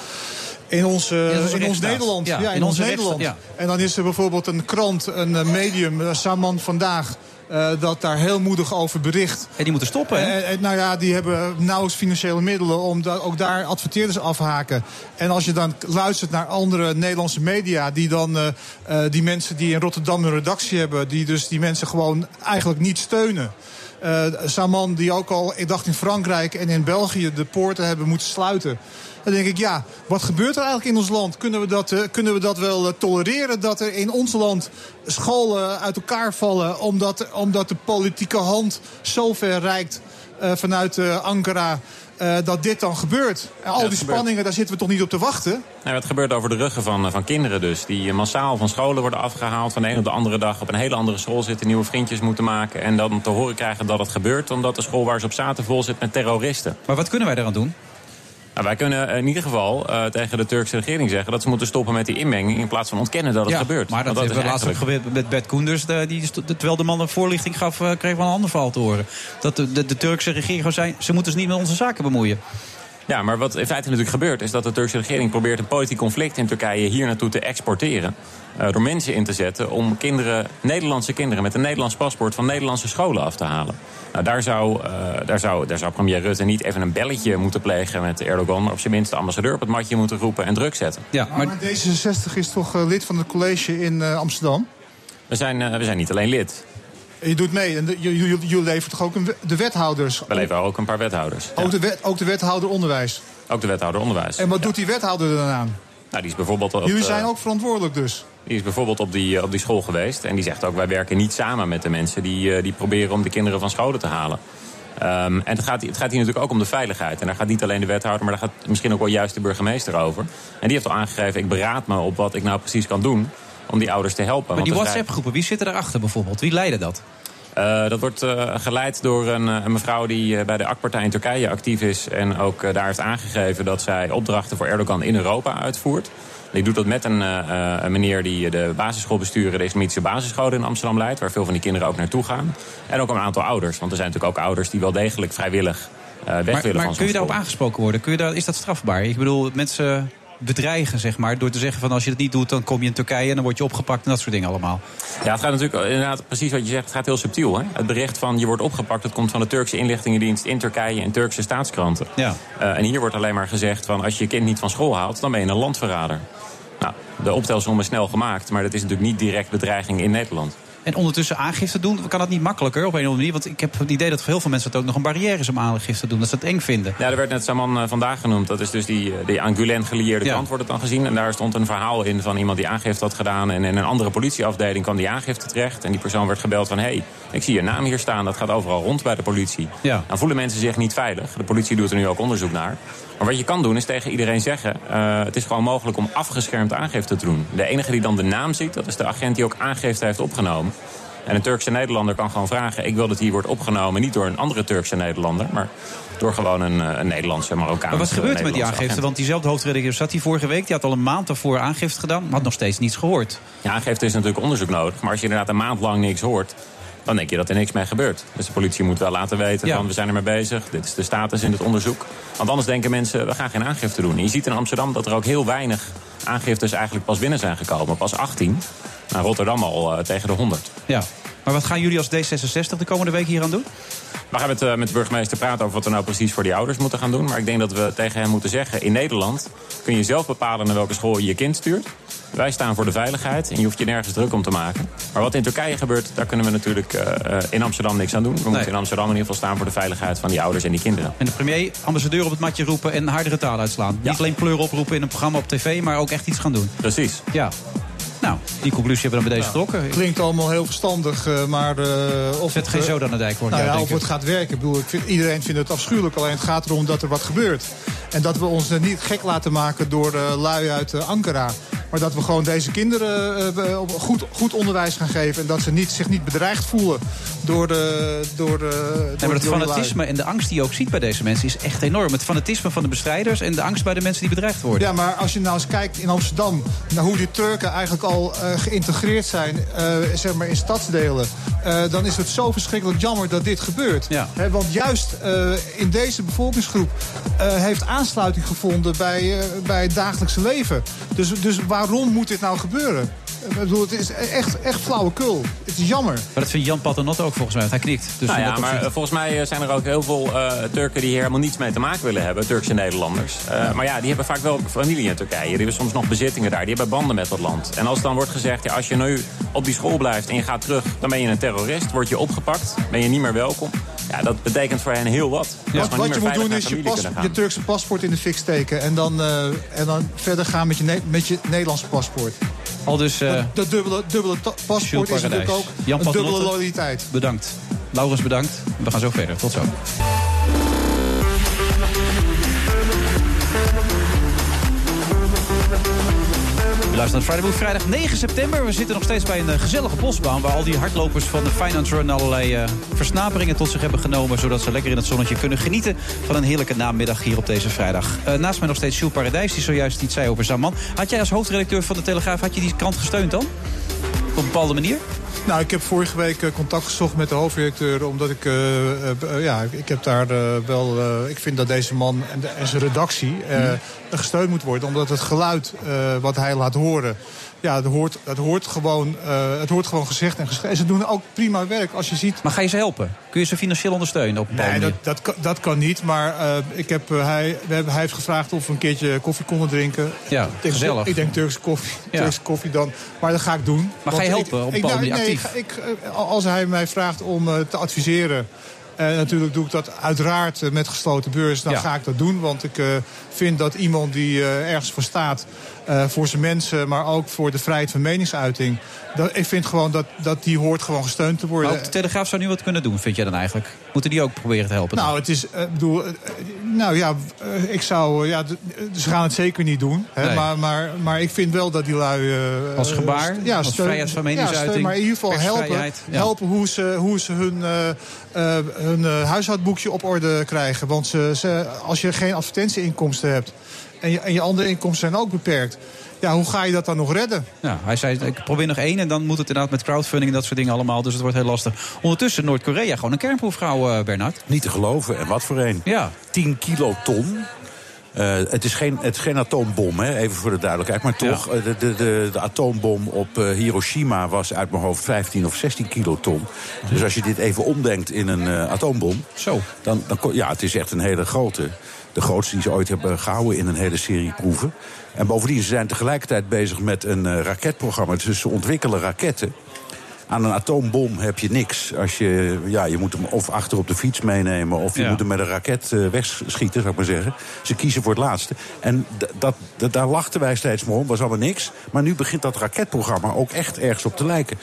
In, ons, uh, in, ons Nederland. Ja, ja in, in ons onze Nederland. Ja. En dan is er bijvoorbeeld een krant, een medium, Saman Vandaag. Uh, dat daar heel moedig over bericht. En die moeten stoppen, hè? En, en, nou ja, die hebben nauwelijks financiële middelen om da ook daar adverteerders afhaken. En als je dan luistert naar andere Nederlandse media, die dan die mensen die in Rotterdam een redactie hebben, die dus die mensen gewoon eigenlijk niet steunen. Uh, Saman, die ook al, ik dacht in Frankrijk en in België de poorten hebben moeten sluiten. Dan denk ik, ja, wat gebeurt er eigenlijk in ons land? Kunnen we dat, uh, kunnen we dat wel uh, tolereren dat er in ons land scholen uit elkaar vallen... omdat, omdat de politieke hand zo ver reikt uh, vanuit Ankara... Uh, dat dit dan gebeurt. En al Ja, die gebeurt. spanningen, daar zitten we toch niet op te wachten? Nou, het gebeurt over de ruggen van, van kinderen dus. Die massaal van scholen worden afgehaald. Van de een op de andere dag op een hele andere school zitten. Nieuwe vriendjes moeten maken. En dan te horen krijgen dat het gebeurt. Omdat de school waar ze op zaten vol zit met terroristen. Maar wat kunnen wij daaraan doen? Nou, wij kunnen in ieder geval uh, tegen de Turkse regering zeggen... dat ze moeten stoppen met die inmenging... in plaats van ontkennen dat het ja, gebeurt. Maar dat, hebben we laatst ook gebeurd met Bert Koenders. De, die, terwijl de man een voorlichting gaf, uh, kreeg wel een ander verhaal te horen. Dat de, de, de Turkse regering gewoon zei... ze moeten zich niet met onze zaken bemoeien. Ja, maar wat in feite natuurlijk gebeurt... is dat de Turkse regering probeert een politiek conflict in Turkije... hier naartoe te exporteren. Uh, door mensen in te zetten om kinderen, Nederlandse kinderen... met een Nederlands paspoort van Nederlandse scholen af te halen. Nou, daar zou, uh, daar, zou, daar zou premier Rutte niet even een belletje moeten plegen met Erdogan... maar op zijn minst de ambassadeur op het matje moeten roepen en druk zetten. Ja, maar... maar D66 is toch uh, lid van het college in uh, Amsterdam? We zijn, uh, we zijn niet alleen lid. Je doet mee en jullie je levert toch ook een, de wethouders? We leveren ook een paar wethouders. Ook, de, wet, ook de wethouder onderwijs? Ook de wethouder onderwijs. En wat ja. doet die wethouder er dan aan? Nou, die is bijvoorbeeld op, Jullie zijn ook verantwoordelijk dus? Die is bijvoorbeeld op die, op die school geweest. En die zegt ook, wij werken niet samen met de mensen die, die proberen om de kinderen van scholen te halen. Um, en het gaat, het gaat hier natuurlijk ook om de veiligheid. En daar gaat niet alleen de wethouder, maar daar gaat misschien ook wel juist de burgemeester over. En die heeft al aangegeven, ik beraad me op wat ik nou precies kan doen om die ouders te helpen. Maar die WhatsApp-groepen, wie zitten daarachter bijvoorbeeld? Wie leiden dat? Uh, dat wordt uh, geleid door een, een mevrouw die uh, bij de AK-partij in Turkije actief is... en ook daar heeft aangegeven dat zij opdrachten voor Erdogan in Europa uitvoert. Die doet dat met een, een meneer die de basisschool besturen... de islamitische basisschool in Amsterdam leidt... waar veel van die kinderen ook naartoe gaan. En ook een aantal ouders, want er zijn natuurlijk ook ouders... die wel degelijk vrijwillig weg maar, willen maar van kun je daarop aangesproken worden? Kun je daar, is dat strafbaar? Ik bedoel, mensen bedreigen, zeg maar. Door te zeggen van als je het niet doet, dan kom je in Turkije en dan word je opgepakt en dat soort dingen allemaal. Ja, het gaat natuurlijk inderdaad precies wat je zegt. Het gaat heel subtiel. Hè? Het bericht van je wordt opgepakt, dat komt van de Turkse inlichtingendienst in Turkije en Turkse staatskranten. Ja. Uh, en hier wordt alleen maar gezegd van als je je kind niet van school haalt, dan ben je een landverrader. Nou, de optelsom is snel gemaakt, maar dat is natuurlijk niet direct bedreiging in Nederland. En ondertussen aangifte doen, kan dat niet makkelijker op een of andere manier? Want ik heb het idee dat voor heel veel mensen het ook nog een barrière is om aangifte te doen. Dat ze het eng vinden. Ja, er werd net Saman uh, vandaag genoemd. Dat is dus die, die aan Gulen gelieerde Ja. kant wordt het dan gezien. En daar stond een verhaal in van iemand die aangifte had gedaan. En in een andere politieafdeling kwam die aangifte terecht. En die persoon werd gebeld van... hé, hey, ik zie je naam hier staan. Dat gaat overal rond bij de politie. Ja. Dan voelen mensen zich niet veilig. De politie doet er nu ook onderzoek naar. Maar wat je kan doen is tegen iedereen zeggen... Uh, het is gewoon mogelijk om afgeschermd aangifte te doen. De enige die dan de naam ziet, dat is de agent die ook aangifte heeft opgenomen. En een Turkse Nederlander kan gewoon vragen... ik wil dat hier wordt opgenomen, niet door een andere Turkse Nederlander... maar door gewoon een, een Nederlandse Marokkaanse Maar wat gebeurt er met die aangifte? agent. Want diezelfde hoofdredacteur zat hier vorige week. Die had al een maand daarvoor aangifte gedaan, maar had nog steeds niets gehoord. Ja, aangifte is natuurlijk onderzoek nodig. Maar als je inderdaad een maand lang niks hoort... dan denk je dat er niks mee gebeurt. Dus de politie moet wel laten weten Ja. van we zijn er mee bezig. Dit is de status in het onderzoek. Want anders denken mensen, we gaan geen aangifte doen. En je ziet in Amsterdam dat er ook heel weinig aangiftes eigenlijk pas binnen zijn gekomen. Pas 18. Nou, Rotterdam al uh, tegen de 100. Ja. Maar wat gaan jullie als D66 de komende week hier aan doen? We gaan met, uh, met de burgemeester praten over wat we nou precies voor die ouders moeten gaan doen. Maar ik denk dat we tegen hem moeten zeggen... in Nederland kun je zelf bepalen naar welke school je je kind stuurt. Wij staan voor de veiligheid en je hoeft je nergens druk om te maken. Maar wat in Turkije gebeurt, daar kunnen we natuurlijk uh, in Amsterdam niks aan doen. We nee. moeten in Amsterdam in ieder geval staan voor de veiligheid van die ouders en die kinderen. En de premier, ambassadeur op het matje roepen en hardere taal uitslaan. Ja. Niet alleen kleur oproepen in een programma op tv, maar ook echt iets gaan doen. Precies. Ja. Nou, Die conclusie hebben we dan bij deze getrokken. Klinkt allemaal heel verstandig, eh, maar... eh, of Zet geen eh, zoden aan de dijk, hoor ik Nou ja, of het gaat werken. Ik bedoel, ik vind, iedereen vindt het afschuwelijk. Alleen het gaat erom dat er wat gebeurt. En dat we ons er niet gek laten maken door eh, lui uit eh, Ankara. Maar dat we gewoon deze kinderen eh, goed, goed onderwijs gaan geven. En dat ze niet, zich niet bedreigd voelen door de... Door de door, Nee, maar het fanatisme en de angst die je ook ziet bij deze mensen is echt enorm. Het fanatisme van de bestrijders en de angst bij de mensen die bedreigd worden. Ja, maar als je nou eens kijkt in Amsterdam... naar hoe die Turken eigenlijk al eh, geïntegreerd zijn eh, zeg maar in stadsdelen... dan is het zo verschrikkelijk jammer dat dit gebeurt. Hè, want juist in deze bevolkingsgroep heeft aansluiting gevonden bij, bij het dagelijkse leven. Dus, dus waarom moet dit nou gebeuren? Ik bedoel, het is echt, echt flauwekul. Het is jammer. Maar dat vindt Jan Paternotte ook volgens mij, want hij knikt. Dus nou ja, maar eh, volgens mij eh, zijn er ook heel veel eh, Turken die hier helemaal niets mee te maken willen hebben. Turkse Nederlanders. Eh, Maar ja, die hebben vaak wel familie in Turkije. Die hebben soms nog bezittingen daar. Die hebben banden met dat land. En als dan wordt gezegd, ja, als je nu op die school blijft en je gaat terug... dan ben je een terrorist, word je opgepakt, ben je niet meer welkom. Ja, dat betekent voor hen heel wat. Dat is Wat, wat je moet doen is je, pas, je. Turkse paspoort in de fik steken... en dan, eh, en dan verder gaan met je, Ne- met je Nederlandse paspoort. Al dus... eh, dat, dat dubbele, dubbele paspoort is natuurlijk ook Jan een dubbele loyaliteit. Bedankt. Laurens, bedankt. We gaan zo verder. Tot zo. Luistert naar Friday vrijdag 9 september. We zitten nog steeds bij een eh, gezellige bosbaan... waar al die hardlopers van de Finance Run allerlei eh, versnaperingen tot zich hebben genomen... zodat ze lekker in het zonnetje kunnen genieten van een heerlijke namiddag hier op deze vrijdag. Eh, naast mij nog steeds Jules Paradijs, die zojuist iets zei over Zaman. Had jij als hoofdredacteur van de Telegraaf had je die krant gesteund dan? Op een bepaalde manier? Nou, ik heb vorige week eh, contact gezocht met de hoofdredacteur... omdat ik, eh, eh, ja, ik heb daar wel... ik vind dat deze man en, de- en zijn redactie Mhm. gesteund moet worden. Omdat het geluid wat hij laat horen... Ja, dat hoort, dat hoort, gewoon, eh, het hoort gewoon gezegd en geschreven. Ze doen ook prima werk als je ziet... Maar ga je ze helpen? Kun je ze financieel ondersteunen op een Nee, dat, dat, kan, dat kan niet. Maar eh, ik heb, eh, hij, we hebben, hij heeft gevraagd of we een keertje koffie konden drinken. Ja, denk- gezellig. Ik denk Turkse koffie, Ja. Turkse koffie dan. Maar dat ga ik doen. Maar ga je helpen op ik, nou, nee, actief? ik, als hij mij vraagt om te adviseren... En natuurlijk doe ik dat uiteraard met gesloten beurs. Dan Ja. ga ik dat doen. Want ik vind dat iemand die ergens voor staat... eh, voor zijn mensen, maar ook voor de vrijheid van meningsuiting... Dat, ik vind gewoon dat, dat die hoort gewoon gesteund te worden. Maar ook de Telegraaf zou nu wat kunnen doen, vind jij dan eigenlijk? Moeten die ook proberen te helpen? dan? Nou, het is, bedoel, eh, nou ja, ik zou, ja, ze gaan het zeker niet doen. Hè, Nee. maar, maar, maar ik vind wel dat die lui... Als gebaar? ja, Als steun- vrijheid van ja, meningsuiting, steun, maar in ieder geval helpen, ja. helpen hoe ze, hoe ze hun, hun huishoudboekje op orde krijgen. Want ze, ze, als je geen advertentieinkomsten hebt en je, en je andere inkomsten zijn ook beperkt... Ja, hoe ga je dat dan nog redden? Ja, hij zei, ik probeer nog één en dan moet het inderdaad met crowdfunding en dat soort dingen allemaal. Dus het wordt heel lastig. Ondertussen Noord-Korea gewoon een kernproef gehouden, eh, Bernard. Niet te geloven. En wat voor een? Ja. 10 kiloton. Eh, het, is geen, het is geen atoombom, hè? even voor de duidelijkheid. Maar toch, eh, de, de, de, de atoombom op eh, Hiroshima was uit mijn hoofd 15 of 16 kiloton. Dus als je dit even omdenkt in een eh, atoombom... Zo. Dan, dan, ja, het is echt een hele grote. De grootste die ze ooit hebben gehouden in een hele serie proeven. En bovendien, ze zijn tegelijkertijd bezig met een eh, raketprogramma. Dus ze ontwikkelen raketten. Aan een atoombom heb je niks. Als je, ja, je moet hem of achter op de fiets meenemen... of je Ja. moet hem met een raket eh, wegschieten, zou ik maar zeggen. Ze kiezen voor het laatste. En dat, dat, daar lachten wij steeds maar om, was allemaal niks. Maar nu begint dat raketprogramma ook echt ergens op te lijken.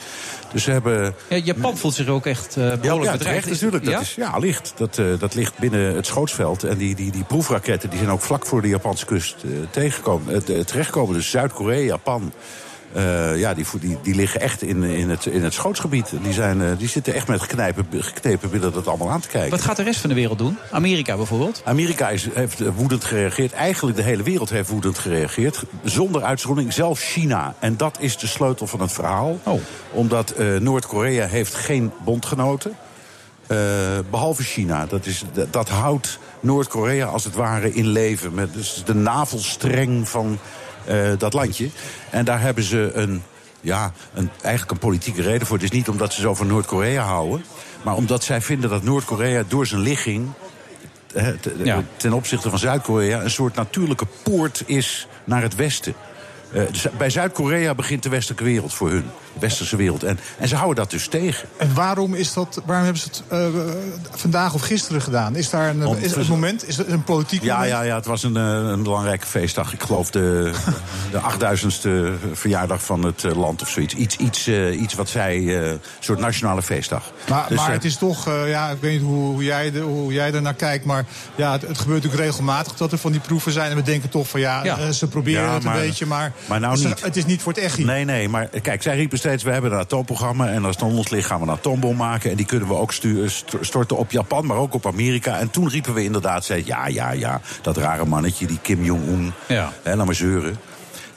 Dus ze hebben... Ja, Japan voelt zich ook echt Ja, behoorlijk ja, bedreigd. terecht natuurlijk. Dat Ja? Is, ja, ligt. Dat, eh, dat ligt binnen het schootsveld. En die, die, die proefraketten die zijn ook vlak voor de Japanse kust eh, tegengekomen, te- terechtgekomen. Dus Zuid-Korea, Japan. Eh, ja, die, die, die liggen echt in, in, het, in het schootsgebied. Die, zijn, eh, die zitten echt met geknepen billen dat allemaal aan te kijken. Wat gaat de rest van de wereld doen? Amerika bijvoorbeeld? Amerika is, heeft eh, woedend gereageerd. Eigenlijk de hele wereld heeft woedend gereageerd. Zonder uitzondering, zelfs China. En dat is de sleutel van het verhaal. Omdat eh, Noord-Korea heeft geen bondgenoten. Eh, behalve China. Dat, is, dat, dat houdt Noord-Korea als het ware in leven. Met dus de navelstreng van eh, dat landje. En daar hebben ze een, ja, een, eigenlijk een politieke reden voor. Het is niet omdat ze zo van Noord-Korea houden. Maar omdat zij vinden dat Noord-Korea door zijn ligging te- Ja. ten opzichte van Zuid-Korea een soort natuurlijke poort is naar het westen. Eh, dus bij Zuid-Korea begint de westelijke wereld voor hun. De westerse wereld. En, en ze houden dat dus tegen. En waarom, is dat, waarom hebben ze het eh, vandaag of gisteren gedaan? Is daar een, Om- is het moment? Is het een politiek Ja, moment? ja, ja, het was een, eh, een belangrijke feestdag. Ik geloof de, de 8000ste verjaardag van het eh, land of zoiets. Iets, iets, iets wat zij, een soort nationale feestdag. Maar, Dus, maar het is toch, ja, ik weet niet hoe, hoe, jij, er- hoe jij er naar kijkt, maar ja, het, het gebeurt natuurlijk regelmatig dat er van die proeven zijn. En we denken toch van ja, Ja. ze proberen Ja, het een beetje, maar, maar nou het, is- niet. het is niet voor het echt. Nee, nee, maar kijk, zij riepen steeds... we hebben een atoomprogramma en als het aan ons ligt gaan we een atoombom maken... en die kunnen we ook stu- st- storten op Japan, maar ook op Amerika. En toen riepen we inderdaad, zei, ja, ja, ja, dat rare mannetje, die Kim Jong-un. Ja. Hè, laat maar zeuren.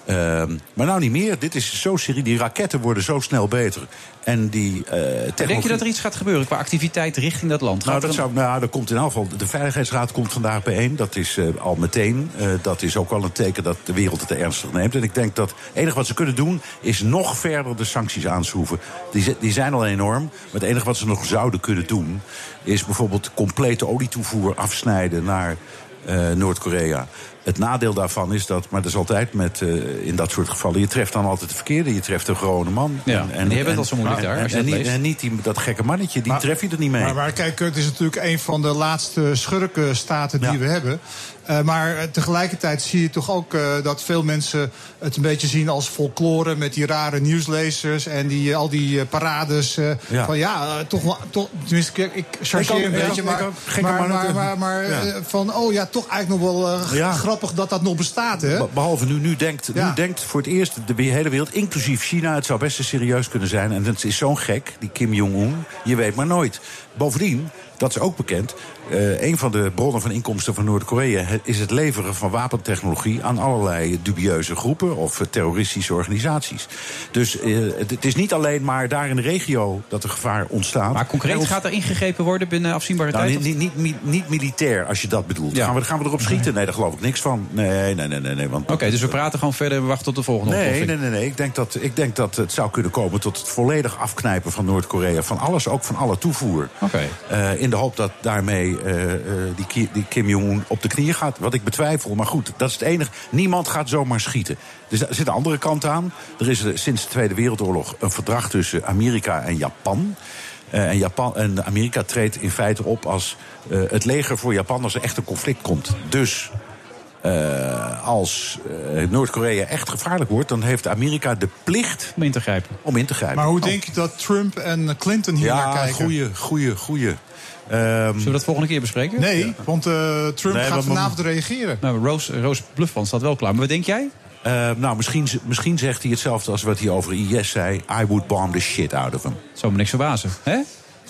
Ehm, maar nou niet meer. Dit is zo serie. Die raketten worden zo snel beter. En die eh technologie... Denk je dat er iets gaat gebeuren qua activiteit richting dat land? Nou, dat een- zou, nou, dat komt in elk geval. De Veiligheidsraad komt vandaag bijeen. Dat is eh, al meteen. Eh, dat is ook wel een teken dat de wereld het ernstig neemt. En ik denk dat het enige wat ze kunnen doen. is nog verder de sancties aanschroeven. Die, die zijn al enorm. Maar het enige wat ze nog zouden kunnen doen. is bijvoorbeeld complete olietoevoer afsnijden naar eh, Noord-Korea. Het nadeel daarvan is dat, maar dat is altijd met eh, in dat soort gevallen, je treft dan altijd de verkeerde, je treft een gewone man. Ja, en die hebben het al zo moeilijk en- daar, En, als je en dat niet, en niet die, dat gekke mannetje, die Maar- tref je er niet mee. Maar, maar kijk, het is natuurlijk een van de laatste schurkenstaten die we hebben. Eh, maar eh, tegelijkertijd zie je toch ook eh, dat veel mensen het een beetje zien als folklore met die rare nieuwslezers en die, al die parades. Ja. Van ja, toch wel. Toch, tenminste, ik, ik chargeer Ik ook, een beetje. maar, ook. Maar, mannen maar, tegen. maar, maar, Ja. van oh ja, toch eigenlijk nog wel grappig dat dat nog bestaat. Hè? Be- Behalve nu, nu denkt, nu denkt voor het eerst de hele wereld, inclusief China, het zou best eens serieus kunnen zijn. En het is zo'n gek, die Kim Jong-un, je weet maar nooit. Bovendien, dat is ook bekend, eh, een van de bronnen van inkomsten van Noord-Korea is het leveren van wapentechnologie aan allerlei dubieuze groepen of eh, terroristische organisaties. Dus eh, het, is niet alleen maar daar in de regio dat er gevaar ontstaat. Maar concreet ons- gaat er ingegrepen worden binnen afzienbare nou, tijd? niet, niet, niet, niet militair, als je dat bedoelt. Ja. Gaan, we, gaan we erop schieten? Nee, daar geloof ik niks van. Nee, nee, nee, nee. nee want Oké, dus we praten gewoon verder en we wachten tot de volgende Nee, ontploffing. nee, nee, nee. Ik denk, dat, ik denk dat het zou kunnen komen tot het volledig afknijpen van Noord-Korea. Van alles, ook van alle toevoer. Oké. In de hoop dat daarmee eh, eh, die, die Kim Jong-un op de knieën gaat. Wat ik betwijfel. Maar goed, dat is het enige. Niemand gaat zomaar schieten. Dus er zit een andere kant aan. Er is eh, sinds de Tweede Wereldoorlog een verdrag tussen Amerika en Japan. Eh, en, Japan, en Amerika treedt in feite op als eh, het leger voor Japan als er echt een conflict komt. Dus eh, als Noord-Korea echt gevaarlijk wordt, dan heeft Amerika de plicht om in te grijpen. Om in te grijpen. Maar hoe Oh. denk je dat Trump en Clinton hier naar Ja, kijken? goeie, goeie, goeie. Zullen we dat volgende keer bespreken? Nee, want eh, Trump Nee, gaat vanavond reageren. Nou, Roos, Roos Bluffman staat wel klaar. Maar wat denk jij? Eh, nou, misschien, misschien zegt hij hetzelfde als wat hij over IS zei. I would bomb the shit out of him. Zou me niks verbazen, hè?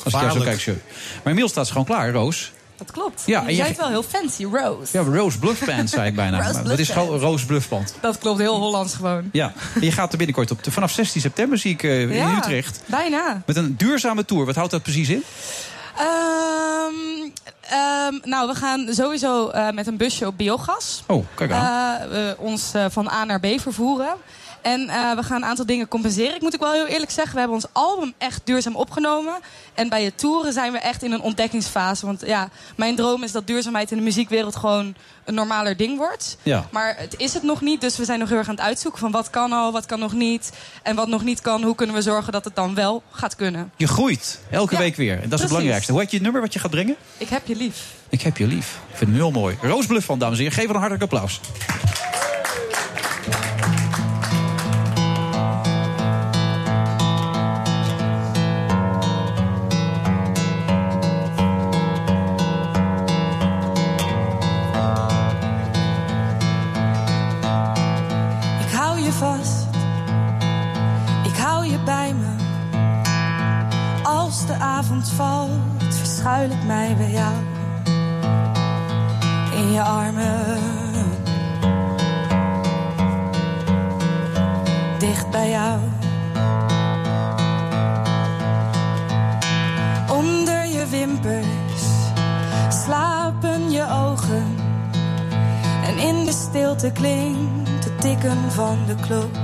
Als ik jou zo kijk. zo. Maar inmiddels staat ze gewoon klaar, Roos. Dat klopt. Ja, je je- het wel heel fancy, Rose. Ja, Roos Bluffband zei ik bijna. Roos Maar Wat is gewoon Roos Bluffband? Dat klopt, heel Hollands gewoon. Ja, en je gaat er binnenkort op. Vanaf 16 september zie ik eh, in Ja, Utrecht. Bijna. Met een duurzame tour. Wat houdt dat precies in? Ehm, ehm, nou, we gaan sowieso eh, met een busje op biogas. Oh, kijk aan. eh, eh, ons van A naar B vervoeren. En eh, we gaan een aantal dingen compenseren. Ik moet ook wel heel eerlijk zeggen, we hebben ons album echt duurzaam opgenomen. En bij het toeren zijn we echt in een ontdekkingsfase. Want ja, mijn droom is dat duurzaamheid in de muziekwereld gewoon een normaler ding wordt. Ja. Maar het is het nog niet, dus we zijn nog heel erg aan het uitzoeken van wat kan al, wat kan nog niet. En wat nog niet kan, hoe kunnen we zorgen dat het dan wel gaat kunnen. Je groeit. Elke Ja, week weer. En dat is het belangrijkste. Hoe heet je het nummer wat je gaat brengen? Ik heb je lief. Ik heb je lief. Ik vind het heel mooi. Roos Bluffman, dames en heren. Geef haar een hartelijk applaus. Avond valt, verschuil ik mij bij jou. In je armen, dicht bij jou. Onder je wimpers slapen je ogen. En in de stilte klinkt het tikken van de klok.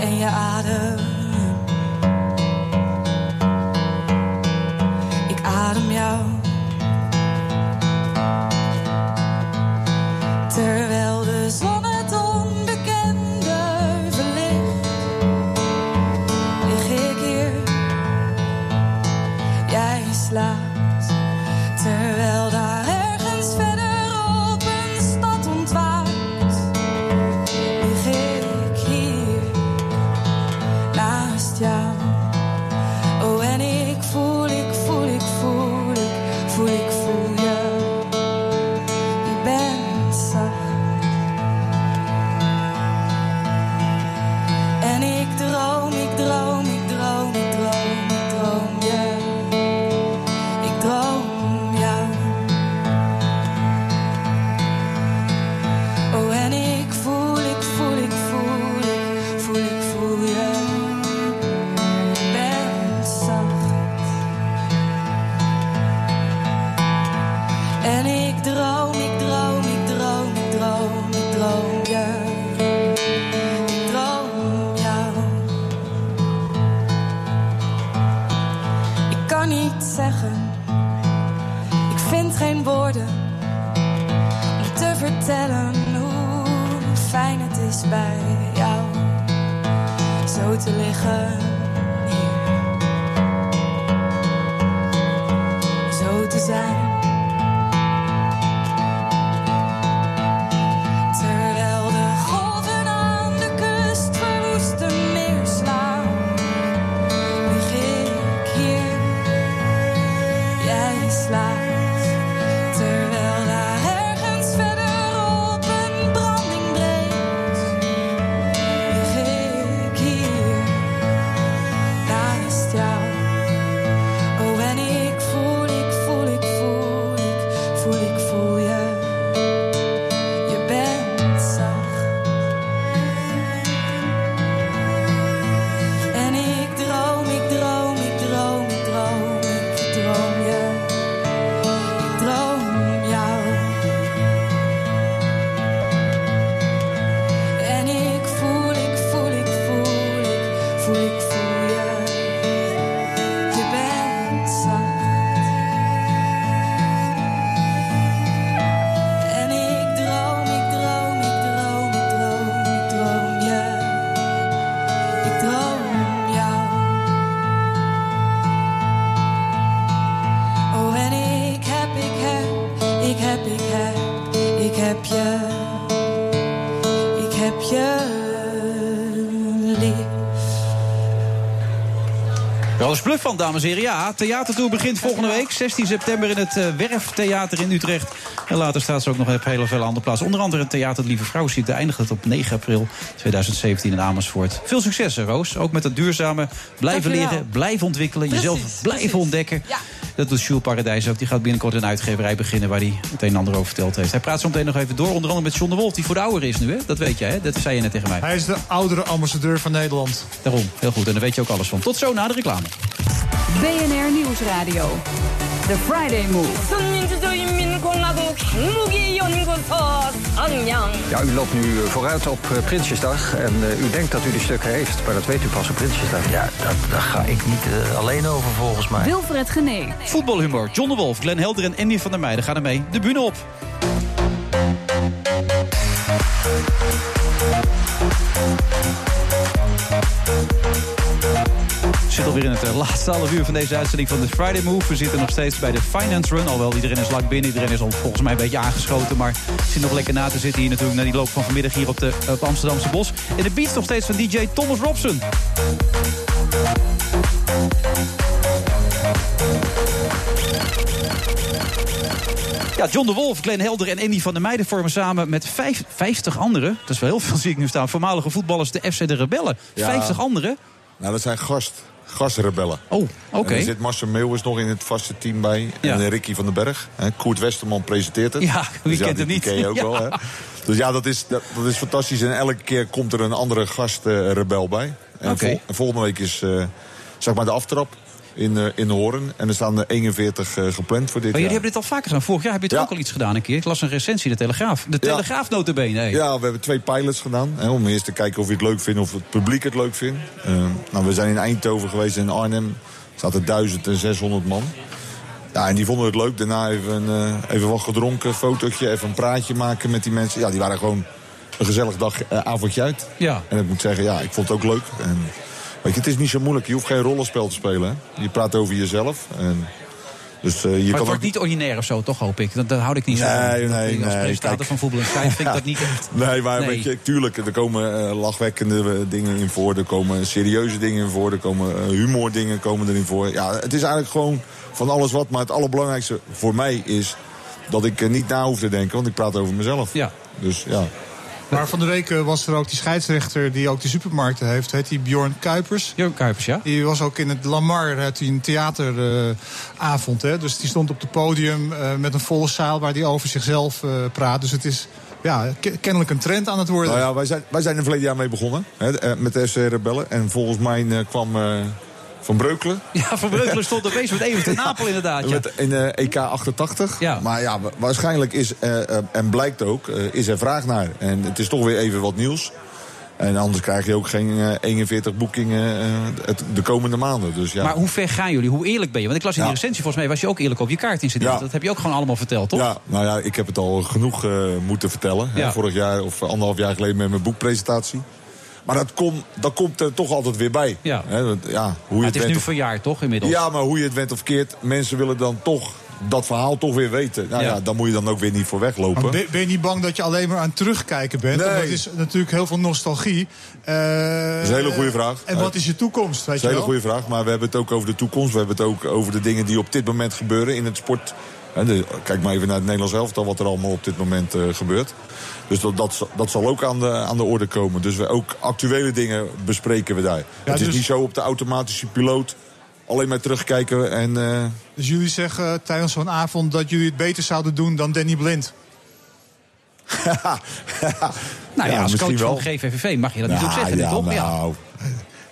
En je adem. Ik adem Bluff van, dames en heren. Ja, theatertour begint volgende week. 16 september in het eh, Werftheater in Utrecht. En later staat ze ook nog op hele vele andere plaatsen. Onder andere het Theater Lieve Vrouw ziet eindigt het op 9 april 2017 in Amersfoort. Veel succes, hè, Roos. Ook met het duurzame blijven leren, blijven ontwikkelen. jezelf blijven ontdekken. Dat doet Jules Paradijs ook. Die gaat binnenkort een uitgeverij beginnen waar hij het een en ander over verteld heeft. Hij praat zo meteen nog even door. Onder andere met John de Wolf, die voor de ouder is nu. Hè? Dat weet jij, hè? Dat zei je net tegen mij. Hij is de oudere ambassadeur van Nederland. Daarom, heel goed. En daar weet je ook alles van. Tot zo na de reclame. BNR Nieuwsradio. The Friday Move. Ja, u loopt nu eh, vooruit op eh, Prinsjesdag. En eh, u denkt dat u die stukken heeft, maar dat weet u pas op Prinsjesdag. Ja, dat, daar ga ik niet alleen over volgens mij. Wilfred Genee. Voetbalhumor. John de Wolf, Glenn Helder en Andy van der Meijden gaan ermee de bühne op. alweer in het eh, laatste half uur van deze uitzending van de Friday Move. We zitten nog steeds bij de Finance Run. Alhoewel iedereen is lang binnen. Iedereen is al volgens mij een beetje aangeschoten. Maar zit nog lekker na te zitten hier natuurlijk... naar die loop van vanmiddag hier op de op Amsterdamse Bos. En de beat nog steeds van DJ Thomas Robson. Ja, John de Wolf, Glenn Helder en Andy van der Meijden vormen samen met vijf, 50 anderen... dat is wel heel veel, zie ik nu staan... voormalige voetballers de FC de Rebellen. Ja. 50 anderen. Nou, dat zijn gast, gastrebellen. Oh, oké. En er zit Marcel Meeuwis nog in het vaste team bij. En Ricky van den Berg. Hè. Koert Westerman presenteert het. Ja, wie Dus kent hem niet? ken je ook Ja. wel, hè? Dus ja, dat is, dat, dat is fantastisch. En elke keer komt er een andere gastrebel bij. En, Oké. vol- en volgende week is eh, zeg maar de aftrap in, eh in Hoorn. En er staan er 41 eh, gepland voor dit Maar jullie jaar. hebben dit al vaker gedaan. Vorig jaar heb je het ook al iets gedaan een keer. Ik las een recensie, de Telegraaf. De Telegraaf hey. Ja, we hebben twee pilots gedaan. Hè, om eerst te kijken of je het leuk vindt of het publiek het leuk vindt. Eh, nou, we zijn in Eindhoven geweest en in Arnhem. Er zaten 1600 man. Ja, en die vonden het leuk. Daarna even, eh, even wat gedronken, fotootje, even een praatje maken met die mensen. Ja, die waren gewoon een gezellig dag, eh, avondje uit. Ja. En ik moet zeggen, ja, ik vond het ook leuk. En, weet je, het is niet zo moeilijk. Je hoeft geen rollenspel te spelen. Hè. Je praat over jezelf. En, dus, eh, je maar kan het ook wordt niet ordinair of zo, toch hoop ik. Dat, dat houd ik niet zo van. Nee, nee, Als presentator kijk. van Voetbal en Schijf vind ik dat niet echt... Nee, maar Nee. Weet je, tuurlijk, er komen eh, lachwekkende eh, dingen in voor. Er komen serieuze dingen in voor. Er komen eh, humordingen komen erin voor. Ja, het is eigenlijk gewoon van alles wat. Maar het allerbelangrijkste voor mij is dat ik niet na hoef te denken. Want ik praat over mezelf. Ja. Dus ja. Maar van de week eh, was er ook die scheidsrechter die ook die supermarkten heeft. Heet die Bjorn Kuipers. Bjorn Kuipers, ja. Die was ook in het Lamar, had hij een theateravond. hè. dus die stond op het podium eh, met een volle zaal waar hij over zichzelf eh, praat. Dus het is ja, ke- kennelijk een trend aan het worden. Nou ja, wij zijn, wij zijn er verleden jaar mee begonnen. Hè, met de FC Rebellen. En volgens mij kwam eh, Van Breukelen. Ja, Van Breukelen stond opeens met even te Napel inderdaad. Ja. Met in eh, EK 88. Maar ja, wa- waarschijnlijk is, eh, en blijkt ook, is er vraag naar. En het is toch weer even wat nieuws. En anders krijg je ook geen eh, 41 boekingen de komende maanden. Dus ja. Maar hoe ver gaan jullie? Hoe eerlijk ben je? Want ik las in Ja. die recensie, volgens mij was je ook eerlijk op je kaart in Ja. Dat heb je ook gewoon allemaal verteld, toch? Ja, nou ja, ik heb het al genoeg moeten vertellen. Ja. vorig jaar of anderhalf jaar geleden met mijn boekpresentatie. Maar dat, kom, dat komt er toch altijd weer bij. Ja. Hè, want, ja, hoe je het is nu of- verjaard, toch, inmiddels? Ja, maar hoe je het went of keert, mensen willen dan toch dat verhaal toch weer weten. Nou ja, Ja. dan moet je dan ook weer niet voor weglopen. Ben, ben je niet bang dat je alleen maar aan het terugkijken bent? Nee. Het is natuurlijk heel veel nostalgie. Eh, Dat is een hele goede vraag. En wat is je toekomst? Weet Dat is een hele goede vraag. Maar we hebben het ook over de toekomst. We hebben het ook over de dingen die op dit moment gebeuren in het sport. De- kijk maar even naar het Nederlands elftal, wat er allemaal op dit moment eh, gebeurt. Dus dat, dat, zal- dat zal ook aan de, aan de orde komen. Dus we ook actuele dingen bespreken we daar. het is dus- niet zo op de automatische piloot alleen maar terugkijken en... eh, Dus jullie zeggen tijdens zo'n avond dat jullie het beter zouden doen dan Danny Blind? Nou ja, als misschien coach van wel. GVVV mag je dat niet Ja, op zeggen, ja, toch? Ja.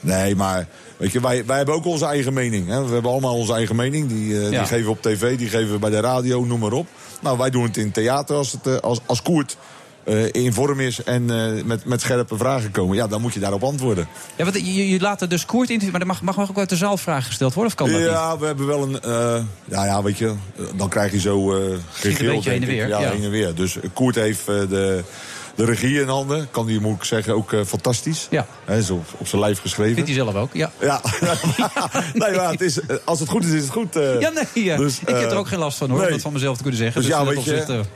Nee, maar weet je, wij, wij hebben ook onze eigen mening. Hè? We hebben allemaal onze eigen mening. Die, eh, Ja. die geven we op tv, die geven we bij de radio, noem maar op. Nou, wij doen het in theater als, het, eh, als, als Koert eh, in vorm is en met, met scherpe vragen komen. Ja, dan moet je daarop antwoorden. Ja, want je, je laat er dus Koert interviewen, maar er mag, mag ook uit de zaal vragen gesteld worden, of kan dat niet? Ja, we hebben wel een. ja, ja, weet je, dan krijg je zo. eh gegil, beetje heen en denk ik. weer, Ja, ja. heen en weer. Dus Koert heeft de, de regie in handen. Kan die, moet ik zeggen, ook eh, fantastisch. Ja. Is op, op zijn lijf geschreven. Vindt hij zelf ook, ja. Ja, nee, maar het is, eh, als het goed is, is het goed. eh. Ja, nee, ja. Dus, ik heb er ook geen last van hoor, om dat van mezelf te kunnen zeggen. Dus ja, in dat weet je, opzicht,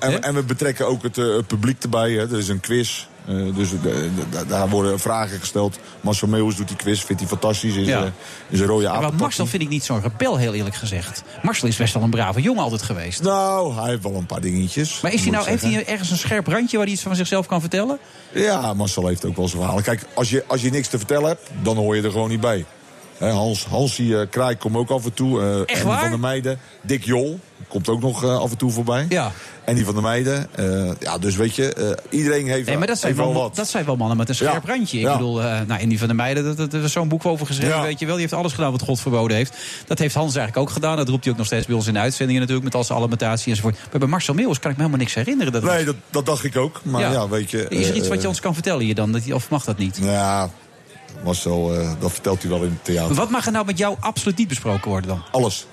en, en we betrekken ook het, het publiek erbij. Hè. Er is een quiz. Eh, dus de- daar worden vragen gesteld. Marcel Meeuwis doet die quiz, vindt hij fantastisch. Is, Ja. eh, is een rode Ja, maar aap. Marcel vind ik niet zo'n rebel, heel eerlijk gezegd. Marcel is best wel een brave jongen altijd geweest. Nou, hij heeft wel een paar dingetjes. Maar is hij nou, heeft hij ergens een scherp randje waar hij iets van zichzelf kan vertellen? Ja, Marcel heeft ook wel zijn verhalen. Kijk, als je, als je niks te vertellen hebt, dan hoor je er gewoon niet bij. Hans, Hansie eh Kraai komt ook af en toe. eh Echt Andy waar? van der Meijden. Dick Jol komt ook nog eh, af en toe voorbij. Ja. En die van der Meijden. eh, ja, dus weet je, eh, iedereen heeft, Nee, maar dat zijn, wel, wat. dat zijn wel mannen met een scherp Ja. randje. Ik Ja. bedoel, eh nou, Andy van der Meijden, dat, dat, dat is zo'n boek over geschreven, Ja. weet je wel. Die heeft alles gedaan wat God verboden heeft. Dat heeft Hans eigenlijk ook gedaan. Dat roept hij ook nog steeds bij ons in de uitzendingen natuurlijk, met al zijn alimentatie enzovoort. Maar bij Marcel Meeuwis kan ik me helemaal niks herinneren. Dat Nee, dat, dat dacht ik ook. Maar ja, weet je... Is er iets eh, wat je ons kan vertellen hier dan? Dat, of mag dat niet? Ja, Marcel, eh, dat vertelt hij wel in het theater. Wat mag er nou met jou absoluut niet besproken worden dan? Alles.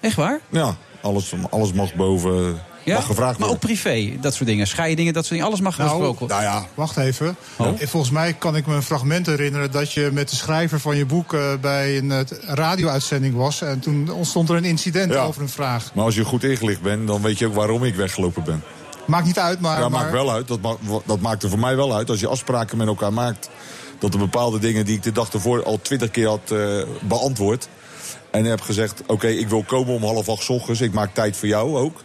Echt waar? Ja, alles, alles mag boven... Ja? Mag gevraagd maar worden. ook privé, dat soort dingen. Scheidingen, dat soort dingen. Alles mag Nou, besproken worden. Nou ja, Wacht even. Oh. Eh, Volgens mij kan ik me een fragment herinneren dat je met de schrijver van je boek eh, bij een eh, radio-uitzending was. En toen ontstond er een incident Ja. over een vraag. maar als je goed ingelicht bent, dan weet je ook waarom ik weggelopen ben. Maakt niet uit, maar. Ja, maar maakt wel uit. Dat, ma dat maakt er voor mij wel uit. Als je afspraken met elkaar maakt. Dat er bepaalde dingen die ik de dag ervoor al twintig keer had eh, beantwoord. En heb gezegd: Oké, ik wil komen om half acht 's ochtends. Ik maak tijd voor jou ook.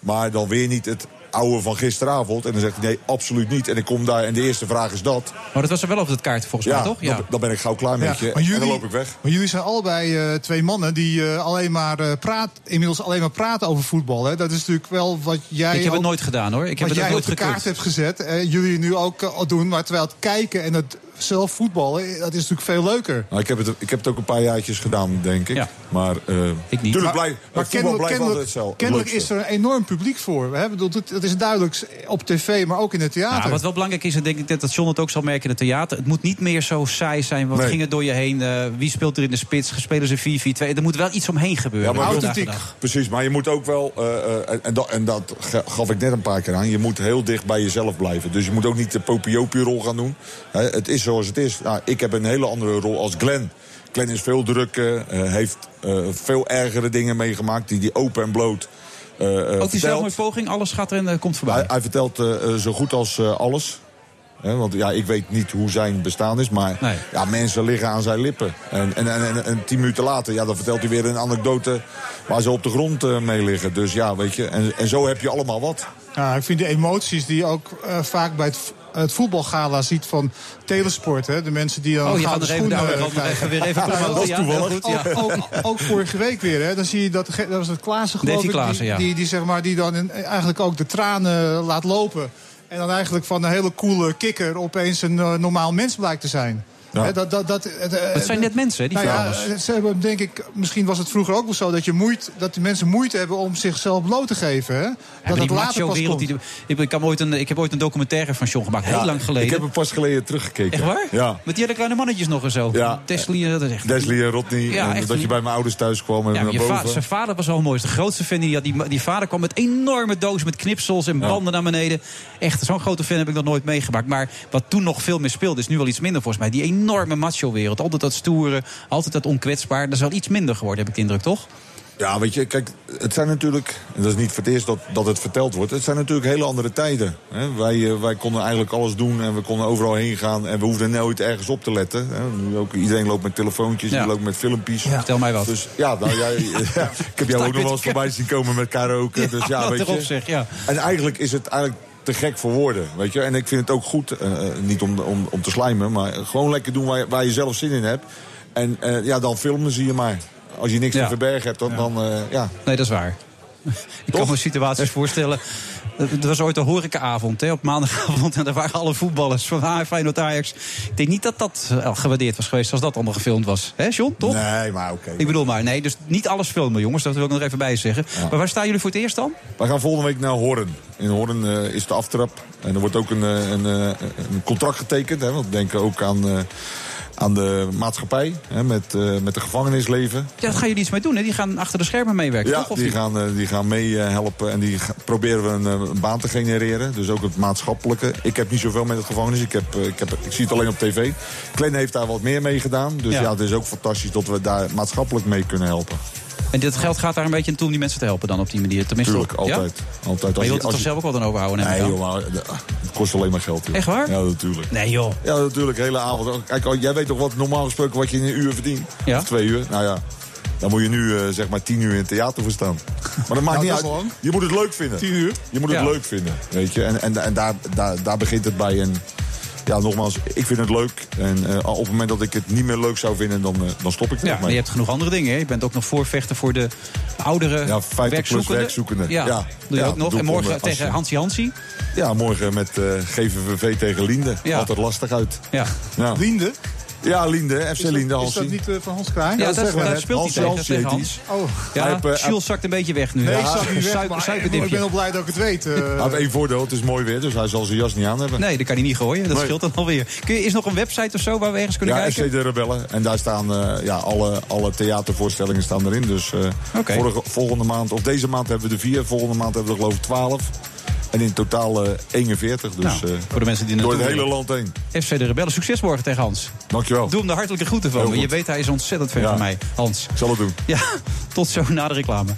Maar dan weer niet het oude van gisteravond. En dan zegt hij: Nee, absoluut niet. En ik kom daar en de eerste vraag is dat. Maar dat was er wel op het kaart volgens Ja, mij, toch? dan, dan ben ik gauw klaar met Ja, je. maar jullie- En dan loop ik weg. Maar jullie zijn allebei eh, twee mannen die eh, alleen maar eh, praat, inmiddels alleen maar praten over voetbal. Hè? Dat is natuurlijk wel wat jij. Ik heb het nooit gedaan hoor. Ik heb wat het jij nooit op de kaart hebt gezet. jullie nu ook al doen. Maar terwijl het kijken en het zelf voetballen, eh, dat is natuurlijk veel leuker. Nou, ik, heb het, ik heb het ook een paar jaartjes gedaan, denk ik. Maar eh ik niet. Tuurlijk, Maar- blijf, maar het voetbal blijft kennelijk is er een enorm publiek voor. Hè? Bedoel, dat, dat is duidelijk op tv, maar ook in het theater. Ja, wat wel belangrijk is, en denk ik dat John het ook zal merken in het theater. Het moet niet meer zo saai zijn. Wat Nee. ging er door je heen? eh, wie speelt er in de spits? Spelen ze 4-4-2? Er moet wel iets omheen gebeuren. Ja, maar dag. Precies, maar je moet ook wel, eh, eh, en, en dat, en dat ge- gaf ik net een paar keer aan, je moet heel dicht bij jezelf blijven. Dus je moet ook niet de popiopie-rol gaan doen. Hè, het is zoals het is. Nou, ik heb een hele andere rol als Glenn. Glenn is veel drukker, eh, heeft eh, veel ergere dingen meegemaakt, die die open en bloot eh Ook die vertelt. zelfmoordpoging, alles gaat er en komt voorbij. Hij, hij vertelt zo goed als eh, alles. Hè, want ja, ik weet niet hoe zijn bestaan is, maar ja, mensen liggen aan zijn lippen. En, en, en, en, en tien minuten later, ja, dan vertelt hij weer een anekdote waar ze op de grond eh, mee liggen. Dus ja, weet je, en, en zo heb je allemaal wat. Ja, ik vind de emoties die ook eh, vaak bij het, het voetbalgala ziet van telesport. Hè? De mensen die dan Oh, er even- schoenen gaan krijgen. weer even promoten, ja, goed, ja. Ook, ook, ook vorige week weer. Hè? Dan zie je dat, dat was het Klaassen geloof Davy ik. Klaassen, die, ja. die, die, zeg maar, die dan eigenlijk ook de tranen laat lopen. En dan eigenlijk van een hele coole kikker opeens een eh, normaal mens blijkt te zijn. Hè, dat, dat, dat, het, eh, Dat zijn net mensen, hè, die nou ja, voetballers. ze hebben, denk ik, misschien was het vroeger ook wel zo dat, je moeite, dat die mensen moeite hebben om zichzelf bloot te geven. Hè? Ja, Dat het later pas die- Ik, ik, kan ooit een, ik heb ooit een documentaire van John gemaakt, heel Ja, lang geleden. Ik heb hem pas geleden teruggekeken. Echt waar? Ja. Met die hele kleine mannetjes nog en zo. Ja. Dat is echt... Desley en Rodney. Ja, en echt dat je bij mijn ouders thuis kwam en Ja, naar va- boven. zijn vader was al mooi. De grootste fan die had. Die, die vader kwam met enorme doos met knipsels en banden naar beneden. Echt, zo'n grote fan heb ik nog nooit meegemaakt. Maar wat toen nog veel meer speelde, is nu wel iets minder volgens mij. Die enorme macho-wereld. Altijd dat stoere, altijd dat onkwetsbaar. Dat is wel iets minder geworden, heb ik de indruk, toch? Ja, weet je, kijk, het zijn natuurlijk... en dat is niet voor het eerst dat, dat het verteld wordt. Het zijn natuurlijk hele andere tijden. Hè. Wij, eh, wij konden eigenlijk alles doen en we konden overal heen gaan. En we hoefden nooit ergens op te letten. Hè. Nu ook, iedereen loopt met telefoontjes, Ja. loopt met filmpjes. Vertel mij wat. Dus ja, nou, jij, ja, ik heb jou ook nog wel eens voorbij zien komen met karaoke. Ja, dus ja, weet je. zeg, ja. En eigenlijk is het eigenlijk te gek voor woorden, weet je. En ik vind het ook goed, eh, eh, niet om, om, om te slijmen... maar gewoon lekker doen waar, je- waar je zelf zin in hebt. En eh, ja, dan filmen zie je maar. Als je niks Ja. te verbergen hebt, dan... dan eh, ja. Nee, dat is waar. Ik kan me situaties voorstellen. Er was ooit een horecaavond hè, op maandagavond. En daar waren alle voetballers van Feyenoord Ajax. Ik denk niet dat dat eh, gewaardeerd was geweest als dat allemaal gefilmd was. Hè, John, toch? Nee, maar oké. Ik bedoel maar, nee, dus niet alles filmen, jongens. Dat wil ik nog even bij zeggen. Maar waar staan jullie voor het eerst dan? We gaan volgende week naar Horn. In Horn eh, is de aftrap. En er wordt ook een, eh, een, een contract getekend. Hè, want we denken ook aan, aan de maatschappij. Hè, met, eh, met de gevangenisleven. Ja, daar gaan jullie iets mee doen, hè? Die gaan achter de schermen meewerken, Ja, toch? Of die niet? gaan, eh, die gaan meehelpen en die proberen we een, eh, een baan te genereren. Dus ook het maatschappelijke. Ik heb niet zoveel met het gevangenis. Ik, heb, ik, heb, ik zie het alleen op tv. Glenn heeft daar wat meer mee gedaan. Dus Ja. ja. het is ook fantastisch dat we daar maatschappelijk mee kunnen helpen. En dit geld gaat daar een beetje naartoe om die mensen te helpen dan op die manier. Tenminste, Tuurlijk, ja? altijd. altijd. Maar je wilt er toch zelf ook wel dan overhouden? Nee, joh, maar eh, het kost alleen maar geld. joh. Echt waar? Ja, natuurlijk. Nee, joh. Ja, natuurlijk, hele avond. Kijk, oh, jij weet toch wat normaal gesproken wat je in een uur verdient? Ja. Of twee uur? Nou ja, dan moet je nu eh, zeg maar tien uur in het theater voor staan. Maar dat maakt Nou, niet dat uit. Je moet het leuk vinden. Tien uur? Je moet het Ja. leuk vinden, weet je. En, en, en daar, daar, daar begint het bij. En ja, nogmaals, ik vind het leuk. En eh, op het moment dat ik het niet meer leuk zou vinden, dan, eh, dan stop ik er Ja, maar je hebt genoeg andere dingen. Hè? Je bent ook nog voorvechter voor de oudere Ja, 50 plus werkzoekenden. werkzoekenden. Ja, Ja. doe je Ja, ook nog. En morgen tegen Hansi Hansi. Ja, morgen met eh, GVVV tegen Linde. Ja. Altijd lastig uit. Ja. Ja, Linde? Ja Linde, FC Is dat, Linde, is dat niet eh, van Hans Kraai? Ja, dat we daar speelt hij tegen, Hans. Oh. Ja, eh, Jules zakt een beetje weg nu. Nee, ja, ik niet weg, maar ik ben wel blij dat ik het weet. eh. Hij heeft één voordeel, het is mooi weer, dus hij zal zijn jas niet aan hebben. Nee, dat kan hij niet gooien. Dat Nee. scheelt dan alweer. Kun je, is er nog een website of zo waar we ergens kunnen Ja, kijken? FC de Rebellen. En daar staan eh, ja, alle, alle theatervoorstellingen staan erin. Dus eh, vorige, volgende maand, of deze maand hebben we er vier. Volgende maand hebben we er geloof ik 12. En in totaal eh 41. Dus Nou, eh, voor de mensen die door het hele land heen. FC de Rebellen. Succes morgen tegen Hans. Dankjewel. Doe hem de hartelijke groeten van me. Je weet, hij is ontzettend fan Ja. van mij, Hans. Ik zal het doen. Ja, tot zo na de reclame.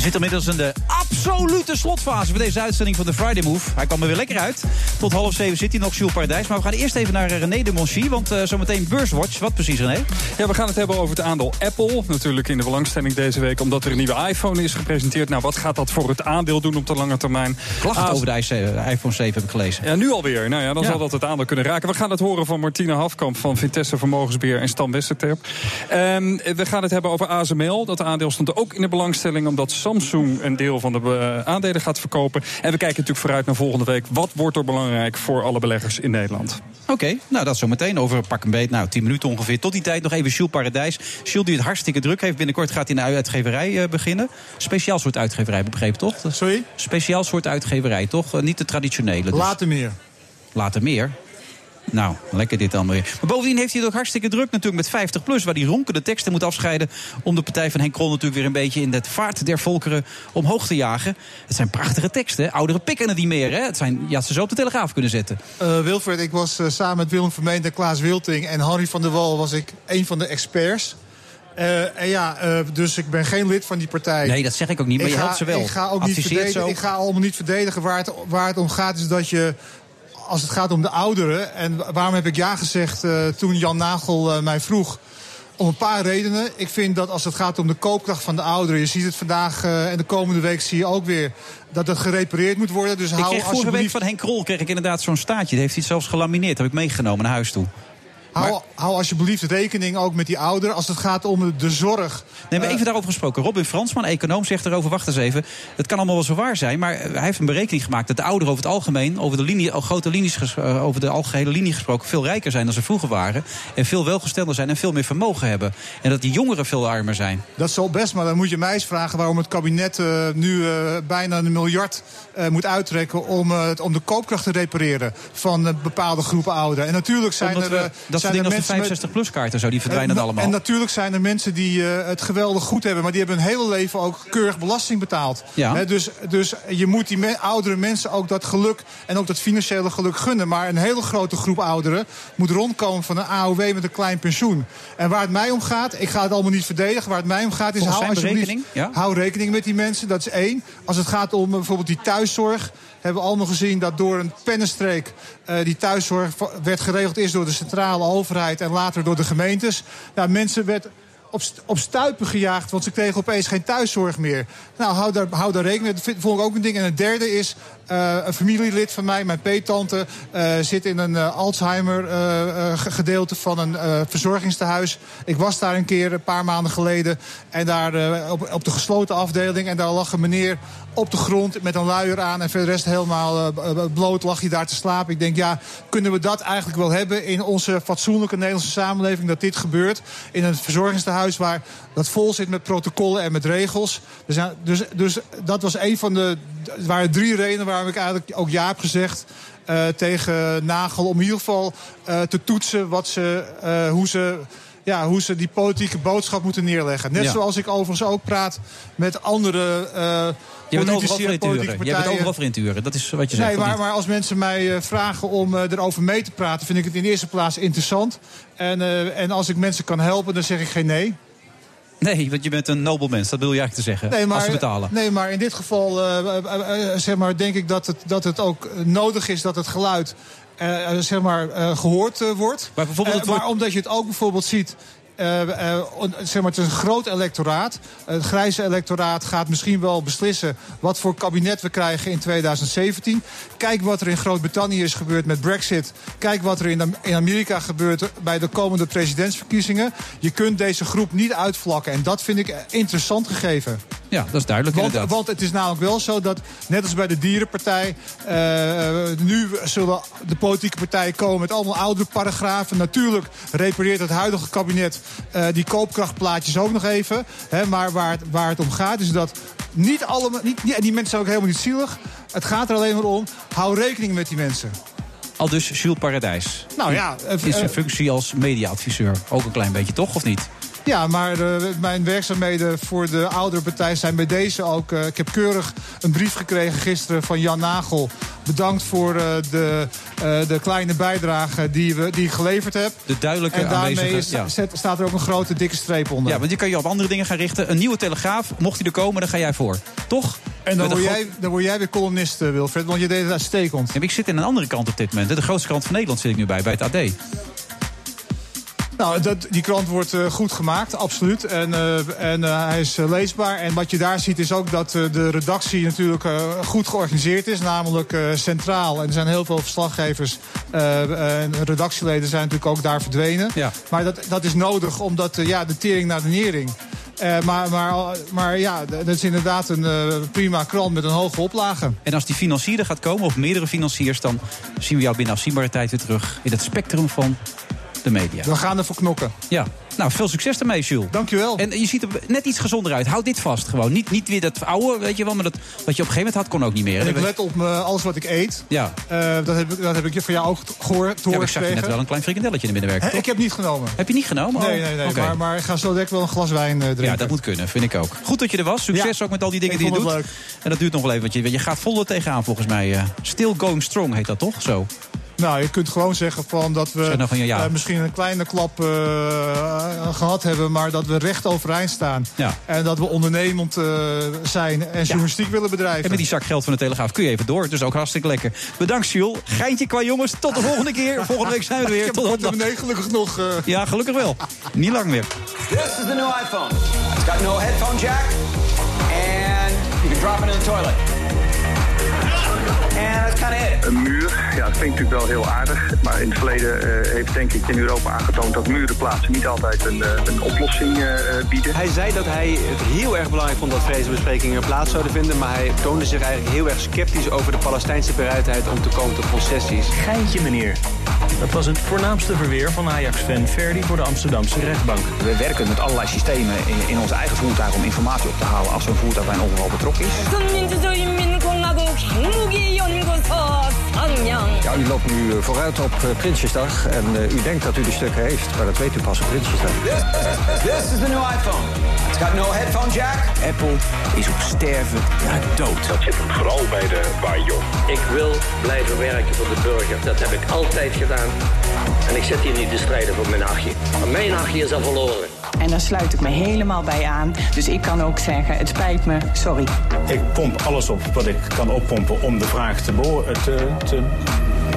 We zitten inmiddels in de absolute slotfase van deze uitzending van de Friday Move. Hij kwam er weer lekker uit. Tot half zeven zit hij nog, Jules Paradijs. Maar we gaan eerst even naar eh, René de Monchy. Want eh, zometeen Beurswatch. Wat precies, René? Ja, we gaan het hebben over het aandeel Apple. Natuurlijk in de belangstelling deze week, omdat er een nieuwe iPhone is gepresenteerd. Nou, wat gaat dat voor het aandeel doen op de lange termijn? Klachten Ah, over de i- iPhone 7 heb ik gelezen. Ja, nu alweer. Nou ja, dan Ja. zal dat het aandeel kunnen raken. We gaan het horen van Martina Hafkamp van Vitesse Vermogensbeheer en Stan Westerterp. Ehm, we gaan het hebben over ASML. Dat aandeel stond ook in de belangstelling omdat Samsung een deel van de eh, aandelen gaat verkopen. En we kijken natuurlijk vooruit naar volgende week. Wat wordt er belangrijk voor alle beleggers in Nederland? Oké, nou dat zometeen over een pak een beet. Nou, 10 minuten ongeveer. Tot die tijd nog even Jules Paradijs. Jules die het hartstikke druk heeft. Binnenkort gaat hij naar uitgeverij eh, beginnen. Speciaal soort uitgeverij, begrepen toch? Sorry? Speciaal soort uitgeverij, toch? Eh, niet de traditionele. Dus Later meer. later meer. Nou, lekker dit weer. Maar bovendien heeft hij het ook hartstikke druk natuurlijk met 50 plus, waar hij ronkende teksten moet afscheiden. Om de partij van Henk Krol natuurlijk weer een beetje in het vaart der volkeren omhoog te jagen. Het zijn prachtige teksten. hè. Ouderen pikken het niet meer. Hè? Het zijn, had ze zo op de telegraaf kunnen zetten. Eh, Wilfred, ik was eh, samen met Willem Vermeend en Klaas Wilting en Harry van der Wal was ik een van de experts. Eh, en ja, dus ik ben geen lid van die partij. Nee, dat zeg ik ook niet, maar Ik je ga- helpt ze wel. Ik ga ook niet verdedigen. Ik ga allemaal niet verdedigen. Waar het, waar het om gaat is dat je, als het gaat om de ouderen... en waarom heb ik ja gezegd eh, toen Jan Nagel eh, mij vroeg... Om een paar redenen. Ik vind dat als het gaat om de koopkracht van de ouderen... je ziet het vandaag eh, en de komende week zie je ook weer... dat het gerepareerd moet worden. Dus Ik hou kreeg vorige week alsjeblieft... van Henk Krol kreeg ik inderdaad zo'n staartje. Dat heeft hij zelfs gelamineerd. Dat heb ik meegenomen naar huis toe. Hou, hou alsjeblieft rekening ook met die ouderen als het gaat om de zorg. Nee, maar even daarover gesproken. Robin Fransman, econoom, zegt erover... wacht eens even, het kan allemaal wel zo waar zijn... maar hij heeft een berekening gemaakt dat de ouderen over het algemeen... over de, linie, grote linies, eh, over de algehele linie gesproken... veel rijker zijn dan ze vroeger waren... en veel welgestelder zijn en veel meer vermogen hebben. En dat die jongeren veel armer zijn. Dat zal best, maar dan moet je mij eens vragen waarom het kabinet eh, nu eh, bijna een miljard eh, moet uittrekken om, eh, om de koopkracht te repareren van eh, bepaalde groepen ouderen. En natuurlijk zijn Omdat er, we, eh, dat zijn dingen als de mensen met- 65-plus-kaarten zo, die verdwijnen en, allemaal. En natuurlijk zijn er mensen die eh, het geweldig goed hebben, maar die hebben hun hele leven ook keurig belasting betaald. Ja. Dus, dus je moet die me- oudere mensen ook dat geluk en ook dat financiële geluk gunnen. Maar een hele grote groep ouderen moet rondkomen van een AOW met een klein pensioen. En waar het mij om gaat, ik ga het allemaal niet verdedigen, waar het mij om gaat is hou alsjeblieft, ja? hou rekening met die mensen. Dat is één. Als het gaat om eh, bijvoorbeeld die thuiszorg. Hebben we allemaal gezien dat door een pennenstreek eh, die thuiszorg werd geregeld is door de centrale overheid en later door de gemeentes. Nou, mensen werd op, op stuipen gejaagd, want ze kregen opeens geen thuiszorg meer. Nou, hou daar, hou daar rekening mee. Dat vond ik ook een ding. En het derde is, een familielid van mij, mijn peetante, eh, zit in een eh, Alzheimer-gedeelte van een eh, verzorgingstehuis. Ik was daar een keer een paar maanden geleden. En daar eh, op, op de gesloten afdeling. En daar lag een meneer op de grond met een luier aan. En verder de rest helemaal eh, bloot lag hij daar te slapen. Ik denk, ja, kunnen we dat eigenlijk wel hebben in onze fatsoenlijke Nederlandse samenleving? Dat dit gebeurt in een verzorgingstehuis waar dat vol zit met protocollen en met regels. Dus, dus, dus dat was een van de. Er waren drie redenen waarom ik eigenlijk ook ja heb gezegd. eh, tegen Nagel om in ieder geval eh, te toetsen wat ze, eh, hoe ze ja, hoe ze die politieke boodschap moeten neerleggen. Net Ja. zoals ik overigens ook praat met andere Je bent overal voor in huren. Je bent overal voor in. Dat is wat je zegt. Nee, maar, als mensen mij vragen om erover mee te praten... vind ik het in de eerste plaats interessant. En, en als ik mensen kan helpen, dan zeg ik geen nee. Nee, want je bent een nobel mens. Dat wil je eigenlijk te zeggen. Nee, maar, als ze betalen. Nee, maar in dit geval eh, eh, eh, zeg maar, denk ik dat het, dat het ook nodig is dat het geluid zeg maar, eh, gehoord eh, wordt. Maar bijvoorbeeld maar omdat je het ook bijvoorbeeld ziet. Eh, eh, zeg maar, het is een groot electoraat. Het grijze electoraat gaat misschien wel beslissen wat voor kabinet we krijgen in 2017. Kijk wat er in Groot-Brittannië is gebeurd met Brexit. Kijk wat er in, in Amerika gebeurt bij de komende presidentsverkiezingen. Je kunt deze groep niet uitvlakken. En dat vind ik interessant gegeven. Ja, dat is duidelijk Want, inderdaad. want het is namelijk wel zo dat, net als bij de dierenpartij... eh, nu zullen de politieke partijen komen met allemaal oudere paragrafen. Natuurlijk repareert het huidige kabinet eh, die koopkrachtplaatjes ook nog even. Hè, maar waar het, waar het om gaat is dat niet allemaal... Niet, en die mensen zijn ook helemaal niet zielig. Het gaat er alleen maar om, hou rekening met die mensen. Al dus Jules Paradijs. Nou ja, eh, in zijn eh, functie als mediaadviseur. Ook een klein beetje, toch? Of niet? Ja, maar eh, mijn werkzaamheden voor de oudere partij zijn bij deze ook... eh, ik heb keurig een brief gekregen gisteren van Jan Nagel. Bedankt voor eh, de, de kleine bijdrage die, we, die ik geleverd heb. De duidelijke en daarmee is- ja. zet- staat er ook een grote dikke streep onder. ja, want je kan je op andere dingen gaan richten. Een nieuwe telegraaf, mocht die er komen, dan ga jij voor. Toch? en dan word, jij, dan word jij weer columnist, Wilfred, want je deed het uitstekend. Ja, ik zit in een andere kant op dit moment. De grootste krant van Nederland zit ik nu bij, bij het AD. Nou, dat, die krant wordt eh, goed gemaakt, absoluut. En, eh, en eh, hij is leesbaar. En wat je daar ziet is ook dat de redactie natuurlijk goed georganiseerd is. Namelijk centraal. En er zijn heel veel verslaggevers en redactieleden zijn natuurlijk ook daar verdwenen. Ja. Maar dat, dat is nodig, omdat ja, de tering naar de nering. Maar, maar, maar ja, dat is inderdaad een prima krant met een hoge oplage. En als die financier er gaat komen, of meerdere financiers... dan zien we jou binnen afzienbare tijd weer terug... in het spectrum van de media. We gaan ervoor knokken. Ja. Nou, veel succes ermee, Jules. Dankjewel. En je ziet er net iets gezonder uit. Houd dit vast gewoon. Niet, niet weer dat oude, weet je wel, maar dat wat je op een gegeven moment had, kon ook niet meer. En ik let op me, alles wat ik eet. Ja. Eh, dat, heb ik, dat heb ik van jou ook gehoord. Ja, ik zag je net wel een klein frikandelletje in de toch? ik heb niet genomen. Heb je niet genomen? Nee, Oh, nee, nee. oké. Maar, maar ik ga zo direct wel een glas wijn eh, drinken. Ja, dat moet kunnen, vind ik ook. Goed dat je er was. Succes ook met al die dingen ik die je doet. leuk. En dat duurt nog wel even, want je, je gaat vol er tegenaan volgens mij. eh. Still going strong heet dat toch? Zo. Nou, je kunt gewoon zeggen van dat we Zeg nou van ja, ja. eh, misschien een kleine klap eh, gehad hebben, maar dat we recht overeind staan. Ja. En dat we ondernemend eh, zijn en journalistiek willen bedrijven. En met die zak geld van de Telegraaf kun je even door. Dus ook hartstikke lekker. Bedankt, Jules. Geintje qua jongens. Tot de volgende keer. Volgende week zijn we er weer. Ik heb Tot dan. portemonnee gelukkig nog. eh. Ja, gelukkig wel. Niet lang meer. This is the new iPhone. It's got no headphone jack, and you can drop it in the toilet. That's kind of it. Een muur, ja, dat vind ik natuurlijk wel heel aardig. Maar in het verleden eh, heeft denk ik in Europa aangetoond dat muren plaatsen niet altijd een, eh, een oplossing eh, bieden. Hij zei dat hij het heel erg belangrijk vond dat vredesbesprekingen plaats zouden vinden. Maar hij toonde zich eigenlijk heel erg sceptisch over de Palestijnse bereidheid om te komen tot concessies. Geintje, meneer. Dat was het voornaamste verweer van Ajax-fan Verdi voor de Amsterdamse rechtbank. We werken met allerlei systemen in, in ons eigen voertuig om informatie op te halen als zo'n voertuig bij een ongeval betrokken is. Ja, u loopt nu eh, vooruit op eh, Prinsjesdag en eh, u denkt dat u de stukken heeft, maar dat weet u pas op Prinsjesdag. This is the new iPhone. It's got no headphone jack. Apple is op sterven na dood. Dat zit hem vooral bij de Bayon. Ik wil blijven werken voor de burger. Dat heb ik altijd gedaan. En ik zit hier niet te strijden voor mijn hachje. Maar mijn hachje is al verloren. En daar sluit ik me helemaal bij aan. Dus ik kan ook zeggen, het spijt me, sorry. Ik pomp alles op wat ik kan oppompen om de vraag te, beho- te, te, eh,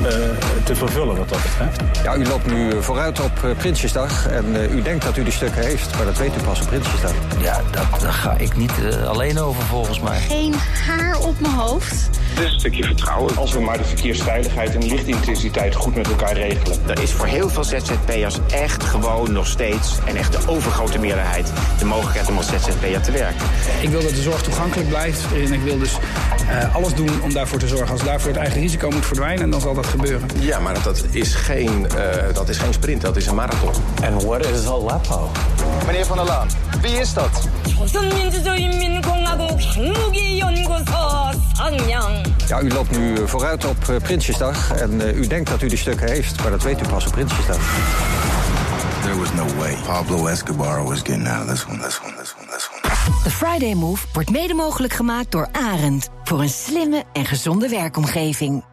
te vervullen wat dat betreft. Ja, u loopt nu vooruit op eh, Prinsjesdag en eh, u denkt dat u de stukken heeft, maar dat weet u pas op Prinsjesdag. Ja, dat, daar ga ik niet eh, alleen over volgens mij. Geen haar op mijn hoofd. Het is een stukje vertrouwen. Als we maar de verkeersveiligheid en de lichtintensiteit goed met elkaar regelen. Er is voor heel veel ZZP'ers echt gewoon nog steeds... en echt de overgrote meerderheid de mogelijkheid om als ZZP'er te werken. Ik wil dat de zorg toegankelijk blijft. En ik wil dus eh, alles doen om daarvoor te zorgen. Als daarvoor het eigen risico moet verdwijnen, dan zal dat gebeuren. Ja, maar dat is geen, eh, dat is geen sprint, dat is een marathon. En what is a lapo? Meneer Van der Laan, wie is dat? Ja, u loopt nu vooruit op eh, Prinsjesdag en eh, u denkt dat u die stukken heeft, maar dat weet u pas op Prinsjesdag. There was no way. Pablo Escobar was getting out of this one, this one, this one, this one. De Friday Move wordt mede mogelijk gemaakt door Arend. Voor een slimme en gezonde werkomgeving.